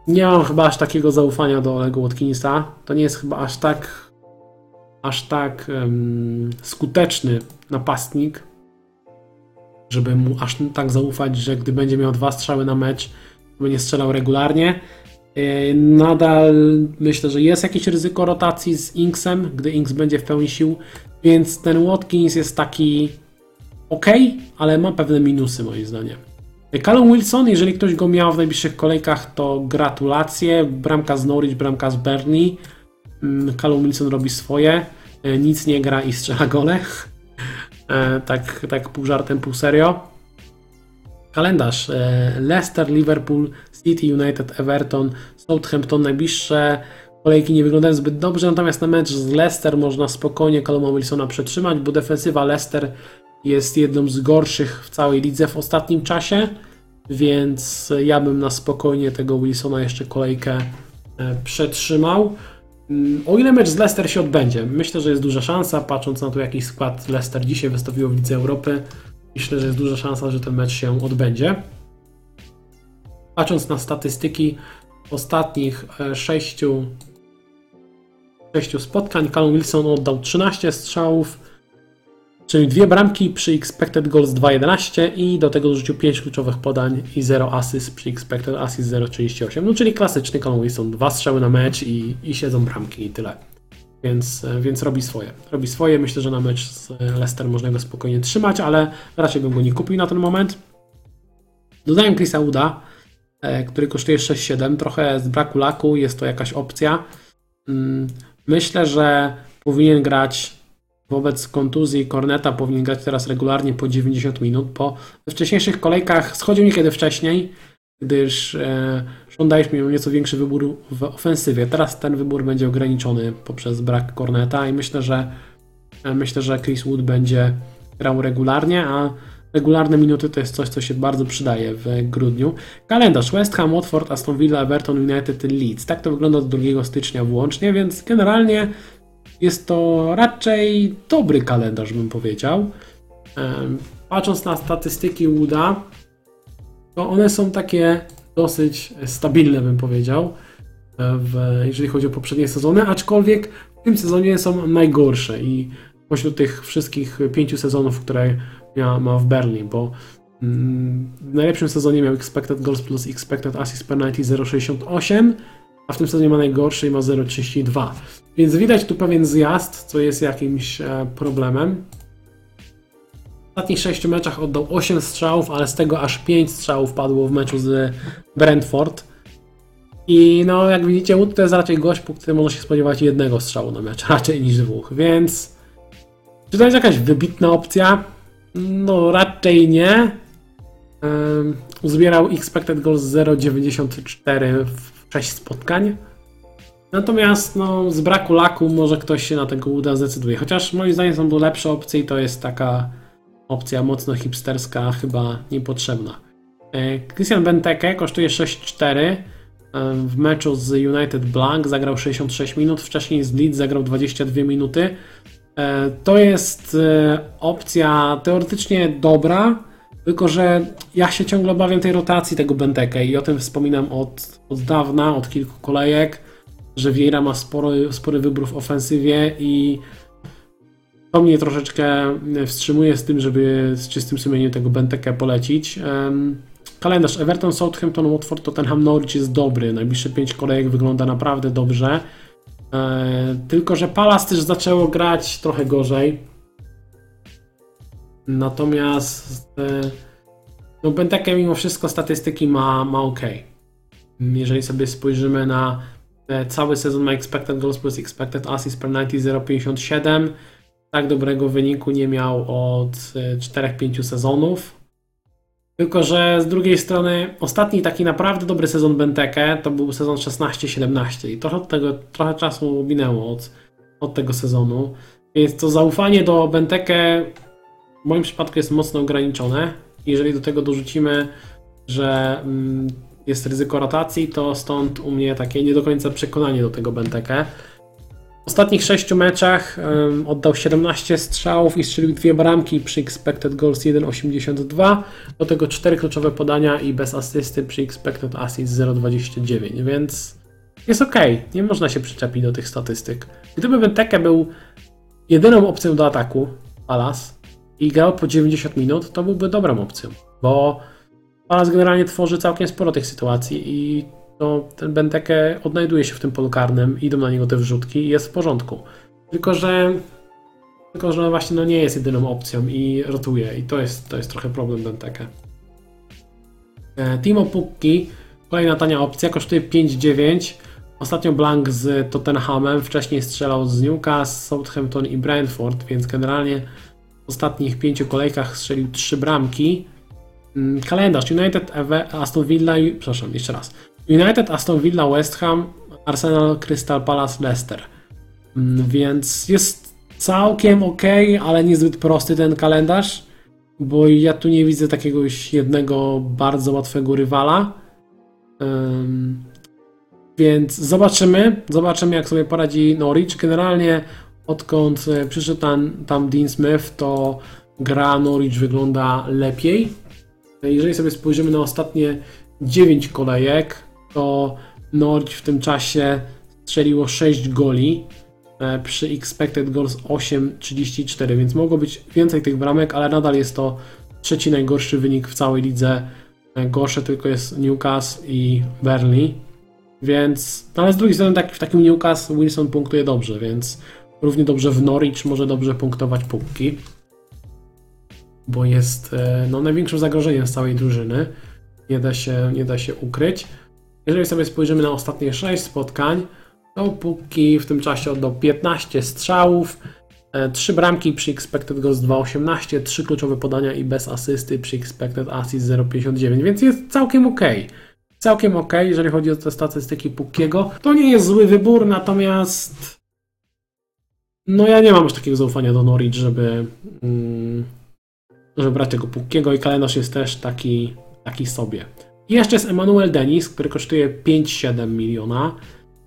nie mam chyba aż takiego zaufania do Olego Watkinsa. To nie jest chyba aż tak aż tak em, skuteczny napastnik, żeby mu aż tak zaufać, że gdy będzie miał dwa strzały na mecz, to będzie strzelał regularnie. Yy, Nadal myślę, że jest jakieś ryzyko rotacji z Inksem, gdy Inks będzie w pełni sił, więc ten Watkins jest taki ok, ale ma pewne minusy moim zdaniem. Callum Wilson, jeżeli ktoś go miał w najbliższych kolejkach, to gratulacje. Bramka z Norwich, bramka z Burnley. Mm, Callum Wilson robi swoje, yy, nic nie gra i strzela gole. [LAUGHS] Yy, Tak, tak pół żartem, pół serio. Kalendarz. e, Leicester, Liverpool, City, United, Everton, Southampton. Najbliższe kolejki nie wyglądają zbyt dobrze, natomiast na mecz z Leicester można spokojnie Calluma Wilsona przetrzymać, bo defensywa Leicester jest jedną z gorszych w całej lidze w ostatnim czasie, więc ja bym na spokojnie tego Wilsona jeszcze kolejkę e, przetrzymał. Mm, O ile mecz z Leicester się odbędzie, myślę, że jest duża szansa, patrząc na to, jaki skład Leicester dzisiaj wystawiło w Lidze Europy, myślę, że jest duża szansa, że ten mecz się odbędzie. Patrząc na statystyki ostatnich e, sześciu, sześciu spotkań, Callum Wilson oddał 13 strzałów, czyli dwie bramki przy expected goals 2.11 i do tego dorzucił 5 kluczowych podań i 0 asyst przy expected assist 0.38. No czyli klasyczny Callum Wilson, dwa strzały na mecz i, i siedzą bramki i tyle. Więc, więc robi swoje. Robi swoje. Myślę, że na mecz z Leicester można go spokojnie trzymać, ale raczej bym go nie kupił na ten moment. Dodałem Chrisa Uda, e, który kosztuje 6,7. Trochę z braku laku jest to jakaś opcja. Mm, Myślę, że powinien grać wobec kontuzji Corneta, powinien grać teraz regularnie po 90 minut, we wcześniejszych kolejkach schodził niekiedy wcześniej, gdyż e, Dyche miał nieco większy wybór w ofensywie. Teraz ten wybór będzie ograniczony poprzez brak Corneta i myślę, że e, myślę, że Chris Wood będzie grał regularnie, a regularne minuty to jest coś, co się bardzo przydaje w grudniu. Kalendarz West Ham, Watford, Aston Villa, Everton, United, Leeds. Tak to wygląda do 2 stycznia włącznie, więc generalnie jest to raczej dobry kalendarz, bym powiedział. Patrząc na statystyki Wooda, to one są takie dosyć stabilne, bym powiedział, w, jeżeli chodzi o poprzednie sezony, aczkolwiek w tym sezonie są najgorsze i pośród tych wszystkich pięciu sezonów, które ja ma w Berlin, bo Mm, W najlepszym sezonie miał expected goals plus expected assists per 90 0,68, a w tym sezonie ma najgorszy i ma 0,32. Więc widać tu pewien zjazd, co jest jakimś e, problemem. W ostatnich 6 meczach oddał 8 strzałów, ale z tego aż 5 strzałów padło w meczu z Brentford. I no, jak widzicie, Wood to jest raczej gość, po którym można się spodziewać jednego strzału na mecz, [LAUGHS] raczej niż dwóch, więc czy to jest jakaś wybitna opcja? No, raczej nie. Um, uzbierał expected goals 0,94 w 6 spotkań. Natomiast no, z braku laku może ktoś się na tego uda zdecyduje. Chociaż moim zdaniem są tu lepsze opcje i to jest taka opcja mocno hipsterska, chyba niepotrzebna. E, Christian Benteke kosztuje 6,4. E, W meczu z United Blank zagrał 66 minut, wcześniej z Leeds zagrał 22 minuty. E, To jest opcja teoretycznie dobra, tylko że ja się ciągle obawiam tej rotacji tego Benteke i o tym wspominam od, od dawna, od kilku kolejek, że Vieira ma spory, spory wybór w ofensywie i to mnie troszeczkę wstrzymuje z tym, żeby z czystym sumieniem tego Bentekę polecić. Kalendarz Everton, Southampton, Watford, Tottenham, Norwich jest dobry. Najbliższe 5 kolejek wygląda naprawdę dobrze. E, tylko, że Palace też zaczęło grać trochę gorzej. Natomiast e, no Benteke mimo wszystko statystyki ma, ma ok. Jeżeli sobie spojrzymy na e, cały sezon ma expected goals plus expected assists per 90 0,57. Tak dobrego wyniku nie miał od e, 4-5 sezonów. Tylko, że z drugiej strony ostatni taki naprawdę dobry sezon Benteke to był sezon 16-17 i trochę, tego, trochę czasu minęło od, od tego sezonu. Więc to zaufanie do Benteke w moim przypadku jest mocno ograniczone. Jeżeli do tego dorzucimy, że mm, jest ryzyko rotacji, to stąd u mnie takie nie do końca przekonanie do tego Benteke. W ostatnich 6 meczach oddał 17 strzałów i strzelił dwie bramki przy expected goals 1,82. Do tego 4 kluczowe podania i bez asysty przy expected assist 0,29, więc jest ok. Nie można się przyczepić do tych statystyk. Gdyby Benteke był jedyną opcją do ataku Palace i grał po 90 minut, to byłby dobrą opcją, bo Palace generalnie tworzy całkiem sporo tych sytuacji i no, ten Benteke odnajduje się w tym polu karnym, idą na niego te wrzutki i jest w porządku. Tylko, że tylko, że właśnie no, nie jest jedyną opcją i rotuje i to jest, to jest trochę problem Benteke. E, Timo Pukki, kolejna tania opcja, kosztuje 5,9. Ostatnio blank z Tottenhamem, wcześniej strzelał z Newcastle, Southampton i Brentford, więc generalnie w ostatnich pięciu kolejkach strzelił trzy bramki. Mm, Kalendarz United, Aston Villa, przepraszam, jeszcze raz. United, Aston Villa, West Ham, Arsenal, Crystal Palace, Leicester. Mm, Więc jest całkiem ok, ale niezbyt prosty ten kalendarz, bo ja tu nie widzę takiegoś jednego bardzo łatwego rywala. Więc zobaczymy, zobaczymy jak sobie poradzi Norwich. Generalnie odkąd e, przyszedł tam, tam Dean Smith, to gra Norwich wygląda lepiej. Jeżeli sobie spojrzymy na ostatnie 9 kolejek, to Norwich w tym czasie strzeliło 6 goli e, przy expected goals 8,34, więc mogło być więcej tych bramek, ale nadal jest to trzeci najgorszy wynik w całej lidze. E, Gorsze tylko jest Newcastle i Burnley. Więc, no ale z drugiej strony tak, w takim Newcastle Wilson punktuje dobrze, więc równie dobrze w Norwich może dobrze punktować Pukki. Bo jest e, no, największym zagrożeniem z całej drużyny. Nie da się, nie da się ukryć. Jeżeli sobie spojrzymy na ostatnie 6 spotkań, to Pukki w tym czasie oddał 15 strzałów, 3 bramki przy expected goals 2,18, 3 kluczowe podania i bez asysty przy expected assist 0,59, więc jest całkiem ok. Całkiem ok, jeżeli chodzi o te statystyki Pukkiego. To nie jest zły wybór, natomiast no ja nie mam już takiego zaufania do Norwich, żeby, mm, żeby brać tego Pukkiego i kalendarz jest też taki, taki sobie. I jeszcze jest Emmanuel Denis, który kosztuje 5,7 miliona.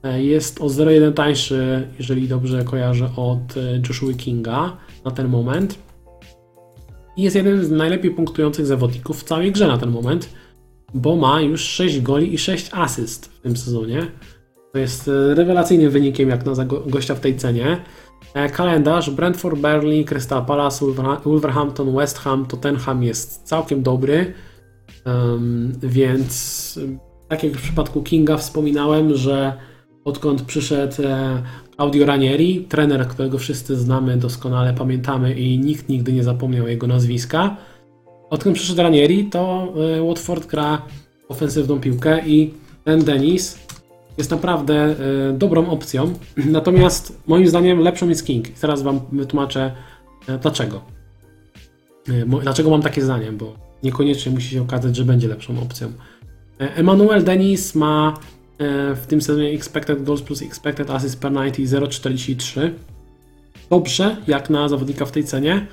E, Jest o 0,1 tańszy, jeżeli dobrze kojarzę, od e, Joshua Kinga na ten moment. I jest jednym z najlepiej punktujących zawodników w całej grze na ten moment, bo ma już 6 goli i 6 asyst w tym sezonie. To jest e, rewelacyjnym wynikiem jak na gościa w tej cenie. E, Kalendarz Brentford, Burnley, Crystal Palace, Wolverha- Wolverhampton, West Ham, Tottenham jest całkiem dobry. Więc tak jak w przypadku Kinga wspominałem, że odkąd przyszedł e, Claudio Ranieri, trener, którego wszyscy znamy, doskonale pamiętamy i nikt nigdy nie zapomniał jego nazwiska. Odkąd przyszedł Ranieri, to e, Watford gra ofensywną piłkę i ten Denis jest naprawdę e, dobrą opcją. [CLEARS THROAT] Natomiast moim zdaniem lepszą jest King. Teraz Wam wytłumaczę e, dlaczego. E, Dlaczego mam takie zdanie, bo niekoniecznie musi się okazać, że będzie lepszą opcją. Emmanuel Denis ma w tym sezonie expected goals plus expected assist per 90 0,43. Dobrze, jak na zawodnika w tej cenie,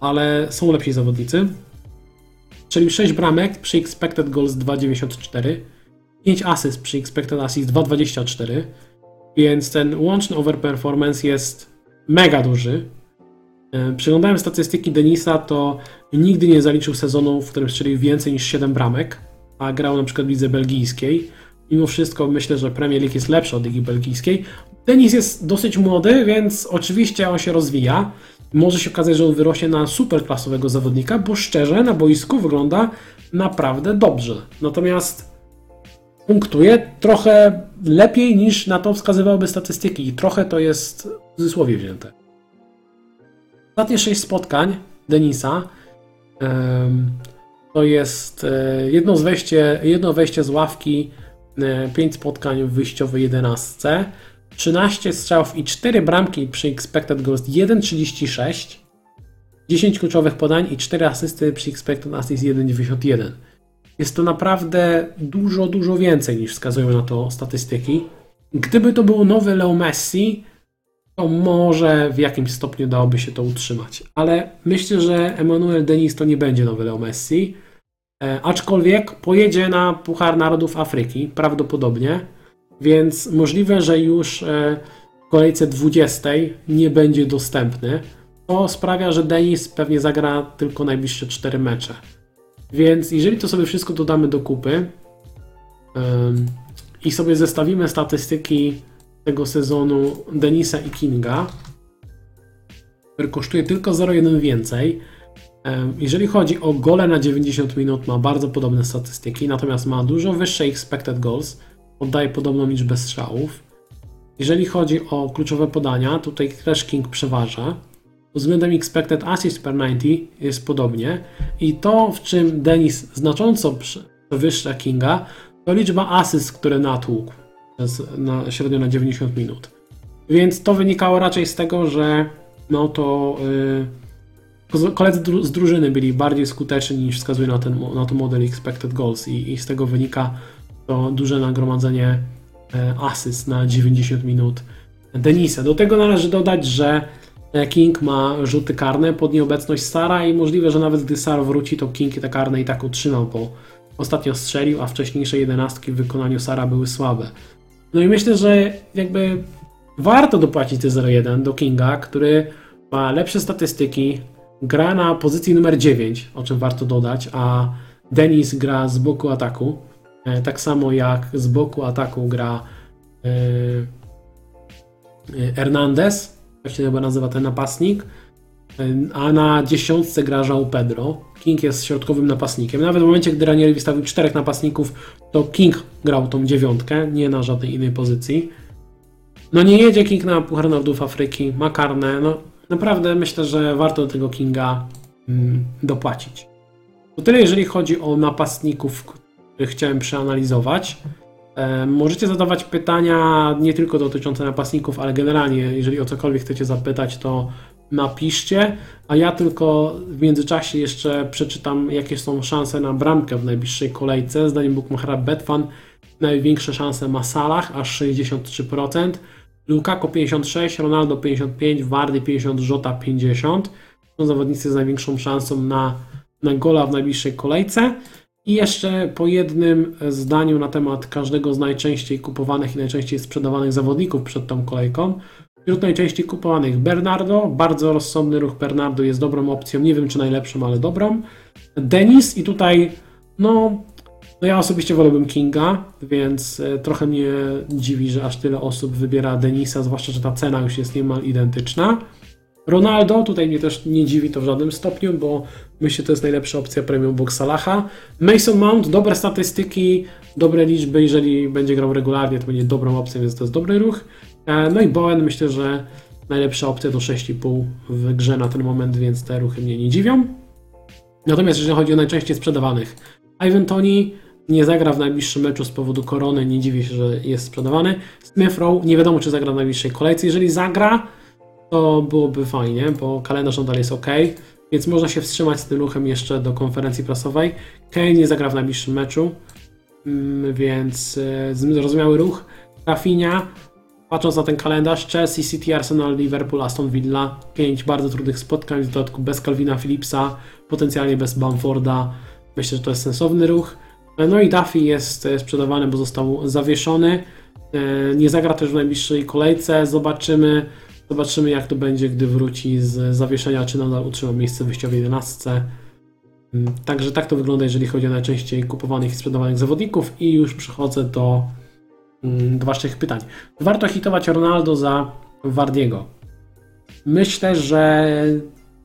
ale są lepsi zawodnicy. Czyli 6 bramek przy expected goals 2,94. 5 asyst przy expected assist 2,24. Więc ten łączny overperformance jest mega duży. E, Przeglądałem statystyki Denisa, to nigdy nie zaliczył sezonu, w którym strzelił więcej niż 7 bramek, a grał na przykład w lidze belgijskiej. Mimo wszystko myślę, że Premier League jest lepsza od ligi belgijskiej. Denis jest dosyć młody, więc oczywiście on się rozwija. Może się okazać, że on wyrośnie na superklasowego zawodnika, bo szczerze na boisku wygląda naprawdę dobrze. Natomiast punktuje trochę lepiej niż na to wskazywałyby statystyki i trochę to jest w cudzysłowie wzięte. Ostatnie 6 spotkań Denisa to jest e, jedno, z wejście, jedno wejście z ławki, 5 spotkań w wyjściowej 11, 13 strzałów i 4 bramki przy expected goals 1,36, 10 kluczowych podań i 4 asysty przy expected assist 1,91. Jest to naprawdę dużo, dużo więcej niż wskazują na to statystyki. Gdyby to był nowy Leo Messi, to może w jakimś stopniu dałoby się to utrzymać. Ale myślę, że Emmanuel Denis to nie będzie nowy Leo Messi. E, aczkolwiek pojedzie na Puchar Narodów Afryki, prawdopodobnie, więc możliwe, że już e, w kolejce 20 nie będzie dostępny. To sprawia, że Denis pewnie zagra tylko najbliższe 4 mecze. Więc jeżeli to sobie wszystko dodamy do kupy em, i sobie zestawimy statystyki tego sezonu Denisa i Kinga, który kosztuje tylko 0,1 więcej. Jeżeli chodzi o gole na 90 minut, ma bardzo podobne statystyki, natomiast ma dużo wyższe expected goals, oddaje podobną liczbę strzałów. Jeżeli chodzi o kluczowe podania, tutaj też King przeważa. Pod względem expected assist per 90 jest podobnie. I to, w czym Denis znacząco prze- przewyższa Kinga, to liczba asyst, które natłukł przez, na, średnio na 90 minut. Więc to wynikało raczej z tego, że no to yy, koledzy dru- z drużyny byli bardziej skuteczni niż wskazuje na, ten, na to model expected goals i, i z tego wynika to duże nagromadzenie e, asyst na 90 minut Denisa. Do tego należy dodać, że King ma rzuty karne pod nieobecność Sara i możliwe, że nawet gdy Sar wróci, to King te karne i tak utrzymał, bo ostatnio strzelił, a wcześniejsze jedenastki w wykonaniu Sara były słabe. No i myślę, że jakby warto dopłacić te 0,1 do Kinga, który ma lepsze statystyki, gra na pozycji numer 9, o czym warto dodać, a Denis gra z boku ataku. E, Tak samo jak z boku ataku gra e, e, Hernandez, tak się chyba nazywa ten napastnik, a na dziesiątce gra João Pedro. King jest środkowym napastnikiem. Nawet w momencie, gdy Ranieri wystawił czterech napastników, to King grał tą dziewiątkę, nie na żadnej innej pozycji. No nie jedzie King na Puchar Narodów Afryki, ma karne, no naprawdę myślę, że warto do tego Kinga mm, dopłacić. To tyle, jeżeli chodzi o napastników, których chciałem przeanalizować. Możecie zadawać pytania nie tylko dotyczące napastników, ale generalnie, jeżeli o cokolwiek chcecie zapytać, to napiszcie, a ja tylko w międzyczasie jeszcze przeczytam, jakie są szanse na bramkę w najbliższej kolejce. Zdaniem Bookmachera Betfan największe szanse ma Salah, aż 63%, Lukaku 56, Ronaldo 55, Wardy 50, Jota 50. Są zawodnicy z największą szansą na, na gola w najbliższej kolejce. I jeszcze po jednym zdaniu na temat każdego z najczęściej kupowanych i najczęściej sprzedawanych zawodników przed tą kolejką. Wśród najczęściej kupowanych Bernardo, bardzo rozsądny ruch Bernardo jest dobrą opcją, nie wiem czy najlepszą, ale dobrą. Denis i tutaj, no, No ja osobiście wolałbym Kinga, więc e, trochę mnie dziwi, że aż tyle osób wybiera Denisa, zwłaszcza, że ta cena już jest niemal identyczna. Ronaldo, tutaj mnie też nie dziwi to w żadnym stopniu, bo myślę, że to jest najlepsza opcja premium box Salaha. Mason Mount, dobre statystyki, dobre liczby, jeżeli będzie grał regularnie, to będzie dobrą opcją, więc to jest dobry ruch. E, No i Bowen, myślę, że najlepsza opcja do 6,5 w grze na ten moment, więc te ruchy mnie nie dziwią. Natomiast jeżeli chodzi o najczęściej sprzedawanych, Ivan Tony nie zagra w najbliższym meczu z powodu korony, nie dziwię się, że jest sprzedawany. Smith Rowe nie wiadomo, czy zagra w najbliższej kolejce. Jeżeli zagra, to byłoby fajnie, bo kalendarz nadal jest ok, więc można się wstrzymać z tym ruchem jeszcze do konferencji prasowej. Kane nie zagra w najbliższym meczu, mm, więc e, zrozumiały ruch. Rafinha, patrząc na ten kalendarz, Chelsea, City, Arsenal, Liverpool, Aston Villa, pięć bardzo trudnych spotkań, w dodatku bez Calvina Phillipsa, potencjalnie bez Bamforda. Myślę, że to jest sensowny ruch. No i Duffy jest e, sprzedawany, bo został zawieszony. E, Nie zagra też w najbliższej kolejce. Zobaczymy, zobaczymy jak to będzie, gdy wróci z zawieszenia, czy nadal utrzyma miejsce wyjściowe w 11. Mm, Także tak to wygląda, jeżeli chodzi o najczęściej kupowanych i sprzedawanych zawodników. I już przechodzę do, mm, do Waszych pytań. Warto hitować Ronaldo za Wardiego. Myślę, że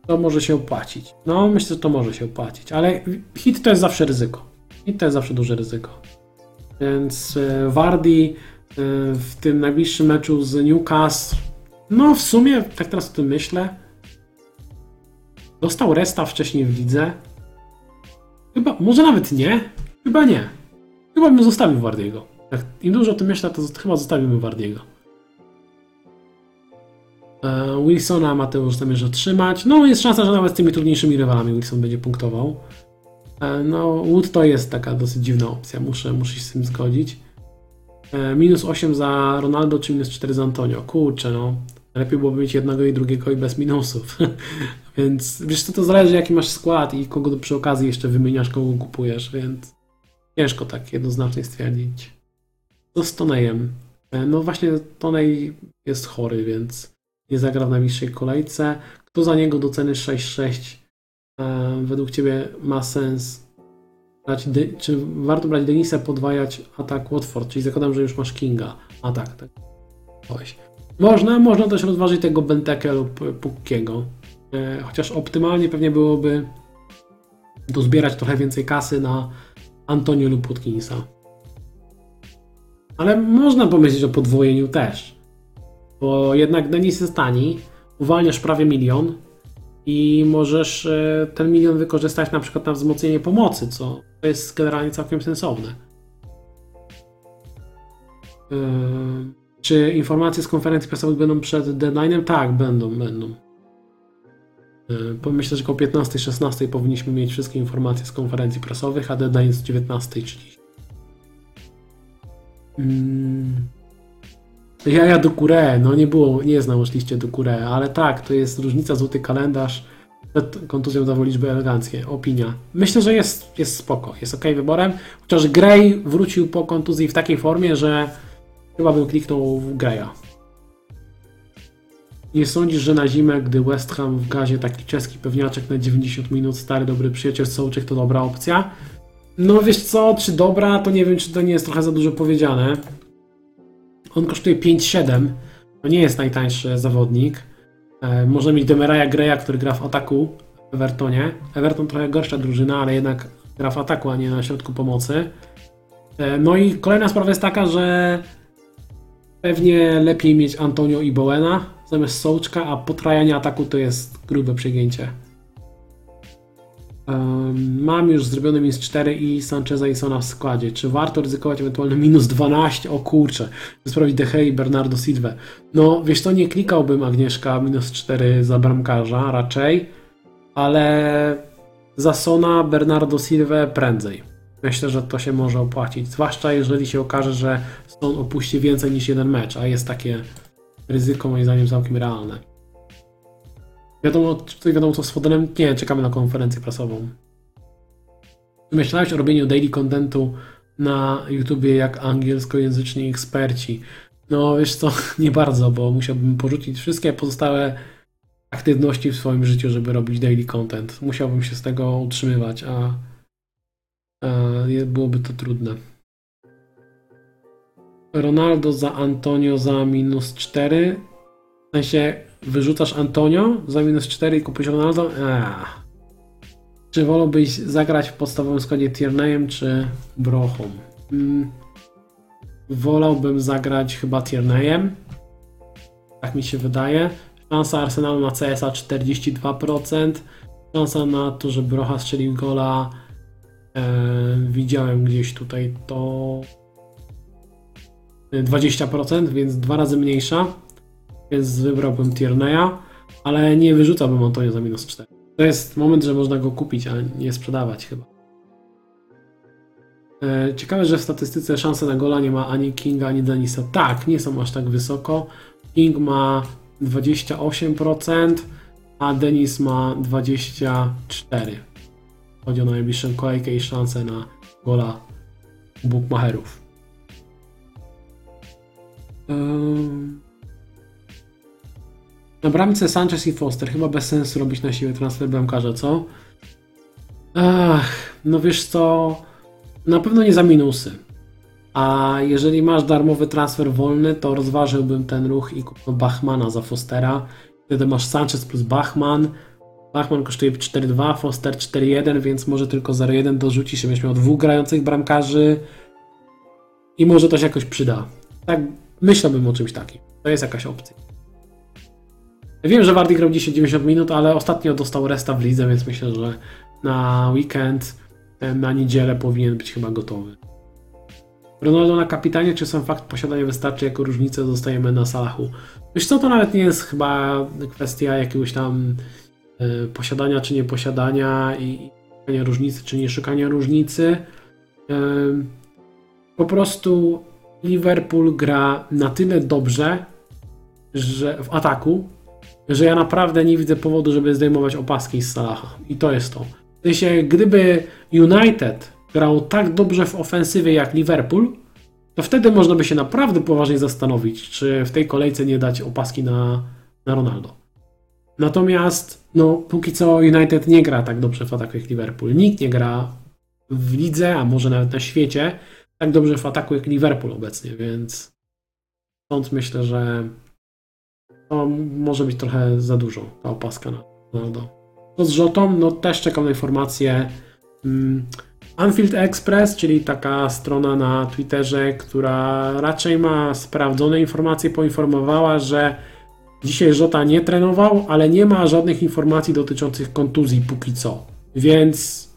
to może się opłacić. No, myślę, że to może się opłacić, ale hit to jest zawsze ryzyko. Hit to jest zawsze duże ryzyko. Więc e, Wardy e, w tym najbliższym meczu z Newcastle, no w sumie, tak teraz o tym myślę, dostał resta wcześniej w lidze. Chyba, może nawet nie. Chyba nie. Chyba bym zostawił Wardiego. Jak im dużo o tym myślę, to chyba zostawimy Wardiego. E, Wilsona Mateusz zamierza trzymać. No, jest szansa, że nawet z tymi trudniejszymi rywalami Wilson będzie punktował. E, No, Wood to jest taka dosyć dziwna opcja, muszę, muszę się z tym zgodzić. E, Minus 8 za Ronaldo czy minus 4 za Antonio? Kurczę, no. Lepiej byłoby mieć jednego i drugiego i bez minusów. [LAUGHS] więc wiesz co, to zależy jaki masz skład i kogo przy okazji jeszcze wymieniasz, kogo kupujesz, więc ciężko tak jednoznacznie stwierdzić. Co z Tonejem? E, No właśnie Tonej jest chory, więc nie zagra w najbliższej kolejce. Kto za niego do ceny 6-6 e, według Ciebie ma sens brać, czy warto brać Denisa, podwajać atak Watford, czyli zakładam, że już masz Kinga. A tak, tak. Można, można też rozważyć tego Benteke lub Pukkiego. E, chociaż optymalnie pewnie byłoby dozbierać trochę więcej kasy na Antonio lub Watkinsa. Ale można pomyśleć o podwojeniu też. Bo jednak Denis jest tani, uwalniasz prawie milion i możesz e, ten milion wykorzystać na przykład na wzmocnienie pomocy, co jest generalnie całkiem sensowne. Yy, Czy informacje z konferencji prasowych będą przed deadline'em? Tak, będą, będą. Bo Myślę, że około 15-16 powinniśmy mieć wszystkie informacje z konferencji prasowych, a deadline jest 19.30. Mm. Jaja do Kure, no nie było, nie znam już liście do Kure, ale tak, to jest różnica złoty kalendarz przed kontuzją dawał liczby eleganckie. Opinia. Myślę, że jest, jest spoko, jest ok wyborem, chociaż Gray wrócił po kontuzji w takiej formie, że chyba bym kliknął w Graya. Nie sądzisz, że na zimę, gdy West Ham w gazie taki czeski pewniaczek na 90 minut, stary dobry przyjaciel Sołczek to dobra opcja? No wiesz co, czy dobra, to nie wiem, czy to nie jest trochę za dużo powiedziane. On kosztuje 5,7. To nie jest najtańszy zawodnik. E, Można mieć Demeraja Greya, który gra w ataku w Evertonie. Everton trochę gorsza drużyna, ale jednak gra w ataku, a nie na środku pomocy. E, No i kolejna sprawa jest taka, że pewnie lepiej mieć Antonio i Bowena zamiast Sołczka, a potrajanie ataku to jest grube przegięcie. Mam już zrobione minus 4 i Sancheza i Sona w składzie. Czy warto ryzykować ewentualnie minus 12? O kurczę, by sprawić De i Bernardo Silva. No, wiesz to nie klikałbym Agnieszka minus 4 za bramkarza raczej, ale za Sona, Bernardo Silva prędzej. Myślę, że to się może opłacić. Zwłaszcza jeżeli się okaże, że Son opuści więcej niż jeden mecz, a jest takie ryzyko moim zdaniem całkiem realne. Wiadomo, czy wiadomo co z Fodenem? Nie, czekamy na konferencję prasową. Myślałeś o robieniu daily contentu na YouTubie jak angielskojęzyczni eksperci? No wiesz co, [LAUGHS] nie bardzo, bo musiałbym porzucić wszystkie pozostałe aktywności w swoim życiu, żeby robić daily content. Musiałbym się z tego utrzymywać, a, je- byłoby to trudne. Ronaldo za Antonio za minus 4. W sensie wyrzucasz Antonio za minus 4 i kupisz Ronaldo? Eee. Czy wolałbyś zagrać w podstawowym składzie Tierneyem czy Brochą? Mm. Wolałbym zagrać chyba Tierneyem. Tak mi się wydaje. Szansa Arsenalu na CSA 42%. Szansa na to, że Brocha strzelił gola. E, widziałem gdzieś tutaj to 20%, więc dwa razy mniejsza. Więc wybrałbym Tierneya, ale nie wyrzucałbym Antonio za minus 4. To jest moment, że można go kupić, a nie sprzedawać chyba. E, Ciekawe, że w statystyce szanse na gola nie ma ani Kinga, ani Denisa. Tak, nie są aż tak wysoko. King ma 28%, a Denis ma 24%. Chodzi o najbliższą kolejkę i szansę na gola. Ym. Na bramce Sanchez i Foster. Chyba bez sensu robić na siłę transfer bramkarza, co? Ach, no wiesz co, na pewno nie za minusy. A jeżeli masz darmowy transfer wolny, to rozważyłbym ten ruch i kupił Bachmana za Fostera. Wtedy masz Sanchez plus Bachman. Bachman kosztuje 4,2, Foster 4,1, więc może tylko 0,1 dorzucisz, żebyś miał dwóch grających bramkarzy i może to się jakoś przyda. Tak, myślałbym o czymś takim. To jest jakaś opcja. Wiem, że Wardy grał dzisiaj 90 minut, ale ostatnio dostał resta w lidze, więc myślę, że na weekend, e, na niedzielę powinien być chyba gotowy. Ronaldo na kapitanie, czy sam fakt posiadania wystarczy jako różnicę zostajemy na Salachu? Wiesz co, to nawet nie jest chyba kwestia jakiegoś tam e, posiadania czy nieposiadania i szukania różnicy czy nie szukania różnicy. E, po prostu Liverpool gra na tyle dobrze, że w ataku, że ja naprawdę nie widzę powodu, żeby zdejmować opaski z Salaha. I to jest to. W sensie, gdyby United grał tak dobrze w ofensywie jak Liverpool, to wtedy można by się naprawdę poważnie zastanowić, czy w tej kolejce nie dać opaski na, na Ronaldo. Natomiast, no, póki co United nie gra tak dobrze w ataku jak Liverpool. Nikt nie gra w lidze, a może nawet na świecie, tak dobrze w ataku jak Liverpool obecnie, więc stąd myślę, że to może być trochę za dużo, ta opaska na Ronaldo. To z Rzotą, no też czekam na informacje. Mm, Anfield Express, czyli taka strona na Twitterze, która raczej ma sprawdzone informacje, poinformowała, że dzisiaj Żota nie trenował, ale nie ma żadnych informacji dotyczących kontuzji póki co. Więc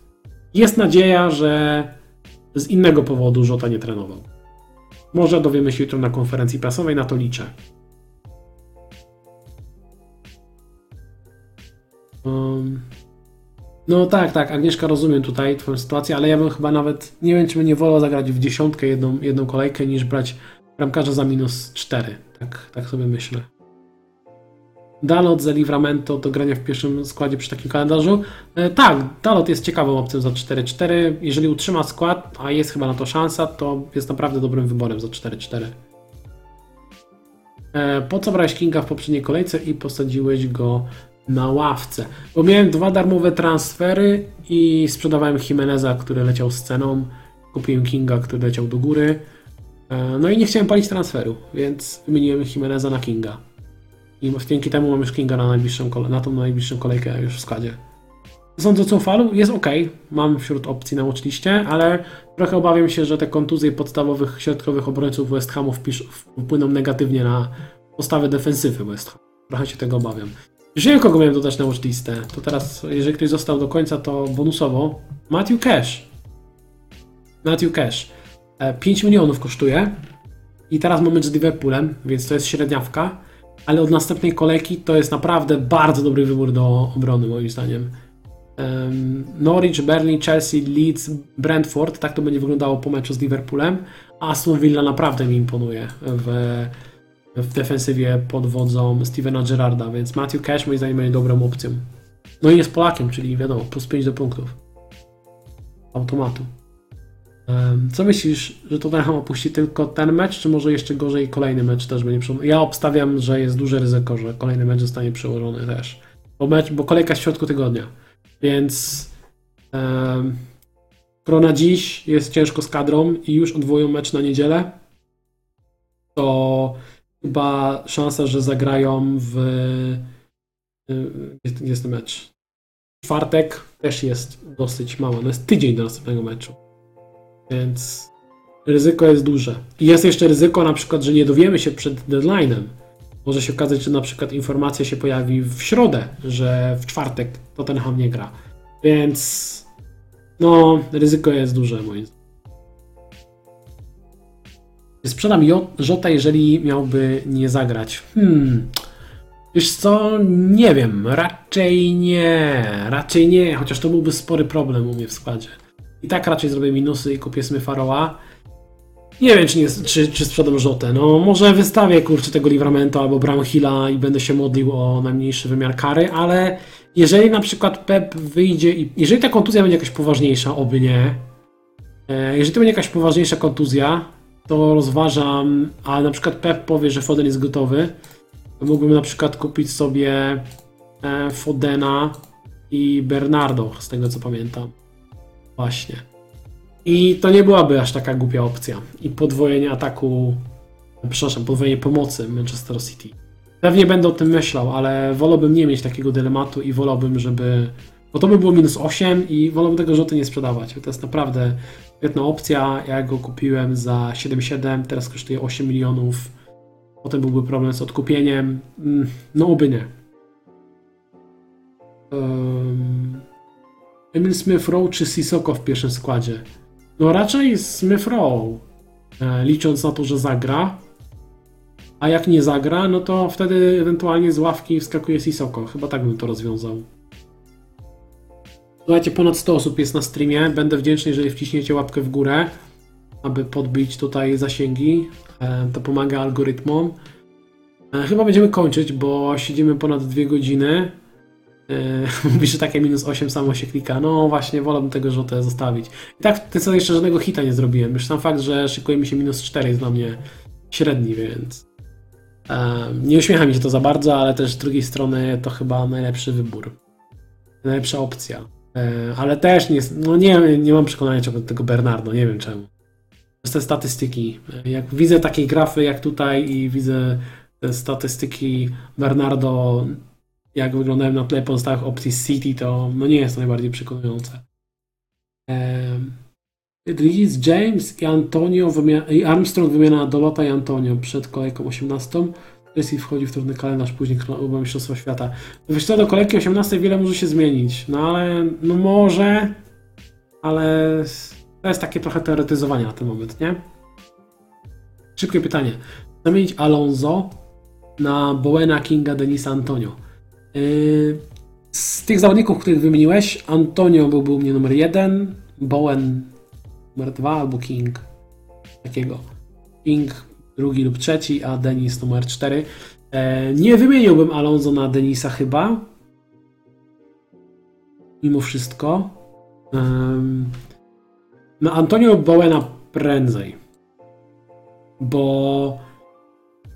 jest nadzieja, że z innego powodu Żota nie trenował. Może dowiemy się jutro na konferencji prasowej, na to liczę. Um, no tak, tak, Agnieszka, rozumiem tutaj Twoją sytuację, ale ja bym chyba nawet, nie wiem, czy bym nie wolał zagrać w dziesiątkę jedną, jedną kolejkę, niż brać bramkarza za minus 4. Tak, tak sobie myślę. Dalot za Livramento do grania w pierwszym składzie przy takim kalendarzu. E, tak, Dalot jest ciekawą opcją za 4-4. Jeżeli utrzyma skład, a jest chyba na to szansa, to jest naprawdę dobrym wyborem za 4-4. E, po co brałeś Kinga w poprzedniej kolejce i posadziłeś go na ławce? Bo miałem dwa darmowe transfery i sprzedawałem Jimeneza, który leciał z ceną. Kupiłem Kinga, który leciał do góry. E, no i nie chciałem palić transferu, więc wymieniłem Jimeneza na Kinga. I dzięki temu mam już Kinga na, najbliższą, na tą najbliższą kolejkę już w składzie. Sądzę, co falu jest ok. Mam wśród opcji na watchliście, ale trochę obawiam się, że te kontuzje podstawowych środkowych obrońców West Hamu wpłyną negatywnie na postawę defensywy West Ham. Trochę się tego obawiam. Nie wiem, kogo miałem dodać na watchlistę. To teraz, jeżeli ktoś został do końca, to bonusowo. Matthew Cash. Matthew Cash. E, 5 milionów kosztuje. I teraz mamy z Liverpoolem, więc to jest średniawka. Ale od następnej kolejki to jest naprawdę bardzo dobry wybór do obrony, moim zdaniem. Em, Norwich, Berlin, Chelsea, Leeds, Brentford. Tak to będzie wyglądało po meczu z Liverpoolem. A Aston Villa naprawdę mi imponuje w, w defensywie pod wodzą Stevena Gerrarda, więc Matthew Cash moim zdaniem będzie dobrą opcją. No i jest Polakiem, czyli wiadomo, plus 5 do punktów. Automatu. Co myślisz, że Tottenham opuści tylko ten mecz, czy może jeszcze gorzej kolejny mecz też będzie przełożony? Ja obstawiam, że jest duże ryzyko, że kolejny mecz zostanie przełożony też. Bo, mecz, bo kolejka w środku tygodnia. Więc em, skoro na dziś jest ciężko z kadrą i już odwołują mecz na niedzielę, to chyba szansa, że zagrają w. y, Jest, jest mecz. Czwartek też jest dosyć mała. No jest tydzień do następnego meczu. Więc ryzyko jest duże. I jest jeszcze ryzyko na przykład, że nie dowiemy się przed deadline'em. Może się okazać, że na przykład informacja się pojawi w środę, że w czwartek Tottenham nie gra. Więc no, ryzyko jest duże moim zdaniem. Sprzedam Jota, jeżeli miałby nie zagrać. Hmm. Wiesz co? Nie wiem. Raczej nie. Raczej nie, chociaż to byłby spory problem u mnie w składzie. I tak raczej zrobię minusy i kupię Smyfaroa. Nie wiem, czy, nie, czy, czy sprzedam Rzotę. No, może wystawię kurczę tego Livramento albo Bramhilla i będę się modlił o najmniejszy wymiar kary, ale jeżeli na przykład Pep wyjdzie i. Jeżeli ta kontuzja będzie jakaś poważniejsza, oby nie. e, Jeżeli to będzie jakaś poważniejsza kontuzja, to rozważam, a na przykład Pep powie, że Foden jest gotowy, to mógłbym na przykład kupić sobie e, Fodena i Bernardo, z tego co pamiętam. Właśnie. I to nie byłaby aż taka głupia opcja. I podwojenie ataku, przepraszam, podwojenie pomocy Manchester City. Pewnie będę o tym myślał, ale wolałbym nie mieć takiego dylematu i wolałbym, żeby. Bo to by było minus 8 i wolałbym tego rzutu nie sprzedawać. To jest naprawdę świetna opcja. Ja go kupiłem za 7,7, teraz kosztuje 8 milionów. Potem byłby problem z odkupieniem. Mm, No, oby nie. Um, Emil Smith Rowe czy Sissoko w pierwszym składzie? No raczej Smith Rowe, e, licząc na to, że zagra. A jak nie zagra, no to wtedy ewentualnie z ławki wskakuje Sissoko. Chyba tak bym to rozwiązał. Słuchajcie, ponad 100 osób jest na streamie. Będę wdzięczny, jeżeli wciśniecie łapkę w górę, aby podbić tutaj zasięgi. E, To pomaga algorytmom. E, Chyba będziemy kończyć, bo siedzimy ponad 2 godziny. E, [LAUGHS] Mówi, że takie minus 8 samo się klika. No właśnie, wolałbym tego żółte zostawić. I tak, ty co jeszcze żadnego hita nie zrobiłem. Już sam fakt, że szykuje mi się minus 4 jest dla mnie średni, więc nie uśmiecha mi się to za bardzo, ale też z drugiej strony to chyba najlepszy wybór. Najlepsza opcja. E, ale też nie, no nie, nie mam przekonania co do tego Bernardo, nie wiem czemu. Przez te statystyki. E, Jak widzę takie grafy jak tutaj i widzę te statystyki Bernardo, jak wyglądają na tle pozostałych opcji City, to no nie jest to najbardziej przekonujące. Reece James i Antonio i Armstrong wymiana Dolota i Antonio przed kolejką 18. Chelsea wchodzi w trudny kalendarz później chyba Mistrzostwa Świata. Wiesz co, do kolejki 18 wiele może się zmienić, no ale no może, ale to jest takie trochę teoretyzowanie na ten moment, nie? Szybkie pytanie. Zamienić Alonso na Bowena, Kinga, Denisa, Antonio. Yy, z tych zawodników, których wymieniłeś, Antonio byłby u mnie numer jeden, Bowen numer dwa albo King. Takiego. King drugi lub trzeci, a Denis numer cztery. E, nie wymieniłbym Alonso na Denisa chyba. Mimo wszystko. Na Antonio Bowena prędzej. Bo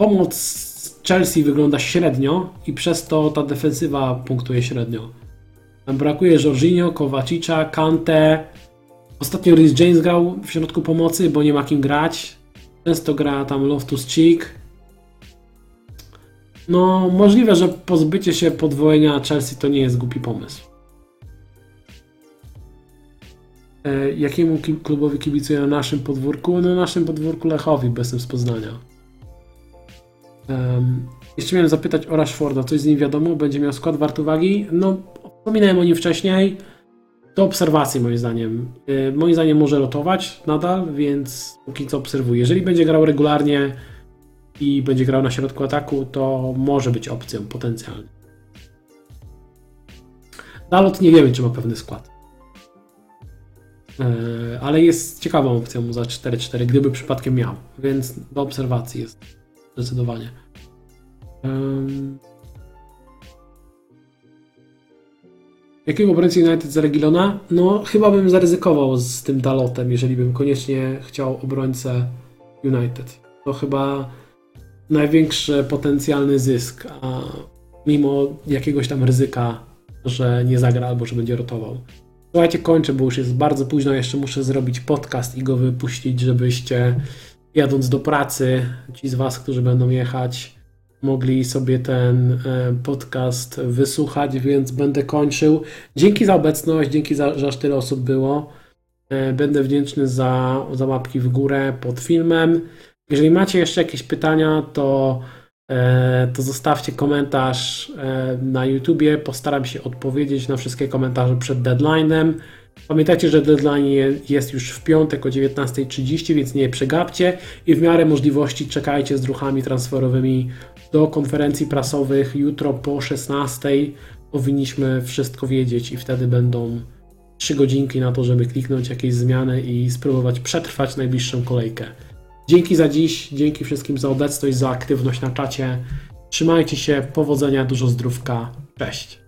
pomoc Chelsea wygląda średnio i przez to ta defensywa punktuje średnio. Tam brakuje Jorginho, Kowacicia, Kante. Ostatnio Rhys James grał w środku pomocy, bo nie ma kim grać. Często gra tam Loftus-Cheek. No, możliwe, że pozbycie się podwojenia Chelsea to nie jest głupi pomysł. E, jakiemu ki- klubowi kibicuję na naszym podwórku? No, na naszym podwórku Lechowi, bez z Poznania. Um, jeszcze miałem zapytać o Rashforda, coś z nim wiadomo? Będzie miał skład wart uwagi? No, wspominałem o nim wcześniej. To obserwacje moim zdaniem. Yy, moim zdaniem może rotować nadal, więc póki co obserwuję. Jeżeli będzie grał regularnie i będzie grał na środku ataku, to może być opcją potencjalnie. Dalot nie wiemy, czy ma pewny skład. Yy, ale jest ciekawą opcją za 4-4, gdyby przypadkiem miał, więc do obserwacji jest zdecydowanie. Ym. Jakiego obrońcy United za Regilona? No, chyba bym zaryzykował z tym Dalotem, jeżeli bym koniecznie chciał obrońcę United. To chyba największy potencjalny zysk, a mimo jakiegoś tam ryzyka, że nie zagra albo że będzie rotował. Słuchajcie, kończę, bo już jest bardzo późno. Jeszcze muszę zrobić podcast i go wypuścić, żebyście jadąc do pracy, ci z Was, którzy będą jechać, mogli sobie ten e, podcast wysłuchać, więc będę kończył. Dzięki za obecność, dzięki za, że aż tyle osób było. E, Będę wdzięczny za, za łapki w górę pod filmem. Jeżeli macie jeszcze jakieś pytania, to, to zostawcie komentarz e, na YouTubie. Postaram się odpowiedzieć na wszystkie komentarze przed deadline'em. Pamiętajcie, że deadline je- jest już w piątek o 19.30, więc nie przegapcie i w miarę możliwości czekajcie z ruchami transferowymi do konferencji prasowych jutro po 16.00. Powinniśmy wszystko wiedzieć i wtedy będą 3 godzinki na to, żeby kliknąć jakieś zmiany i spróbować przetrwać najbliższą kolejkę. Dzięki za dziś, dzięki wszystkim za obecność, za aktywność na czacie. Trzymajcie się, powodzenia, dużo zdrówka. Cześć.